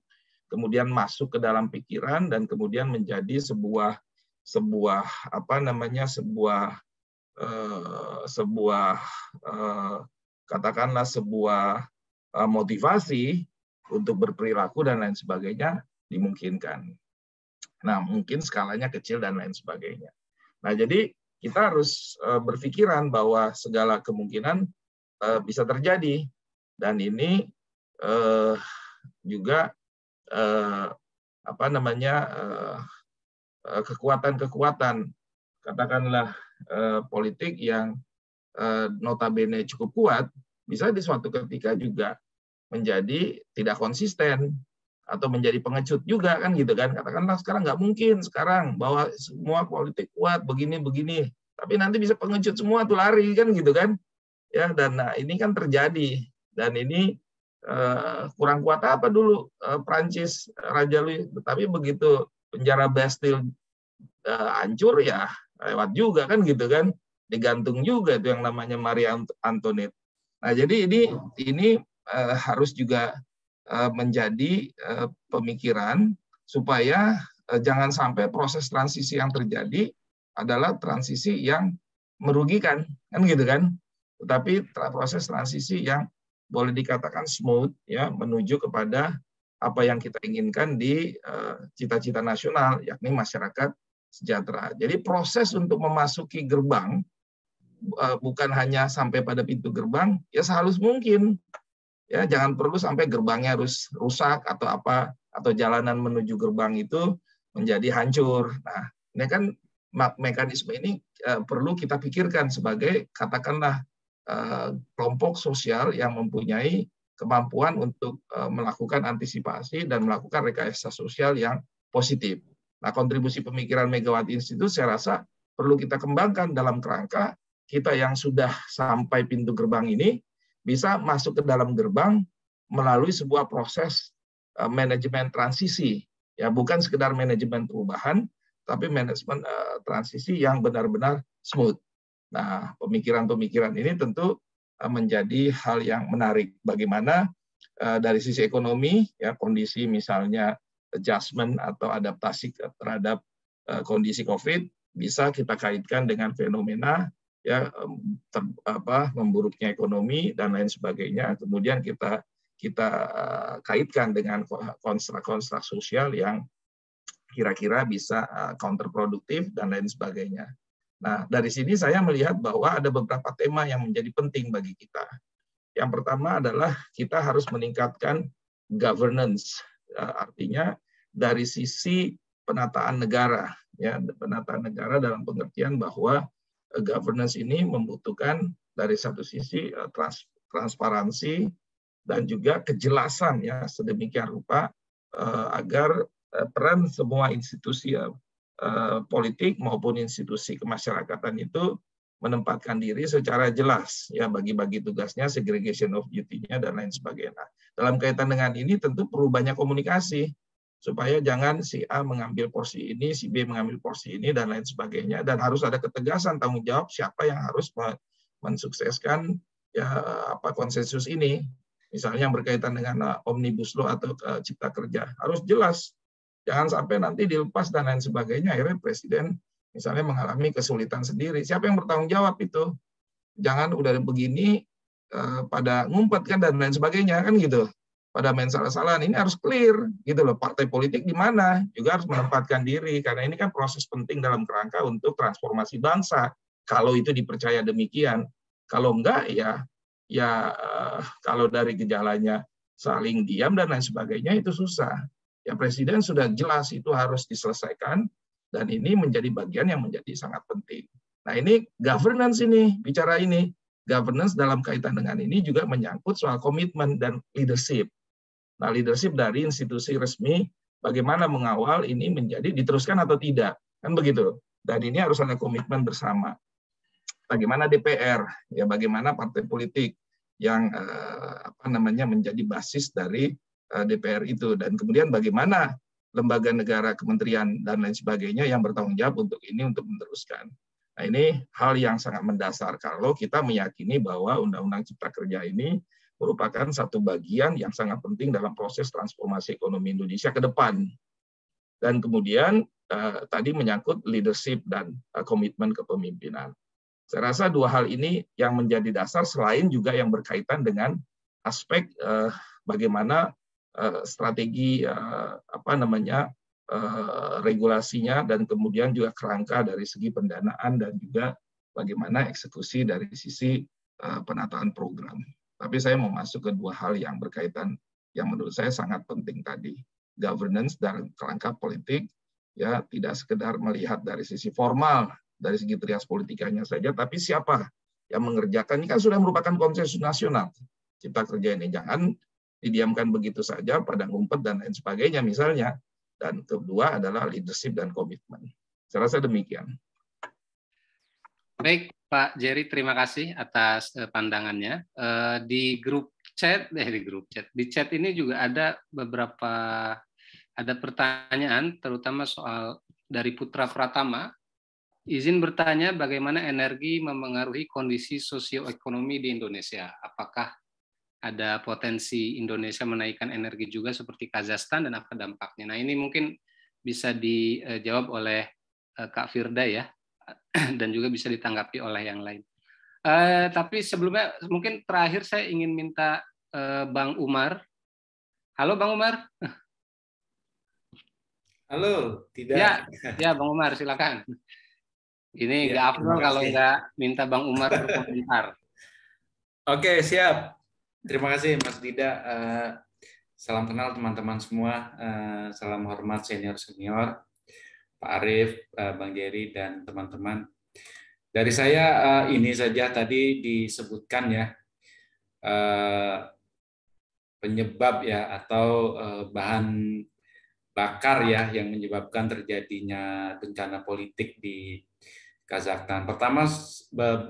J: kemudian masuk ke dalam pikiran dan kemudian menjadi sebuah sebuah apa namanya sebuah sebuah katakanlah sebuah motivasi untuk berperilaku dan lain sebagainya dimungkinkan. Nah, mungkin skalanya kecil dan lain sebagainya. Nah, jadi kita harus uh, berpikiran bahwa segala kemungkinan uh, bisa terjadi dan ini uh, juga apa namanya kekuatan-kekuatan katakanlah politik yang notabene cukup kuat bisa di suatu ketika juga menjadi tidak konsisten atau menjadi pengecut juga kan gitu kan. Katakanlah sekarang nggak mungkin sekarang bahwa semua politik kuat begini begini. Tapi nanti bisa pengecut semua tuh lari kan gitu kan. Ya dan nah, ini kan terjadi. Dan ini uh, kurang kuat apa dulu uh, Prancis Raja Louis? Tapi begitu penjara Bastille uh, hancur ya lewat juga kan gitu kan. Digantung juga itu yang namanya Maria Antoinette. Nah jadi ini ini uh, harus juga Eh, menjadi eh, pemikiran supaya eh, jangan sampai proses transisi yang terjadi adalah transisi yang merugikan kan gitu kan tetapi proses transisi yang boleh dikatakan smooth ya menuju kepada apa yang kita inginkan di cita-cita nasional yakni masyarakat sejahtera. Jadi proses untuk memasuki gerbang bukan hanya sampai pada pintu gerbang ya sehalus mungkin ya jangan perlu sampai gerbangnya harus rusak atau apa atau jalanan menuju gerbang itu menjadi hancur. Nah, ini kan mekanisme ini uh, perlu kita pikirkan sebagai katakanlah uh, kelompok sosial yang mempunyai kemampuan untuk uh, melakukan antisipasi dan melakukan rekayasa sosial yang positif. Nah, kontribusi pemikiran Megawati Institute saya rasa perlu kita kembangkan dalam kerangka kita yang sudah sampai pintu gerbang ini bisa masuk ke dalam gerbang melalui sebuah proses uh, manajemen transisi ya bukan sekedar manajemen perubahan tapi manajemen uh, transisi yang benar-benar smooth. Nah, pemikiran-pemikiran ini tentu uh, menjadi hal yang menarik bagaimana uh, dari sisi ekonomi ya kondisi misalnya adjustment atau adaptasi terhadap uh, kondisi Covid bisa kita kaitkan dengan fenomena ya ter, apa memburuknya ekonomi dan lain sebagainya kemudian kita kita eh, kaitkan dengan konstruk-konstruk sosial yang kira-kira bisa eh, counterproduktif dan lain sebagainya. Nah, dari sini saya melihat bahwa ada beberapa tema yang menjadi penting bagi kita. Yang pertama adalah kita harus meningkatkan governance, eh, artinya dari sisi penataan negara, ya penataan negara dalam pengertian bahwa governance ini membutuhkan dari satu sisi eh, trans, transparansi dan juga kejelasan ya sedemikian rupa uh, agar uh, peran semua institusi uh, politik maupun institusi kemasyarakatan itu menempatkan diri secara jelas ya bagi-bagi tugasnya segregation of duty-nya dan lain sebagainya. Dalam kaitan dengan ini tentu perlu banyak komunikasi supaya jangan si A mengambil porsi ini, si B mengambil porsi ini dan lain sebagainya dan harus ada ketegasan tanggung jawab siapa yang harus mensukseskan ya apa konsensus ini. Misalnya yang berkaitan dengan uh, omnibus law atau uh, cipta kerja harus jelas. Jangan sampai nanti dilepas dan lain sebagainya akhirnya presiden misalnya mengalami kesulitan sendiri. Siapa yang bertanggung jawab itu? Jangan udah begini uh, pada ngumpet kan dan lain sebagainya kan gitu pada main salah-salahan ini harus clear gitu loh partai politik di mana juga harus menempatkan diri karena ini kan proses penting dalam kerangka untuk transformasi bangsa kalau itu dipercaya demikian kalau enggak ya ya uh, kalau dari gejalanya saling diam dan lain sebagainya itu susah ya presiden sudah jelas itu harus diselesaikan dan ini menjadi bagian yang menjadi sangat penting Nah ini governance ini, bicara ini. Governance dalam kaitan dengan ini juga menyangkut soal komitmen dan leadership. Nah leadership dari institusi resmi bagaimana mengawal ini menjadi diteruskan atau tidak. Kan begitu. Dan ini harus ada komitmen bersama. Bagaimana DPR, ya bagaimana partai politik yang eh, apa namanya menjadi basis dari eh, DPR itu dan kemudian bagaimana lembaga negara, kementerian dan lain sebagainya yang bertanggung jawab untuk ini untuk meneruskan. Nah, ini hal yang sangat mendasar kalau kita meyakini bahwa Undang-Undang Cipta Kerja ini merupakan satu bagian yang sangat penting dalam proses transformasi ekonomi Indonesia ke depan. Dan kemudian eh, tadi menyangkut leadership dan eh, komitmen kepemimpinan. Saya rasa dua hal ini yang menjadi dasar selain juga yang berkaitan dengan aspek eh, bagaimana eh, strategi eh, apa namanya Eh, regulasinya dan kemudian juga kerangka dari segi pendanaan dan juga bagaimana eksekusi dari sisi eh, penataan program. Tapi saya mau masuk ke dua hal yang berkaitan yang menurut saya sangat penting tadi, governance dan kerangka politik ya tidak sekedar melihat dari sisi formal dari segi trias politikanya saja, tapi siapa yang mengerjakan ini kan sudah merupakan konsensus nasional cipta kerja ini jangan didiamkan begitu saja pada ngumpet dan lain sebagainya misalnya dan kedua adalah leadership dan komitmen. Saya rasa demikian.
A: Baik, Pak Jerry, terima kasih atas eh, pandangannya. Eh, di grup chat, eh di grup chat, di chat ini juga ada beberapa ada pertanyaan, terutama soal dari Putra Pratama. Izin bertanya bagaimana energi memengaruhi kondisi sosioekonomi di Indonesia. Apakah ada potensi Indonesia menaikkan energi juga seperti Kazakhstan dan apa dampaknya. Nah ini mungkin bisa dijawab oleh eh, Kak Firda ya dan juga bisa ditanggapi oleh yang lain. Uh, tapi sebelumnya mungkin terakhir saya ingin minta uh, Bang Umar. Halo Bang Umar.
K: Halo, tidak.
A: Ya, ya Bang Umar silakan. Ini ya, nggak afdol kalau nggak minta Bang Umar berkomentar.
K: Oke, siap. Terima kasih Mas Dida. Uh, salam kenal teman-teman semua. Uh, salam hormat senior-senior, Pak Arief, uh, Bang Jerry, dan teman-teman. Dari saya uh, ini saja tadi disebutkan ya uh, penyebab ya atau bahan bakar ya yang menyebabkan terjadinya bencana politik di Kazakhstan. Pertama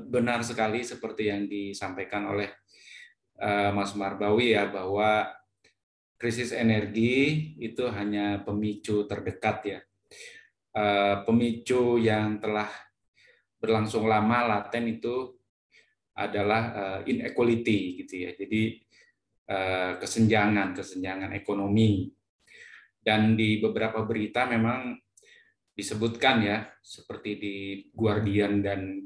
K: benar sekali seperti yang disampaikan oleh Eh, Mas Marbawi ya bahwa krisis energi itu hanya pemicu terdekat ya. Eh, pemicu yang telah berlangsung lama laten itu adalah eh, inequality gitu ya. Jadi kesenjangan kesenjangan ekonomi dan di beberapa berita memang disebutkan ya seperti di Guardian dan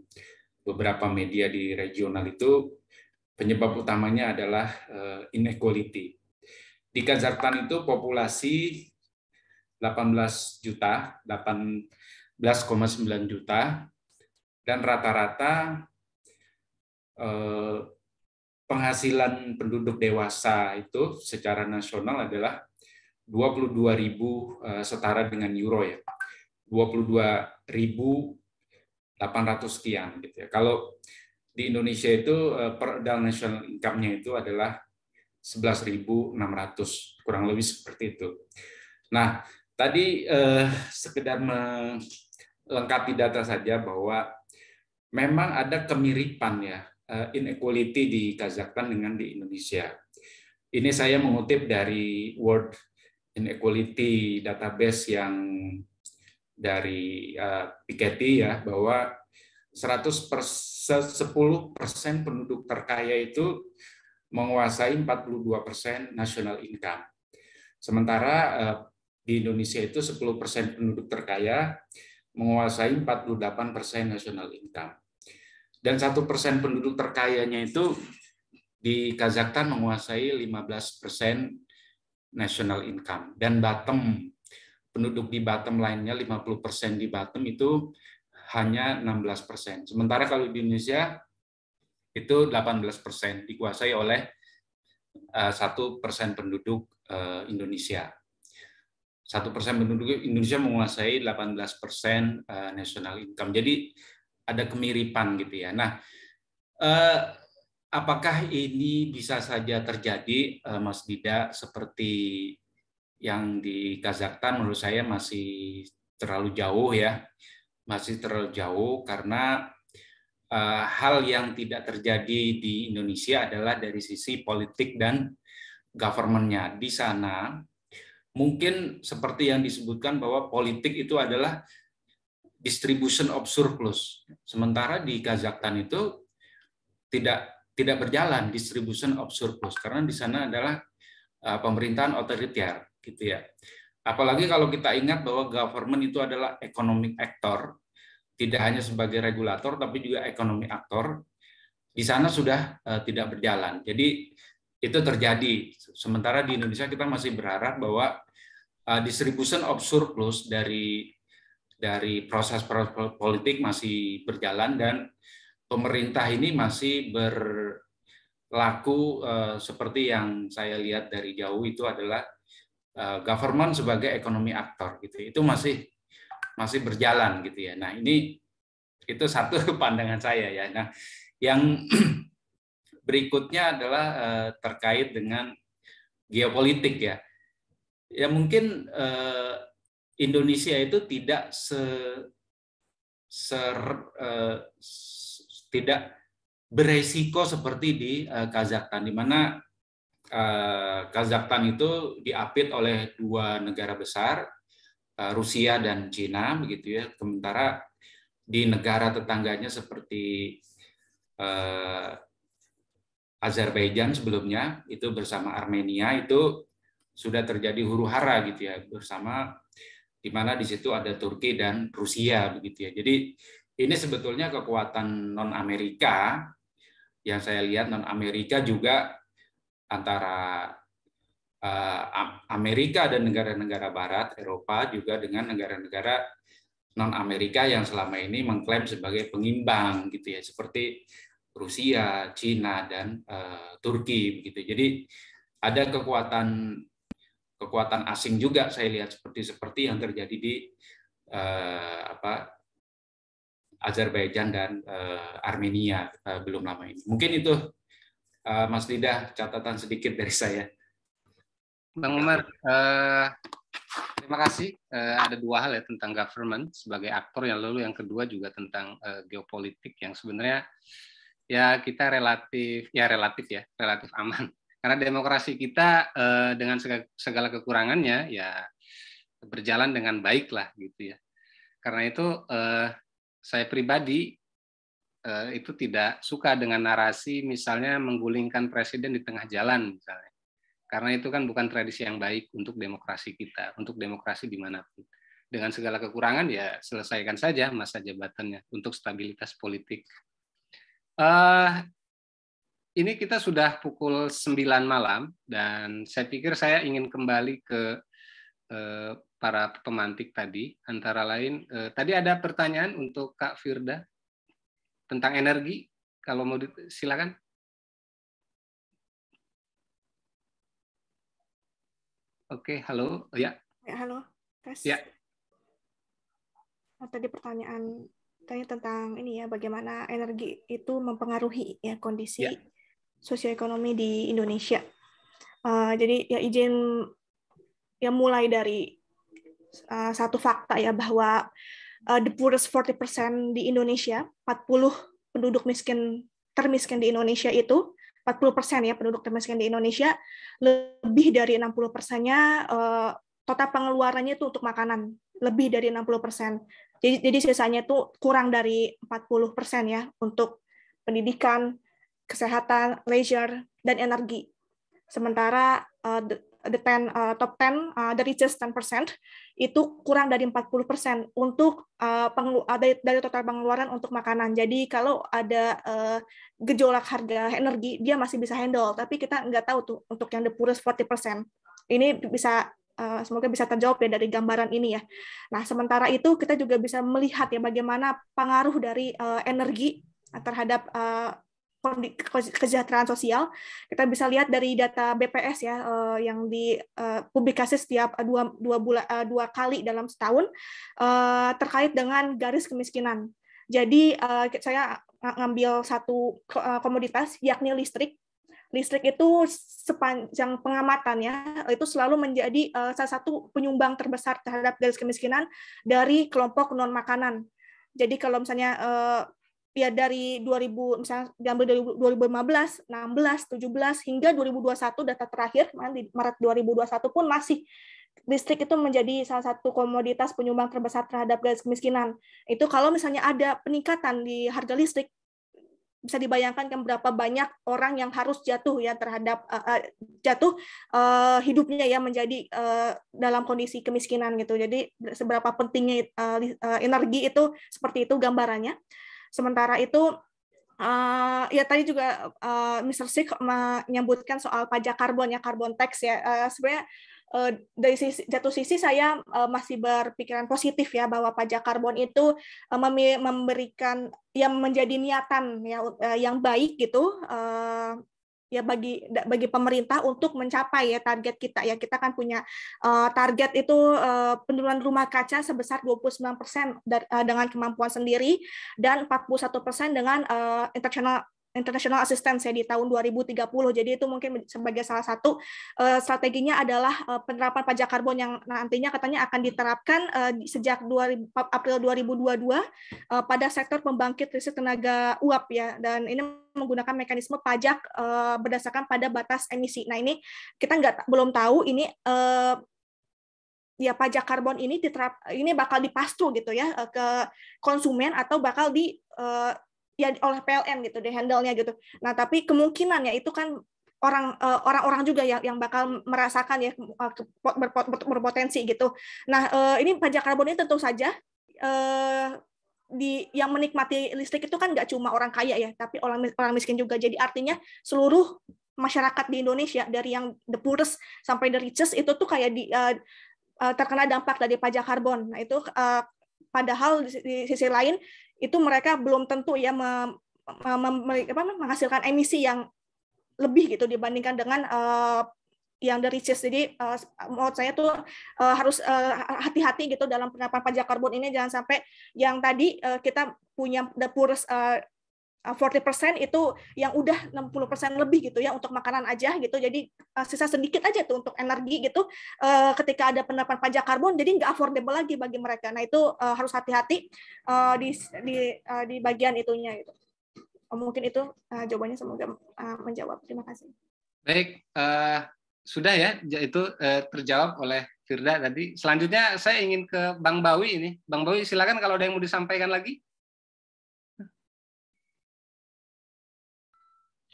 K: beberapa media di regional itu penyebab utamanya adalah inequality. Di Kazakhstan itu populasi 18 juta, 18,9 juta, dan rata-rata uh, penghasilan penduduk dewasa itu secara nasional adalah 22 ribu uh, setara dengan euro ya, 22 ribu 800 sekian gitu ya. Kalau di Indonesia itu eh, per national income-nya itu adalah 11.600 kurang lebih seperti itu. Nah, tadi eh, sekedar melengkapi data saja bahwa memang ada kemiripan ya eh, inequality di Kazakhstan dengan di Indonesia. Ini saya mengutip dari World Inequality Database yang dari uh, Piketty ya bahwa 100 10 persen penduduk terkaya itu menguasai 42 persen national income. Sementara eh, di Indonesia itu 10 persen penduduk terkaya menguasai 48 persen national income. Dan satu persen penduduk terkayanya itu di Kazakhstan menguasai 15 persen national income. Dan bottom penduduk di bottom lainnya 50 persen di bottom itu hanya 16 persen. Sementara kalau di Indonesia itu 18 persen dikuasai oleh eh, satu persen penduduk eh, Indonesia. Satu persen penduduk Indonesia menguasai 18 persen eh, national income. Jadi ada kemiripan gitu ya. Nah, eh, apakah ini bisa saja terjadi, eh, Mas Dida, seperti yang di Kazakhstan menurut saya masih terlalu jauh ya, masih terlalu jauh karena hal yang tidak terjadi di Indonesia adalah dari sisi politik dan governmentnya di sana mungkin seperti yang disebutkan bahwa politik itu adalah distribution of surplus sementara di Kazakhstan itu tidak tidak berjalan distribution of surplus karena di sana adalah uh, pemerintahan otoriter gitu ya Apalagi kalau kita ingat bahwa government itu adalah economic actor, tidak hanya sebagai regulator tapi juga ekonomi aktor. Di sana sudah uh, tidak berjalan. Jadi itu terjadi. Sementara di Indonesia kita masih berharap bahwa uh, distribution of surplus dari dari proses politik masih berjalan dan pemerintah ini masih berlaku uh, seperti yang saya lihat dari jauh itu adalah Eh, government sebagai ekonomi aktor gitu. Itu masih masih berjalan gitu ya. Nah ini itu satu pandangan saya ya. Nah yang berikutnya adalah eh, terkait dengan geopolitik ya ya mungkin eh, Indonesia itu tidak se, ser, tidak beresiko seperti di Kazakhstan di mana Eh, Kazakhstan itu diapit oleh dua negara besar, eh, Rusia dan Cina, begitu ya. Sementara di negara tetangganya seperti eh, Azerbaijan sebelumnya itu bersama Armenia itu sudah terjadi huru hara gitu ya bersama di mana di situ ada Turki dan Rusia begitu ya. Jadi ini sebetulnya kekuatan non Amerika yang saya lihat non Amerika juga antara uh, Amerika dan negara-negara Barat, Eropa juga dengan negara-negara non Amerika yang selama ini mengklaim sebagai pengimbang gitu ya, seperti Rusia, Cina dan uh, Turki begitu. Jadi ada kekuatan kekuatan asing juga saya lihat seperti seperti yang terjadi di uh, apa Azerbaijan dan uh, Armenia uh, belum lama ini. Mungkin itu Eh, Mas Lidah, catatan sedikit dari saya.
A: Bang Umar, uh, terima kasih. Uh, ada dua hal ya tentang government sebagai aktor yang lalu yang kedua juga tentang uh, geopolitik yang sebenarnya ya kita relatif ya relatif ya relatif aman karena demokrasi kita uh, dengan segala kekurangannya ya berjalan dengan baik lah gitu ya. Karena itu uh, saya pribadi Eh, itu tidak suka dengan narasi misalnya menggulingkan presiden di tengah jalan misalnya. Karena itu kan bukan tradisi yang baik untuk demokrasi kita, untuk demokrasi di mana pun. Dengan segala kekurangan ya selesaikan saja masa jabatannya untuk stabilitas politik. Uh, ini kita sudah pukul 9 malam dan saya pikir saya ingin kembali ke uh, para pemantik tadi antara lain uh, tadi ada pertanyaan untuk Kak Firda tentang energi. Kalau mau silakan. Oke, halo. Oh, ya.
B: Ya, halo. Tes.
A: Ya.
B: Tadi pertanyaan tanya tentang ini ya, bagaimana energi itu mempengaruhi ya kondisi ya. sosioekonomi di Indonesia. Uh, jadi ya izin yang mulai dari uh, satu fakta ya bahwa uh, the poorest 40% di Indonesia, 40 penduduk miskin termiskin di Indonesia itu 40 persen ya penduduk termiskin di Indonesia lebih dari 60 persennya uh, total pengeluarannya itu untuk makanan lebih dari 60 persen. Jadi, jadi sisanya itu kurang dari 40 persen ya untuk pendidikan, kesehatan, leisure, dan energi. Sementara uh, the 10 uh, top 10 uh, the richest 10% itu kurang dari 40% untuk uh, dari, dari total pengeluaran untuk makanan. Jadi kalau ada uh, gejolak harga energi dia masih bisa handle, tapi kita nggak tahu tuh untuk yang the poorest 40%. Ini bisa uh, semoga bisa terjawab ya dari gambaran ini ya. Nah, sementara itu kita juga bisa melihat ya bagaimana pengaruh dari uh, energi terhadap uh, kesejahteraan sosial. Kita bisa lihat dari data BPS ya uh, yang dipublikasi setiap dua dua bulan dua kali dalam setahun terkait dengan garis kemiskinan. Jadi saya ngambil satu komoditas yakni listrik listrik itu sepanjang pengamatannya itu selalu menjadi uh, salah satu penyumbang terbesar terhadap garis kemiskinan dari kelompok non makanan. Jadi kalau misalnya uh, ya dari 2000 misalnya dari 2015, 16, 17 hingga 2021 data terakhir di Maret 2021 pun masih listrik itu menjadi salah satu komoditas penyumbang terbesar terhadap garis kemiskinan. Itu kalau misalnya ada peningkatan di harga listrik, bisa dibayangkan kan berapa banyak orang yang harus jatuh ya terhadap uh, uh, jatuh uh, hidupnya ya menjadi uh, dalam kondisi kemiskinan gitu. Jadi seberapa pentingnya uh, energi itu seperti itu gambarannya. Sementara itu uh, ya tadi juga uh, Mr. Sik menyebutkan soal pajak karbon ya karbon tax ya. Uh, sebenarnya dari sisi, jatuh sisi saya uh, masih berpikiran positif ya bahwa pajak karbon itu uh, memberikan yang menjadi niatan ya yang baik gitu ya bagi bagi pemerintah untuk mencapai ya target kita ya. Kita kan punya target itu penurunan rumah kaca sebesar 29% dari, uh, dengan kemampuan sendiri dan 41% dengan uh, international international assistance ya di tahun 2030. Jadi itu mungkin sebagai salah satu uh, strateginya adalah uh, penerapan pajak karbon yang nantinya katanya akan diterapkan uh, sejak 2000, April 2022 uh, pada sektor pembangkit listrik tenaga uap ya dan ini menggunakan mekanisme pajak uh, berdasarkan pada batas emisi. Nah ini kita nggak belum tahu ini uh, ya pajak karbon ini diterap ini bakal dipastu gitu ya ke konsumen atau bakal di ya oleh PLN gitu deh handle-nya gitu. Nah, tapi kemungkinannya itu kan orang uh, orang-orang juga yang yang bakal merasakan ya uh, berpotensi gitu. Nah, uh, ini pajak karbon ini tentu saja di yang menikmati listrik itu kan nggak cuma orang kaya ya, tapi orang orang miskin juga. Jadi artinya seluruh masyarakat di Indonesia dari yang the poorest sampai the richest itu tuh kayak di terkena dampak dari pajak karbon. Nah, itu uh, padahal di sisi lain itu mereka belum tentu ya menghasilkan emisi yang lebih gitu dibandingkan dengan uh, yang dari CIS. Jadi uh, menurut saya tuh uh, harus hati-hati gitu dalam penerapan pajak karbon ini jangan sampai yang tadi kita punya uh, 40% itu yang udah 60% lebih gitu ya untuk makanan aja gitu. Jadi uh, sisa sedikit aja tuh untuk energi gitu uh, ketika ada penerapan pajak karbon jadi nggak affordable lagi bagi mereka. Nah, itu uh, harus hati-hati uh, di di di bagian itunya itu. Uh, mungkin itu jawabannya semoga menjawab. Terima kasih.
A: Baik, uh, sudah ya itu uh, terjawab oleh Firda tadi. Selanjutnya saya ingin ke Bang Bawi ini. Bang Bawi silakan kalau ada yang mau disampaikan lagi.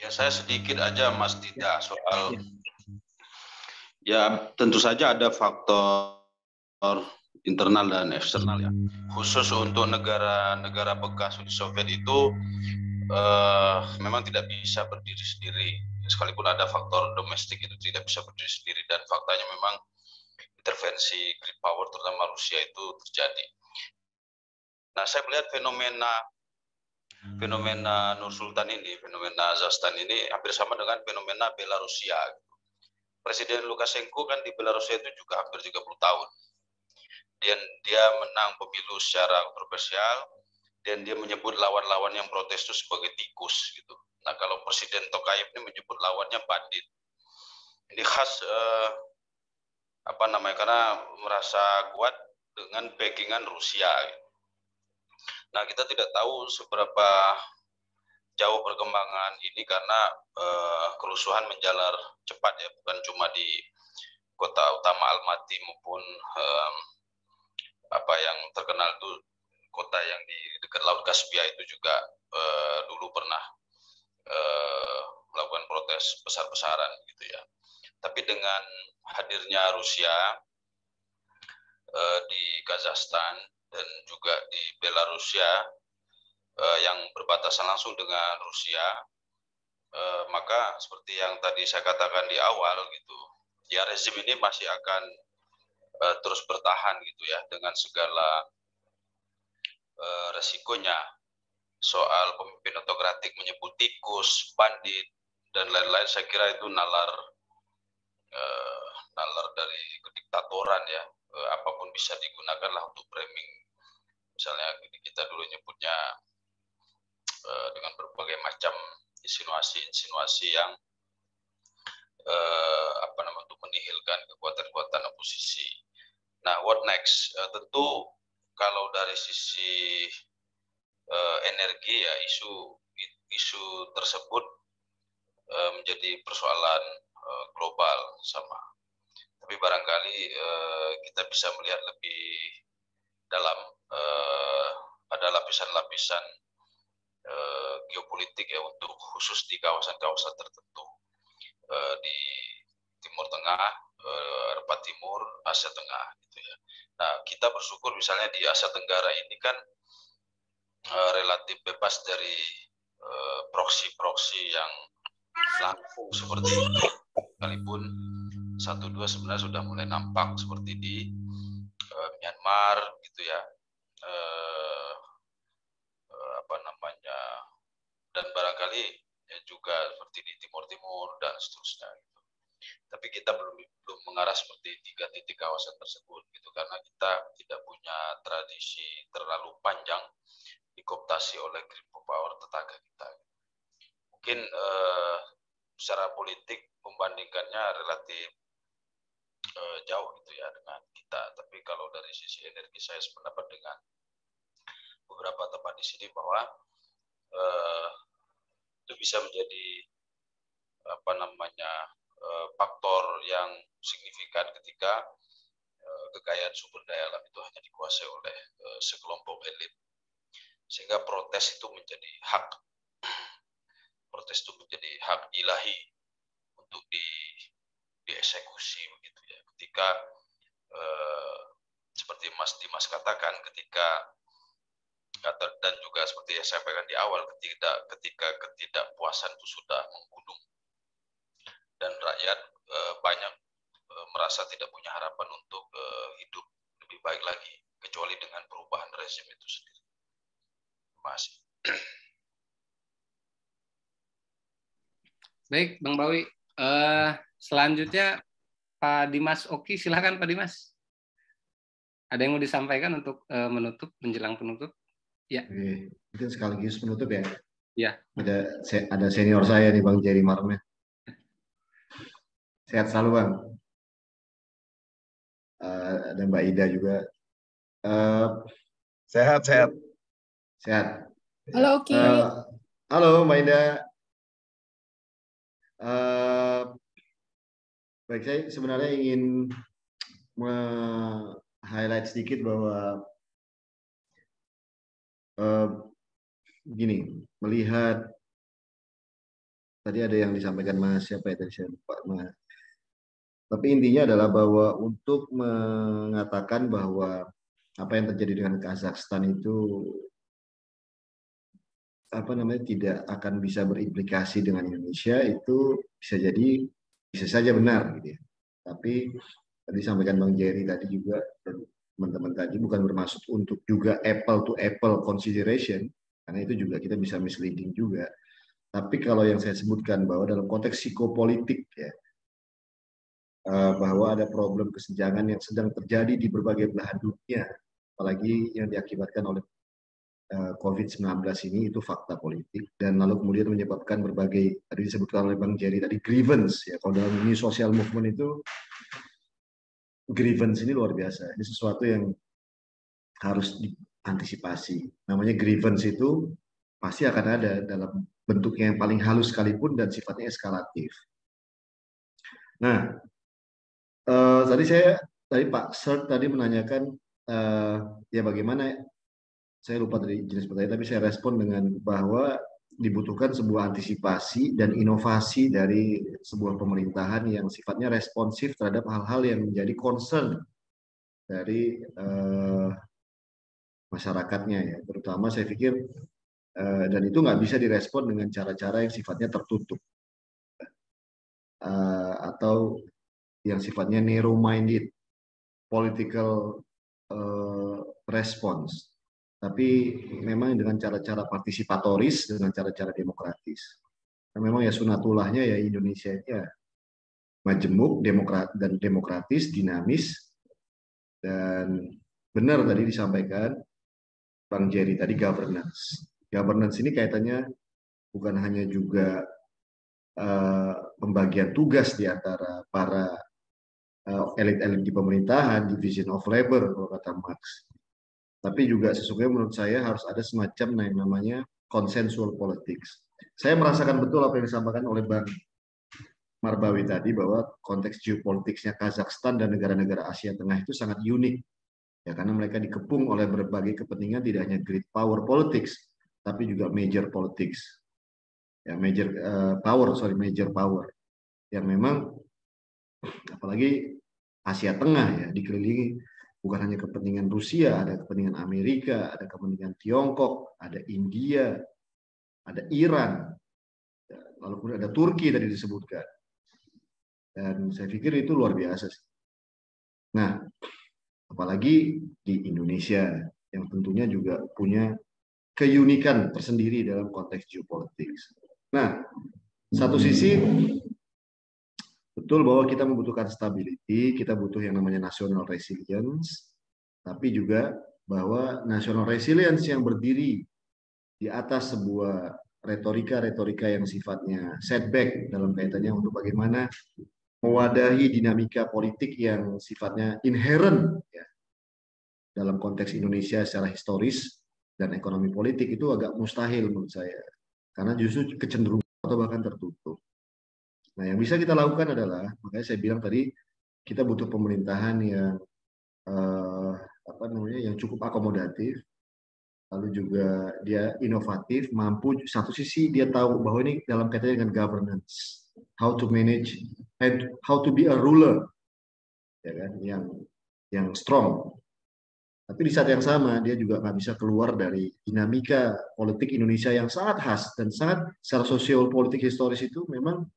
D: Ya saya sedikit aja Mas Dida soal ya tentu saja ada faktor internal dan eksternal ya. Khusus untuk negara-negara bekas Uni Soviet itu eh, memang tidak bisa berdiri sendiri. Sekalipun ada faktor domestik itu tidak bisa berdiri sendiri dan faktanya memang intervensi great power terutama Rusia itu terjadi. Nah, saya melihat fenomena fenomena Nur Sultan ini, fenomena Zastan ini hampir sama dengan fenomena Belarusia. Presiden Lukashenko kan di Belarusia itu juga hampir 30 tahun. Dan dia menang pemilu secara kontroversial dan dia menyebut lawan-lawan yang protes itu sebagai tikus gitu. Nah kalau Presiden Tokayev ini menyebut lawannya bandit. Ini khas eh, apa namanya karena merasa kuat dengan backingan Rusia. Gitu Nah, kita tidak tahu seberapa jauh perkembangan ini karena uh, kerusuhan menjalar cepat ya, bukan cuma di kota utama Almaty maupun um, apa yang terkenal itu kota yang di dekat Laut Kaspia itu juga uh, dulu pernah uh, melakukan protes besar-besaran gitu ya. Tapi dengan hadirnya Rusia uh, di Kazakhstan dan juga di Belarusia eh, yang berbatasan langsung dengan Rusia, eh, maka seperti yang tadi saya katakan di awal gitu, ya rezim ini masih akan eh, terus bertahan gitu ya dengan segala eh, resikonya soal pemimpin otokratik menyebut tikus, bandit dan lain-lain. Saya kira itu nalar eh, nalar dari kediktatoran ya. Eh, apa pun bisa digunakan lah untuk framing misalnya kita dulu nyebutnya uh, dengan berbagai macam insinuasi-insinuasi yang uh, apa namanya untuk menihilkan kekuatan-kekuatan oposisi. Nah, what next? Uh, tentu kalau dari sisi uh, energi ya isu isu tersebut uh, menjadi persoalan uh, global sama. Tapi barangkali uh, kita bisa melihat lebih dalam uh, ada lapisan-lapisan uh, geopolitik ya untuk khusus di kawasan-kawasan tertentu uh, di Timur Tengah, uh, Eropa Timur, Asia Tengah gitu ya. Nah, kita bersyukur misalnya di Asia Tenggara ini kan uh, relatif bebas dari proksi-proksi uh, yang langsung seperti itu. Sekalipun satu dua sebenarnya sudah mulai nampak seperti di uh, Myanmar gitu ya. Uh, uh, apa namanya dan barangkali ya juga seperti di Timur Timur dan seterusnya gitu. Tapi kita belum belum mengarah seperti tiga titik kawasan tersebut gitu karena kita tidak punya tradisi terlalu panjang dikoptasi oleh green power tetangga kita. Mungkin eh, secara politik membandingkannya relatif eh, jauh gitu ya dengan kita. Tapi kalau dari sisi energi saya sependapat dengan beberapa tempat di sini bahwa eh, itu bisa menjadi apa namanya eh, faktor yang signifikan ketika kekayaan sumber daya alam itu hanya dikuasai oleh eh, sekelompok elit sehingga protes itu menjadi hak protes itu menjadi hak ilahi untuk di dieksekusi begitu ya ketika eh, seperti Mas Dimas katakan ketika dan juga seperti yang saya sampaikan di awal ketika ketika ketidakpuasan itu sudah menggunung dan rakyat eh, banyak eh, merasa tidak punya harapan untuk eh, hidup lebih baik lagi kecuali dengan perubahan rezim itu sendiri. Kasih.
A: Baik, Bang Bawi. Uh, selanjutnya Pak Dimas Oki, silakan Pak Dimas. Ada yang mau disampaikan untuk uh, menutup, menjelang penutup? Ya.
E: Oke, mungkin sekaligus penutup ya.
A: Ya.
E: Ada ada senior saya nih Bang Jerry Marme. Sehat selalu Bang. Uh, ada Mbak Ida juga. Uh,
J: sehat, sehat.
E: Sehat.
L: Halo, Oki. Uh,
E: halo Mbak Ida. Uh, baik, saya sebenarnya ingin highlight sedikit bahwa uh, gini, melihat tadi ada yang disampaikan Mas siapa ya tadi saya lupa Mas. Tapi intinya adalah bahwa untuk mengatakan bahwa apa yang terjadi dengan Kazakhstan itu apa namanya tidak akan bisa berimplikasi dengan Indonesia itu bisa jadi bisa saja benar gitu ya. Tapi tadi sampaikan Bang Jerry tadi juga teman-teman tadi bukan bermaksud untuk juga apple to apple consideration karena itu juga kita bisa misleading juga. Tapi kalau yang saya sebutkan bahwa dalam konteks psikopolitik ya eh, bahwa ada problem kesenjangan yang sedang terjadi di berbagai belahan dunia, apalagi yang diakibatkan oleh eh, COVID-19 ini itu fakta politik dan lalu kemudian menyebabkan berbagai tadi disebutkan oleh Bang Jerry tadi grievance ya kalau dalam ini social movement itu grievance ini luar biasa. Ini sesuatu yang harus diantisipasi. Namanya grievance itu pasti akan ada dalam bentuknya yang paling halus sekalipun dan sifatnya eskalatif. Nah, uh, tadi saya tadi Pak Sert tadi menanyakan uh, ya bagaimana saya lupa tadi jenis pertanyaan tapi saya respon dengan bahwa dibutuhkan sebuah antisipasi dan inovasi dari sebuah pemerintahan yang sifatnya responsif terhadap hal-hal yang menjadi concern dari uh, masyarakatnya ya. Terutama saya pikir uh, dan itu nggak bisa direspon dengan cara-cara yang sifatnya tertutup. Uh, atau yang sifatnya narrow minded political uh, response tapi memang dengan cara-cara partisipatoris dengan cara-cara demokratis. Nah, memang ya sunatullahnya ya Indonesia ya majemuk, demokrat dan demokratis, dinamis dan benar tadi disampaikan Bang Jerry tadi governance. Governance ini kaitannya bukan hanya juga uh, pembagian tugas di antara para uh, elit-elit di pemerintahan, division of labor kalau kata Marx. Tapi juga sesungguhnya menurut saya harus ada semacam yang namanya consensual politics. Saya merasakan betul apa yang disampaikan oleh Bang Marbawi tadi bahwa konteks geopolitiknya Kazakhstan dan negara-negara Asia Tengah itu sangat unik. Ya karena mereka dikepung oleh berbagai kepentingan tidak hanya great power politics tapi juga major politics. Ya major uh, power sorry major power. Yang memang apalagi Asia Tengah ya dikelilingi bukan hanya kepentingan Rusia ada kepentingan Amerika ada kepentingan Tiongkok ada India ada Iran ya, lalu kemudian ada Turki tadi disebutkan dan saya pikir itu luar biasa. Nah, apalagi di Indonesia yang tentunya juga punya keunikan tersendiri dalam konteks geopolitik. Nah, satu sisi betul bahwa kita membutuhkan stability, kita butuh yang namanya national resilience, tapi juga bahwa national resilience yang berdiri di atas sebuah retorika-retorika yang sifatnya setback dalam kaitannya untuk bagaimana mewadahi dinamika politik yang sifatnya inherent ya, dalam konteks Indonesia secara historis dan ekonomi politik itu agak mustahil menurut saya karena justru kecenderungan atau bahkan tertutup. Nah yang bisa kita lakukan adalah makanya saya bilang tadi kita butuh pemerintahan yang eh, apa namanya yang cukup akomodatif lalu juga dia inovatif mampu satu sisi dia tahu bahwa ini dalam kaitannya dengan governance how to manage and how to be a ruler ya kan yang yang strong. Tapi di saat yang sama dia juga nggak bisa keluar dari dinamika politik Indonesia yang sangat khas dan sangat secara sosial politik historis itu memang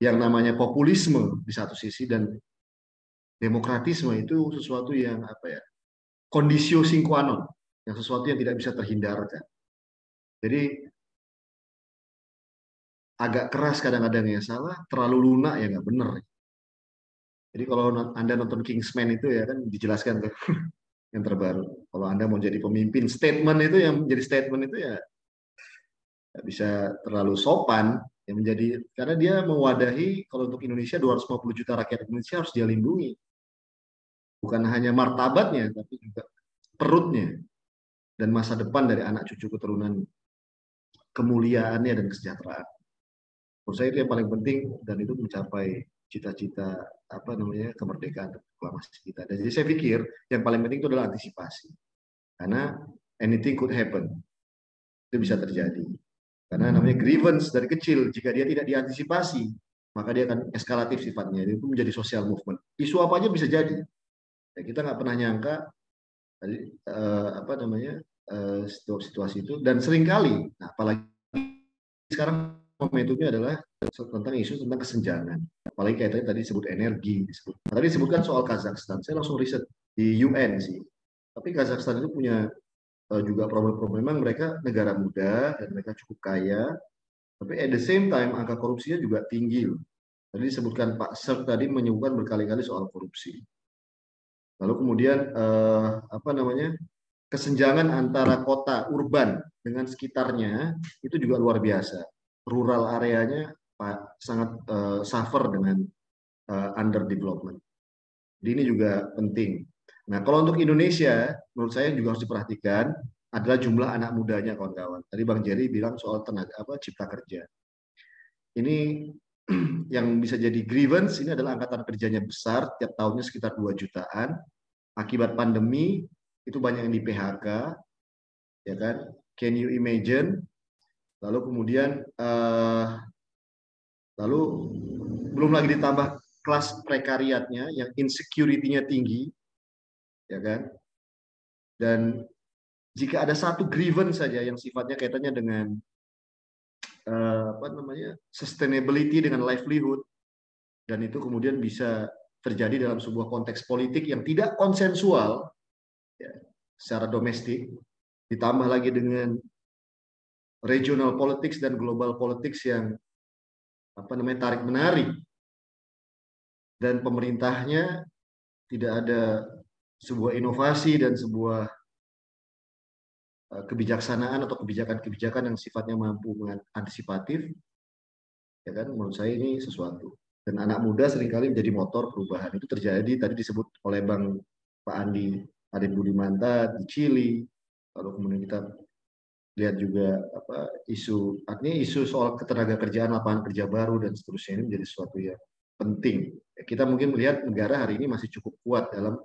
E: yang namanya populisme di satu sisi dan demokratisme itu sesuatu yang apa ya kondisio sine qua non yang sesuatu yang tidak bisa terhindarkan jadi agak keras kadang-kadang ya salah, terlalu lunak ya nggak bener. Jadi kalau Anda nonton Kingsman itu ya kan dijelaskan tuh yang terbaru. Kalau Anda mau jadi pemimpin, statement itu yang menjadi statement itu ya bisa terlalu sopan yang menjadi karena dia mewadahi kalau untuk Indonesia 250 juta rakyat Indonesia harus dia lindungi. Bukan hanya martabatnya tapi juga perutnya dan masa depan dari anak cucu keturunan kemuliaannya dan kesejahteraan menurut saya itu yang paling penting dan itu mencapai cita-cita apa namanya kemerdekaan proklamasi kita. Dan jadi saya pikir yang paling penting itu adalah antisipasi. Karena anything could happen. Itu bisa terjadi. Karena namanya grievance dari kecil jika dia tidak diantisipasi, maka dia akan eskalatif sifatnya. Itu menjadi social movement. Isu apa aja bisa jadi. Ya, kita nggak pernah nyangka uh, apa namanya uh, situasi itu dan sering kali, nah, apalagi sekarang momentumnya adalah tentang isu tentang kesenjangan. Apalagi kaitannya tadi disebut energi. Disebut. Tadi disebutkan soal Kazakhstan. Saya langsung riset di UN sih. Tapi Kazakhstan itu punya juga problem-problem. Memang mereka negara muda dan mereka cukup kaya. Tapi at the same time angka korupsinya juga tinggi. Tadi disebutkan Pak Ser tadi menyebutkan berkali-kali soal korupsi. Lalu kemudian uh, apa namanya kesenjangan antara kota urban dengan sekitarnya itu juga luar biasa rural areanya sangat uh, suffer dengan uh, under development. Jadi ini juga penting. Nah, kalau untuk Indonesia, menurut saya juga harus diperhatikan adalah jumlah anak mudanya, kawan-kawan. Tadi Bang Jerry bilang soal tenaga apa cipta kerja. Ini yang bisa jadi grievance ini adalah angkatan kerjanya besar, tiap tahunnya sekitar 2 jutaan. Akibat pandemi itu banyak yang di PHK, ya kan? Can you imagine lalu kemudian uh, lalu belum lagi ditambah kelas prekariatnya yang insecurity-nya tinggi ya kan? Dan jika ada satu grievance saja yang sifatnya kaitannya dengan uh, apa namanya sustainability dengan livelihood dan itu kemudian bisa terjadi dalam sebuah konteks politik yang tidak konsensual ya, secara domestik ditambah lagi dengan regional politics dan global politics yang apa namanya tarik menarik dan pemerintahnya tidak ada sebuah inovasi dan sebuah uh, kebijaksanaan atau kebijakan-kebijakan yang sifatnya mampu antisipatif, ya kan? Menurut saya ini sesuatu. Dan anak muda sering kali menjadi motor perubahan. Itu terjadi tadi disebut oleh Bang Pak Andi Ade Budimanta di Chili, lalu kemudian kita lihat juga apa isu artinya isu soal ketenaga kerjaan lapangan kerja baru dan seterusnya ini menjadi sesuatu yang penting. Kita mungkin melihat negara hari ini masih cukup kuat dalam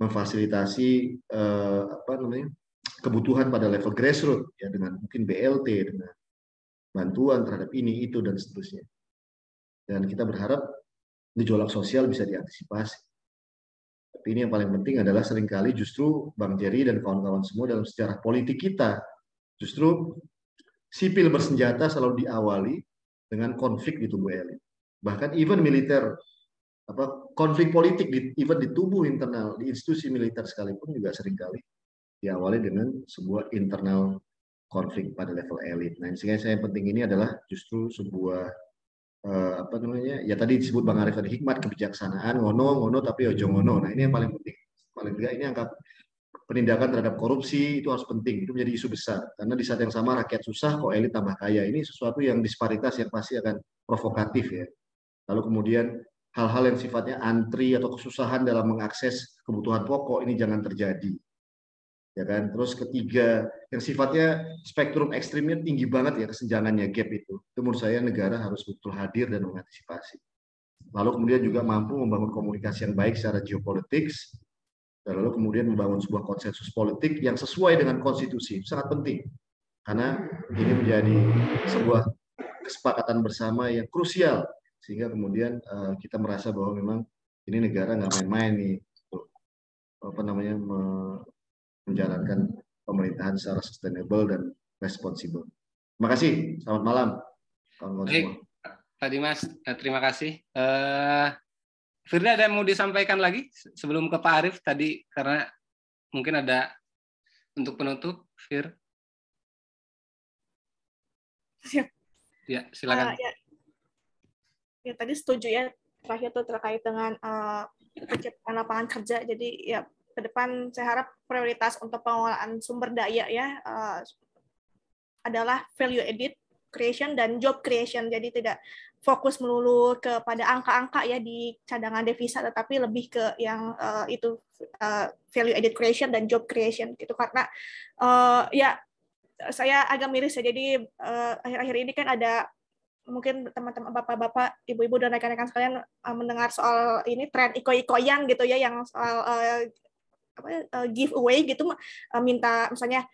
E: memfasilitasi eh, apa namanya kebutuhan pada level grassroots ya dengan mungkin BLT dengan bantuan terhadap ini itu dan seterusnya. Dan kita berharap gejolak sosial bisa diantisipasi. Tapi ini yang paling penting adalah sering kali justru Bang Jerry dan kawan-kawan semua dalam sejarah politik kita justru sipil bersenjata selalu diawali dengan konflik di tubuh elit. Bahkan even militer apa konflik politik di, even di tubuh internal di institusi militer sekalipun juga sering kali diawali dengan sebuah internal konflik pada level elit. Nah, sehingga saya yang penting ini adalah justru sebuah uh, apa namanya ya tadi disebut Bang Arif tadi hikmat kebijaksanaan ngono ngono tapi ojo ngono. Nah ini yang paling penting. Paling tidak ini angka penindakan terhadap korupsi itu harus penting itu menjadi isu besar karena di saat yang sama rakyat susah kok elit tambah kaya ini sesuatu yang disparitas yang pasti akan provokatif ya lalu kemudian hal-hal yang sifatnya antri atau kesusahan dalam mengakses kebutuhan pokok ini jangan terjadi. Ya kan? Terus ketiga, yang sifatnya spektrum ekstrimnya tinggi banget ya kesenjangannya gap itu. Itu menurut saya negara harus betul hadir dan mengantisipasi. Lalu kemudian juga mampu membangun komunikasi yang baik secara geopolitik, dan lalu kemudian membangun sebuah konsensus politik yang sesuai dengan konstitusi. Sangat penting. Karena ini menjadi sebuah kesepakatan bersama yang krusial sehingga kemudian uh, kita merasa bahwa memang ini negara nggak main-main nih apa namanya menjalankan pemerintahan secara sustainable dan responsible. Terima kasih. Selamat malam.
A: Baik, Pak Dimas, eh, terima kasih. Uh, Firda ada yang mau disampaikan lagi sebelum ke Pak Arief tadi karena mungkin ada untuk penutup, Fir.
B: Siap.
A: Ya, silakan. Uh, ya
B: ya tadi setuju ya terakhir tuh terkait dengan uh, lapangan kerja. Jadi ya ke depan saya harap prioritas untuk pengelolaan sumber daya ya uh, adalah value edit creation dan job creation. Jadi tidak fokus melulu kepada angka-angka ya di cadangan devisa, tetapi lebih ke yang uh, itu uh, value added creation dan job creation gitu karena uh, ya saya agak miris ya. Jadi akhir-akhir uh, ini kan ada mungkin teman-teman bapak-bapak, ibu-ibu dan rekan-rekan sekalian uh, mendengar soal ini tren iko-ikoyan gitu ya yang soal uh, apa uh, giveaway gitu uh, minta misalnya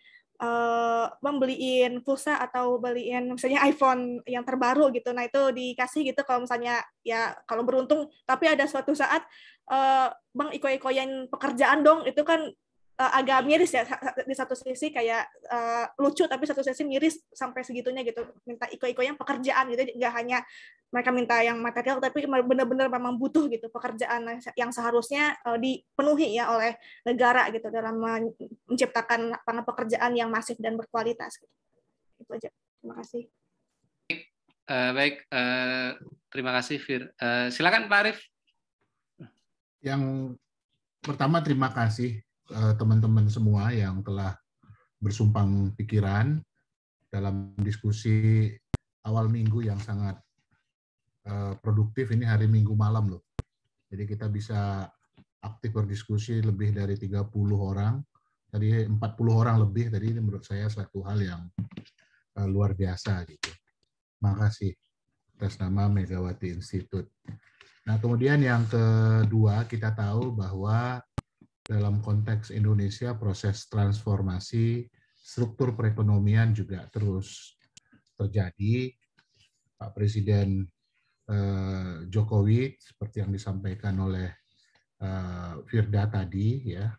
B: uh, membeliin pulsa atau beliin misalnya iPhone yang terbaru gitu. Nah, itu dikasih gitu kalau misalnya ya kalau beruntung tapi ada suatu saat uh, Bang iko-ikoyan pekerjaan dong. Itu kan uh, agak miris ya di satu sisi kayak uh, lucu tapi satu sisi miris sampai segitunya gitu. Minta iko-iko yang pekerjaan gitu nggak hanya mereka minta yang material tapi benar-benar memang butuh gitu pekerjaan yang seharusnya uh, dipenuhi ya oleh negara gitu dalam menciptakan lapangan pekerjaan yang masif dan berkualitas gitu. itu aja. Terima kasih.
A: Uh, baik uh, terima kasih Fir. Uh, silakan Pak Arif.
G: Yang pertama terima kasih teman-teman semua yang telah bersumpang pikiran dalam diskusi awal minggu yang sangat eh, produktif ini hari Minggu malam loh. Jadi kita bisa aktif berdiskusi lebih dari 30 orang. Tadi 40 orang lebih tadi ini menurut saya suatu hal yang eh, luar biasa gitu. Makasih atas nama Megawati Institute. Nah, kemudian yang kedua kita tahu bahwa dalam konteks Indonesia proses transformasi struktur perekonomian juga terus terjadi. Pak Presiden eh, Jokowi seperti yang disampaikan oleh eh, Firda tadi ya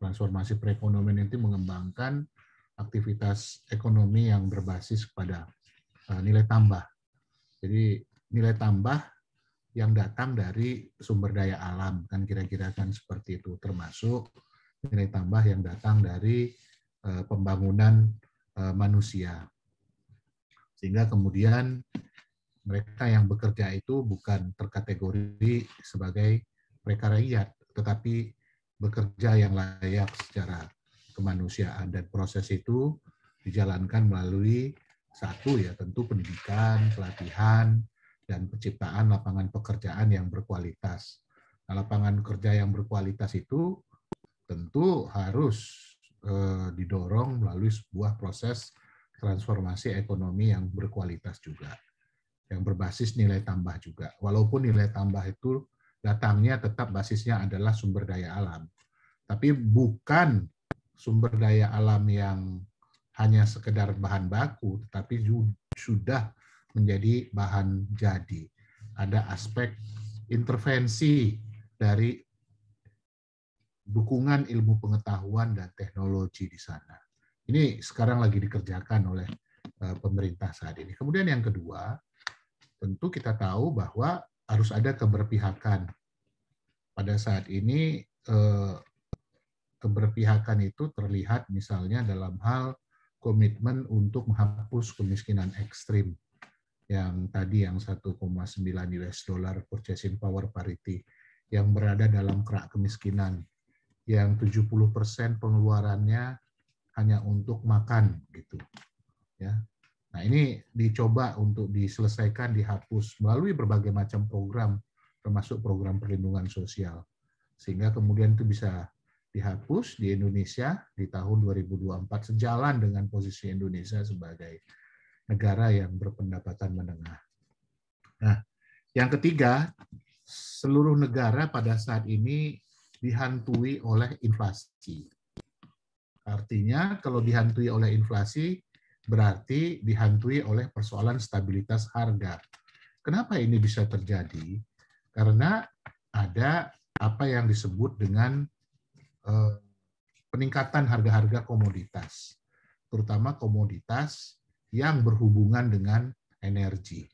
G: transformasi perekonomian itu mengembangkan aktivitas ekonomi yang berbasis pada eh, nilai tambah. Jadi nilai tambah yang datang dari sumber daya alam kan kira-kira kan seperti itu. Termasuk nilai tambah yang datang dari uh, pembangunan uh, manusia. Sehingga kemudian mereka yang bekerja itu bukan terkategori sebagai mereka rakyat tetapi bekerja yang layak secara kemanusiaan. Dan proses itu dijalankan melalui satu ya tentu pendidikan, pelatihan, dan penciptaan lapangan pekerjaan yang berkualitas. Nah, lapangan kerja yang berkualitas itu tentu harus eh, didorong melalui sebuah proses transformasi ekonomi yang berkualitas juga, yang berbasis nilai tambah juga. Walaupun nilai tambah itu datangnya tetap basisnya adalah sumber daya alam, tapi bukan sumber daya alam yang hanya sekedar bahan baku, tetapi sudah menjadi bahan jadi. Ada aspek intervensi dari dukungan ilmu pengetahuan dan teknologi di sana. Ini sekarang lagi dikerjakan oleh eh, pemerintah saat ini. Kemudian yang kedua, tentu kita tahu bahwa harus ada keberpihakan. Pada saat ini eh, keberpihakan itu terlihat misalnya dalam hal komitmen untuk menghapus kemiskinan ekstrim yang tadi yang 1,9 US dollar purchasing power parity yang berada dalam kerak kemiskinan. Yang 70% pengeluarannya hanya untuk makan gitu. Ya. Nah ini dicoba untuk diselesaikan dihapus melalui berbagai macam program termasuk program perlindungan sosial. Sehingga kemudian itu bisa dihapus di Indonesia di tahun 2024 sejalan dengan posisi Indonesia sebagai negara yang berpendapatan menengah. Nah, yang ketiga, seluruh negara pada saat ini dihantui oleh inflasi. Artinya kalau dihantui oleh inflasi berarti dihantui oleh persoalan stabilitas harga. Kenapa ini bisa terjadi? Karena ada apa yang disebut dengan Eh, peningkatan harga-harga komoditas, terutama komoditas yang berhubungan dengan energi,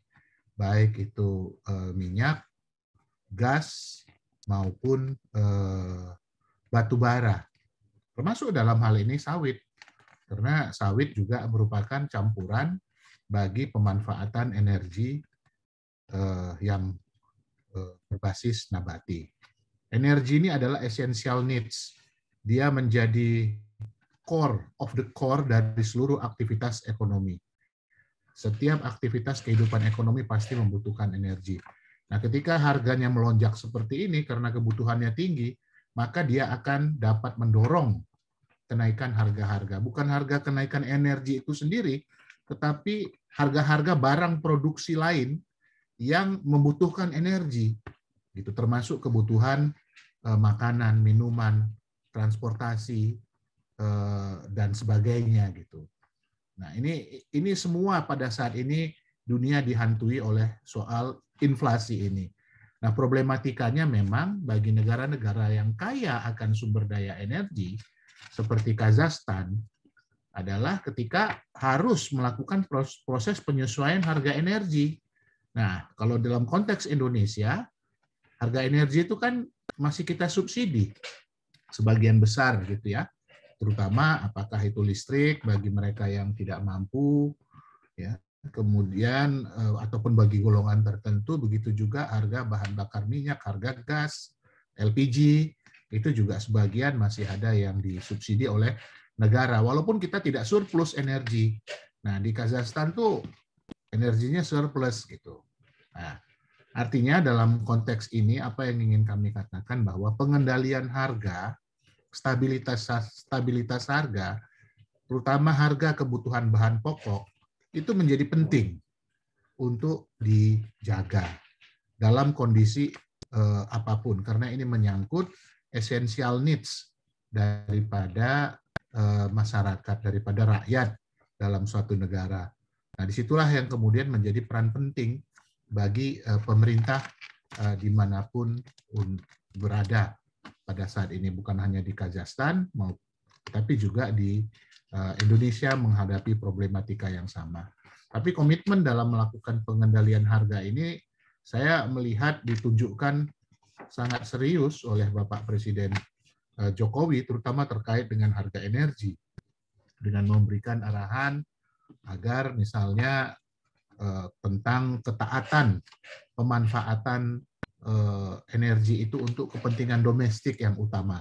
G: baik itu eh, minyak, gas, maupun eh, batu bara, termasuk dalam hal ini sawit, karena sawit juga merupakan campuran bagi pemanfaatan energi yang berbasis nabati. Energi ini adalah essential needs dia menjadi core of the core dari seluruh aktivitas ekonomi. Setiap aktivitas kehidupan ekonomi pasti membutuhkan energi. Nah, ketika harganya melonjak seperti ini karena kebutuhannya tinggi, maka dia akan dapat mendorong kenaikan harga-harga. Bukan harga kenaikan energi itu sendiri, tetapi harga-harga barang produksi lain yang membutuhkan energi. Gitu termasuk kebutuhan eh, makanan, minuman, transportasi eh, dan sebagainya gitu. Nah ini ini semua pada saat ini dunia dihantui oleh soal inflasi ini. Nah problematikanya memang bagi negara-negara yang kaya akan sumber daya energi seperti Kazakhstan adalah ketika harus melakukan proses penyesuaian harga energi. Nah, kalau dalam konteks Indonesia, harga energi itu kan masih kita subsidi sebagian besar gitu ya terutama apakah itu listrik bagi mereka yang tidak mampu ya. Kemudian eh, ataupun bagi golongan tertentu begitu juga harga bahan bakar minyak harga gas LPG itu juga sebagian masih ada yang disubsidi oleh negara. Walaupun kita tidak surplus energi. Nah di Kazakhstan tuh energinya surplus gitu. Nah Artinya dalam konteks ini apa yang ingin kami katakan bahwa pengendalian harga, stabilitas stabilitas harga, terutama harga kebutuhan bahan pokok itu menjadi penting untuk dijaga dalam kondisi eh, apa pun karena ini menyangkut essential needs daripada eh, masyarakat daripada rakyat dalam suatu negara. Nah, di situlah yang kemudian menjadi peran penting bagi uh, pemerintah uh, di mana pun berada pada saat ini bukan hanya di Kazakhstan tapi juga di uh, Indonesia menghadapi problematika yang sama. Tapi komitmen dalam melakukan pengendalian harga ini saya melihat ditunjukkan sangat serius oleh Bapak Presiden Jokowi terutama terkait dengan harga energi dengan memberikan arahan agar misalnya Eh, tentang ketaatan pemanfaatan eh, energi itu untuk kepentingan domestik yang utama.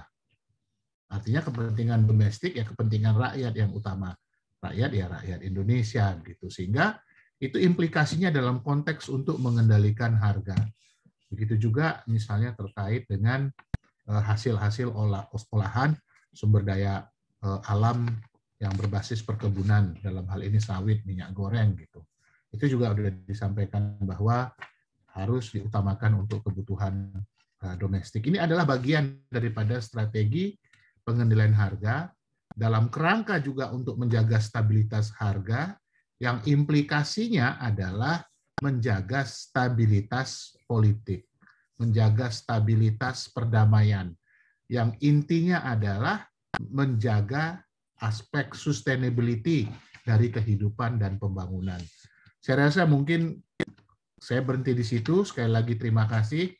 G: Artinya kepentingan domestik ya kepentingan rakyat yang utama. Rakyat ya rakyat Indonesia gitu. Sehingga itu implikasinya dalam konteks untuk mengendalikan harga. Begitu juga misalnya terkait dengan eh, hasil-hasil olah, olahan sumber daya eh, alam yang berbasis perkebunan dalam hal ini sawit, minyak goreng gitu. Itu juga sudah disampaikan bahwa harus diutamakan untuk kebutuhan eh, domestik. Ini adalah bagian daripada strategi pengendalian harga dalam kerangka juga untuk menjaga stabilitas harga yang implikasinya adalah menjaga stabilitas politik, menjaga stabilitas perdamaian. Yang intinya adalah menjaga aspek sustainability dari kehidupan dan pembangunan. Saya rasa mungkin saya berhenti di situ. Sekali lagi terima kasih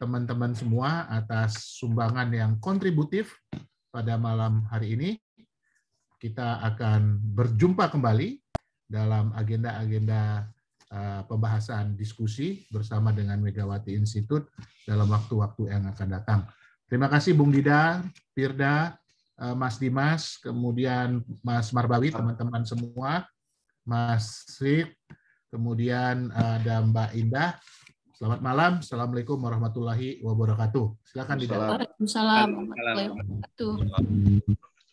G: teman-teman semua atas sumbangan yang kontributif pada malam hari ini. Kita akan berjumpa kembali dalam agenda-agenda uh, pembahasan diskusi bersama dengan Megawati Institute dalam waktu-waktu yang akan datang. Terima kasih Bung Dida, Firda, uh, Mas Dimas, kemudian Mas Marbawi, teman-teman semua, Mas Sik, kemudian ada Mbak Indah, Selamat malam. Assalamualaikum warahmatullahi wabarakatuh. Silakan di
L: Waalaikumsalam warahmatullahi wabarakatuh.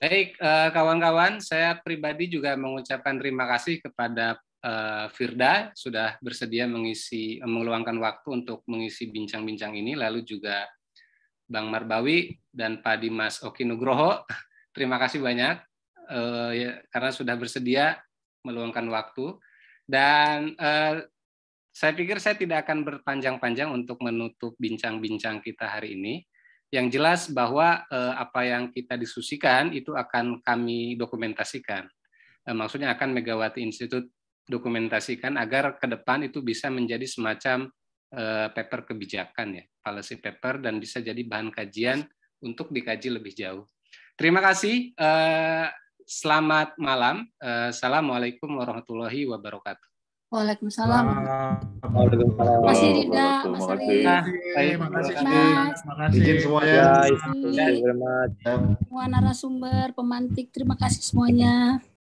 A: Baik, eh, kawan-kawan, saya pribadi juga mengucapkan terima kasih kepada eh, Firda sudah bersedia mengisi meluangkan waktu untuk mengisi bincang-bincang ini, lalu juga Bang Marbawi dan Pak Dimas Oki Nugroho. Terima kasih banyak eh, ya, karena sudah bersedia meluangkan waktu dan saya pikir saya tidak akan berpanjang-panjang untuk menutup bincang-bincang kita hari ini. Yang jelas bahwa eh, apa yang kita diskusikan itu akan kami dokumentasikan. Eh, maksudnya akan Megawati Institute dokumentasikan agar ke depan itu bisa menjadi semacam eh, paper kebijakan ya, policy paper dan bisa jadi bahan kajian untuk dikaji lebih jauh. Terima kasih. Eh, selamat malam. Eh, Assalamualaikum warahmatullahi wabarakatuh.
L: Waalaikumsalam. Waalaikumsalam. Masih Rida, Mas
G: Terima kasih. Terima kasih.
E: Izin semuanya.
L: Semua narasumber, pemantik, terima kasih semuanya.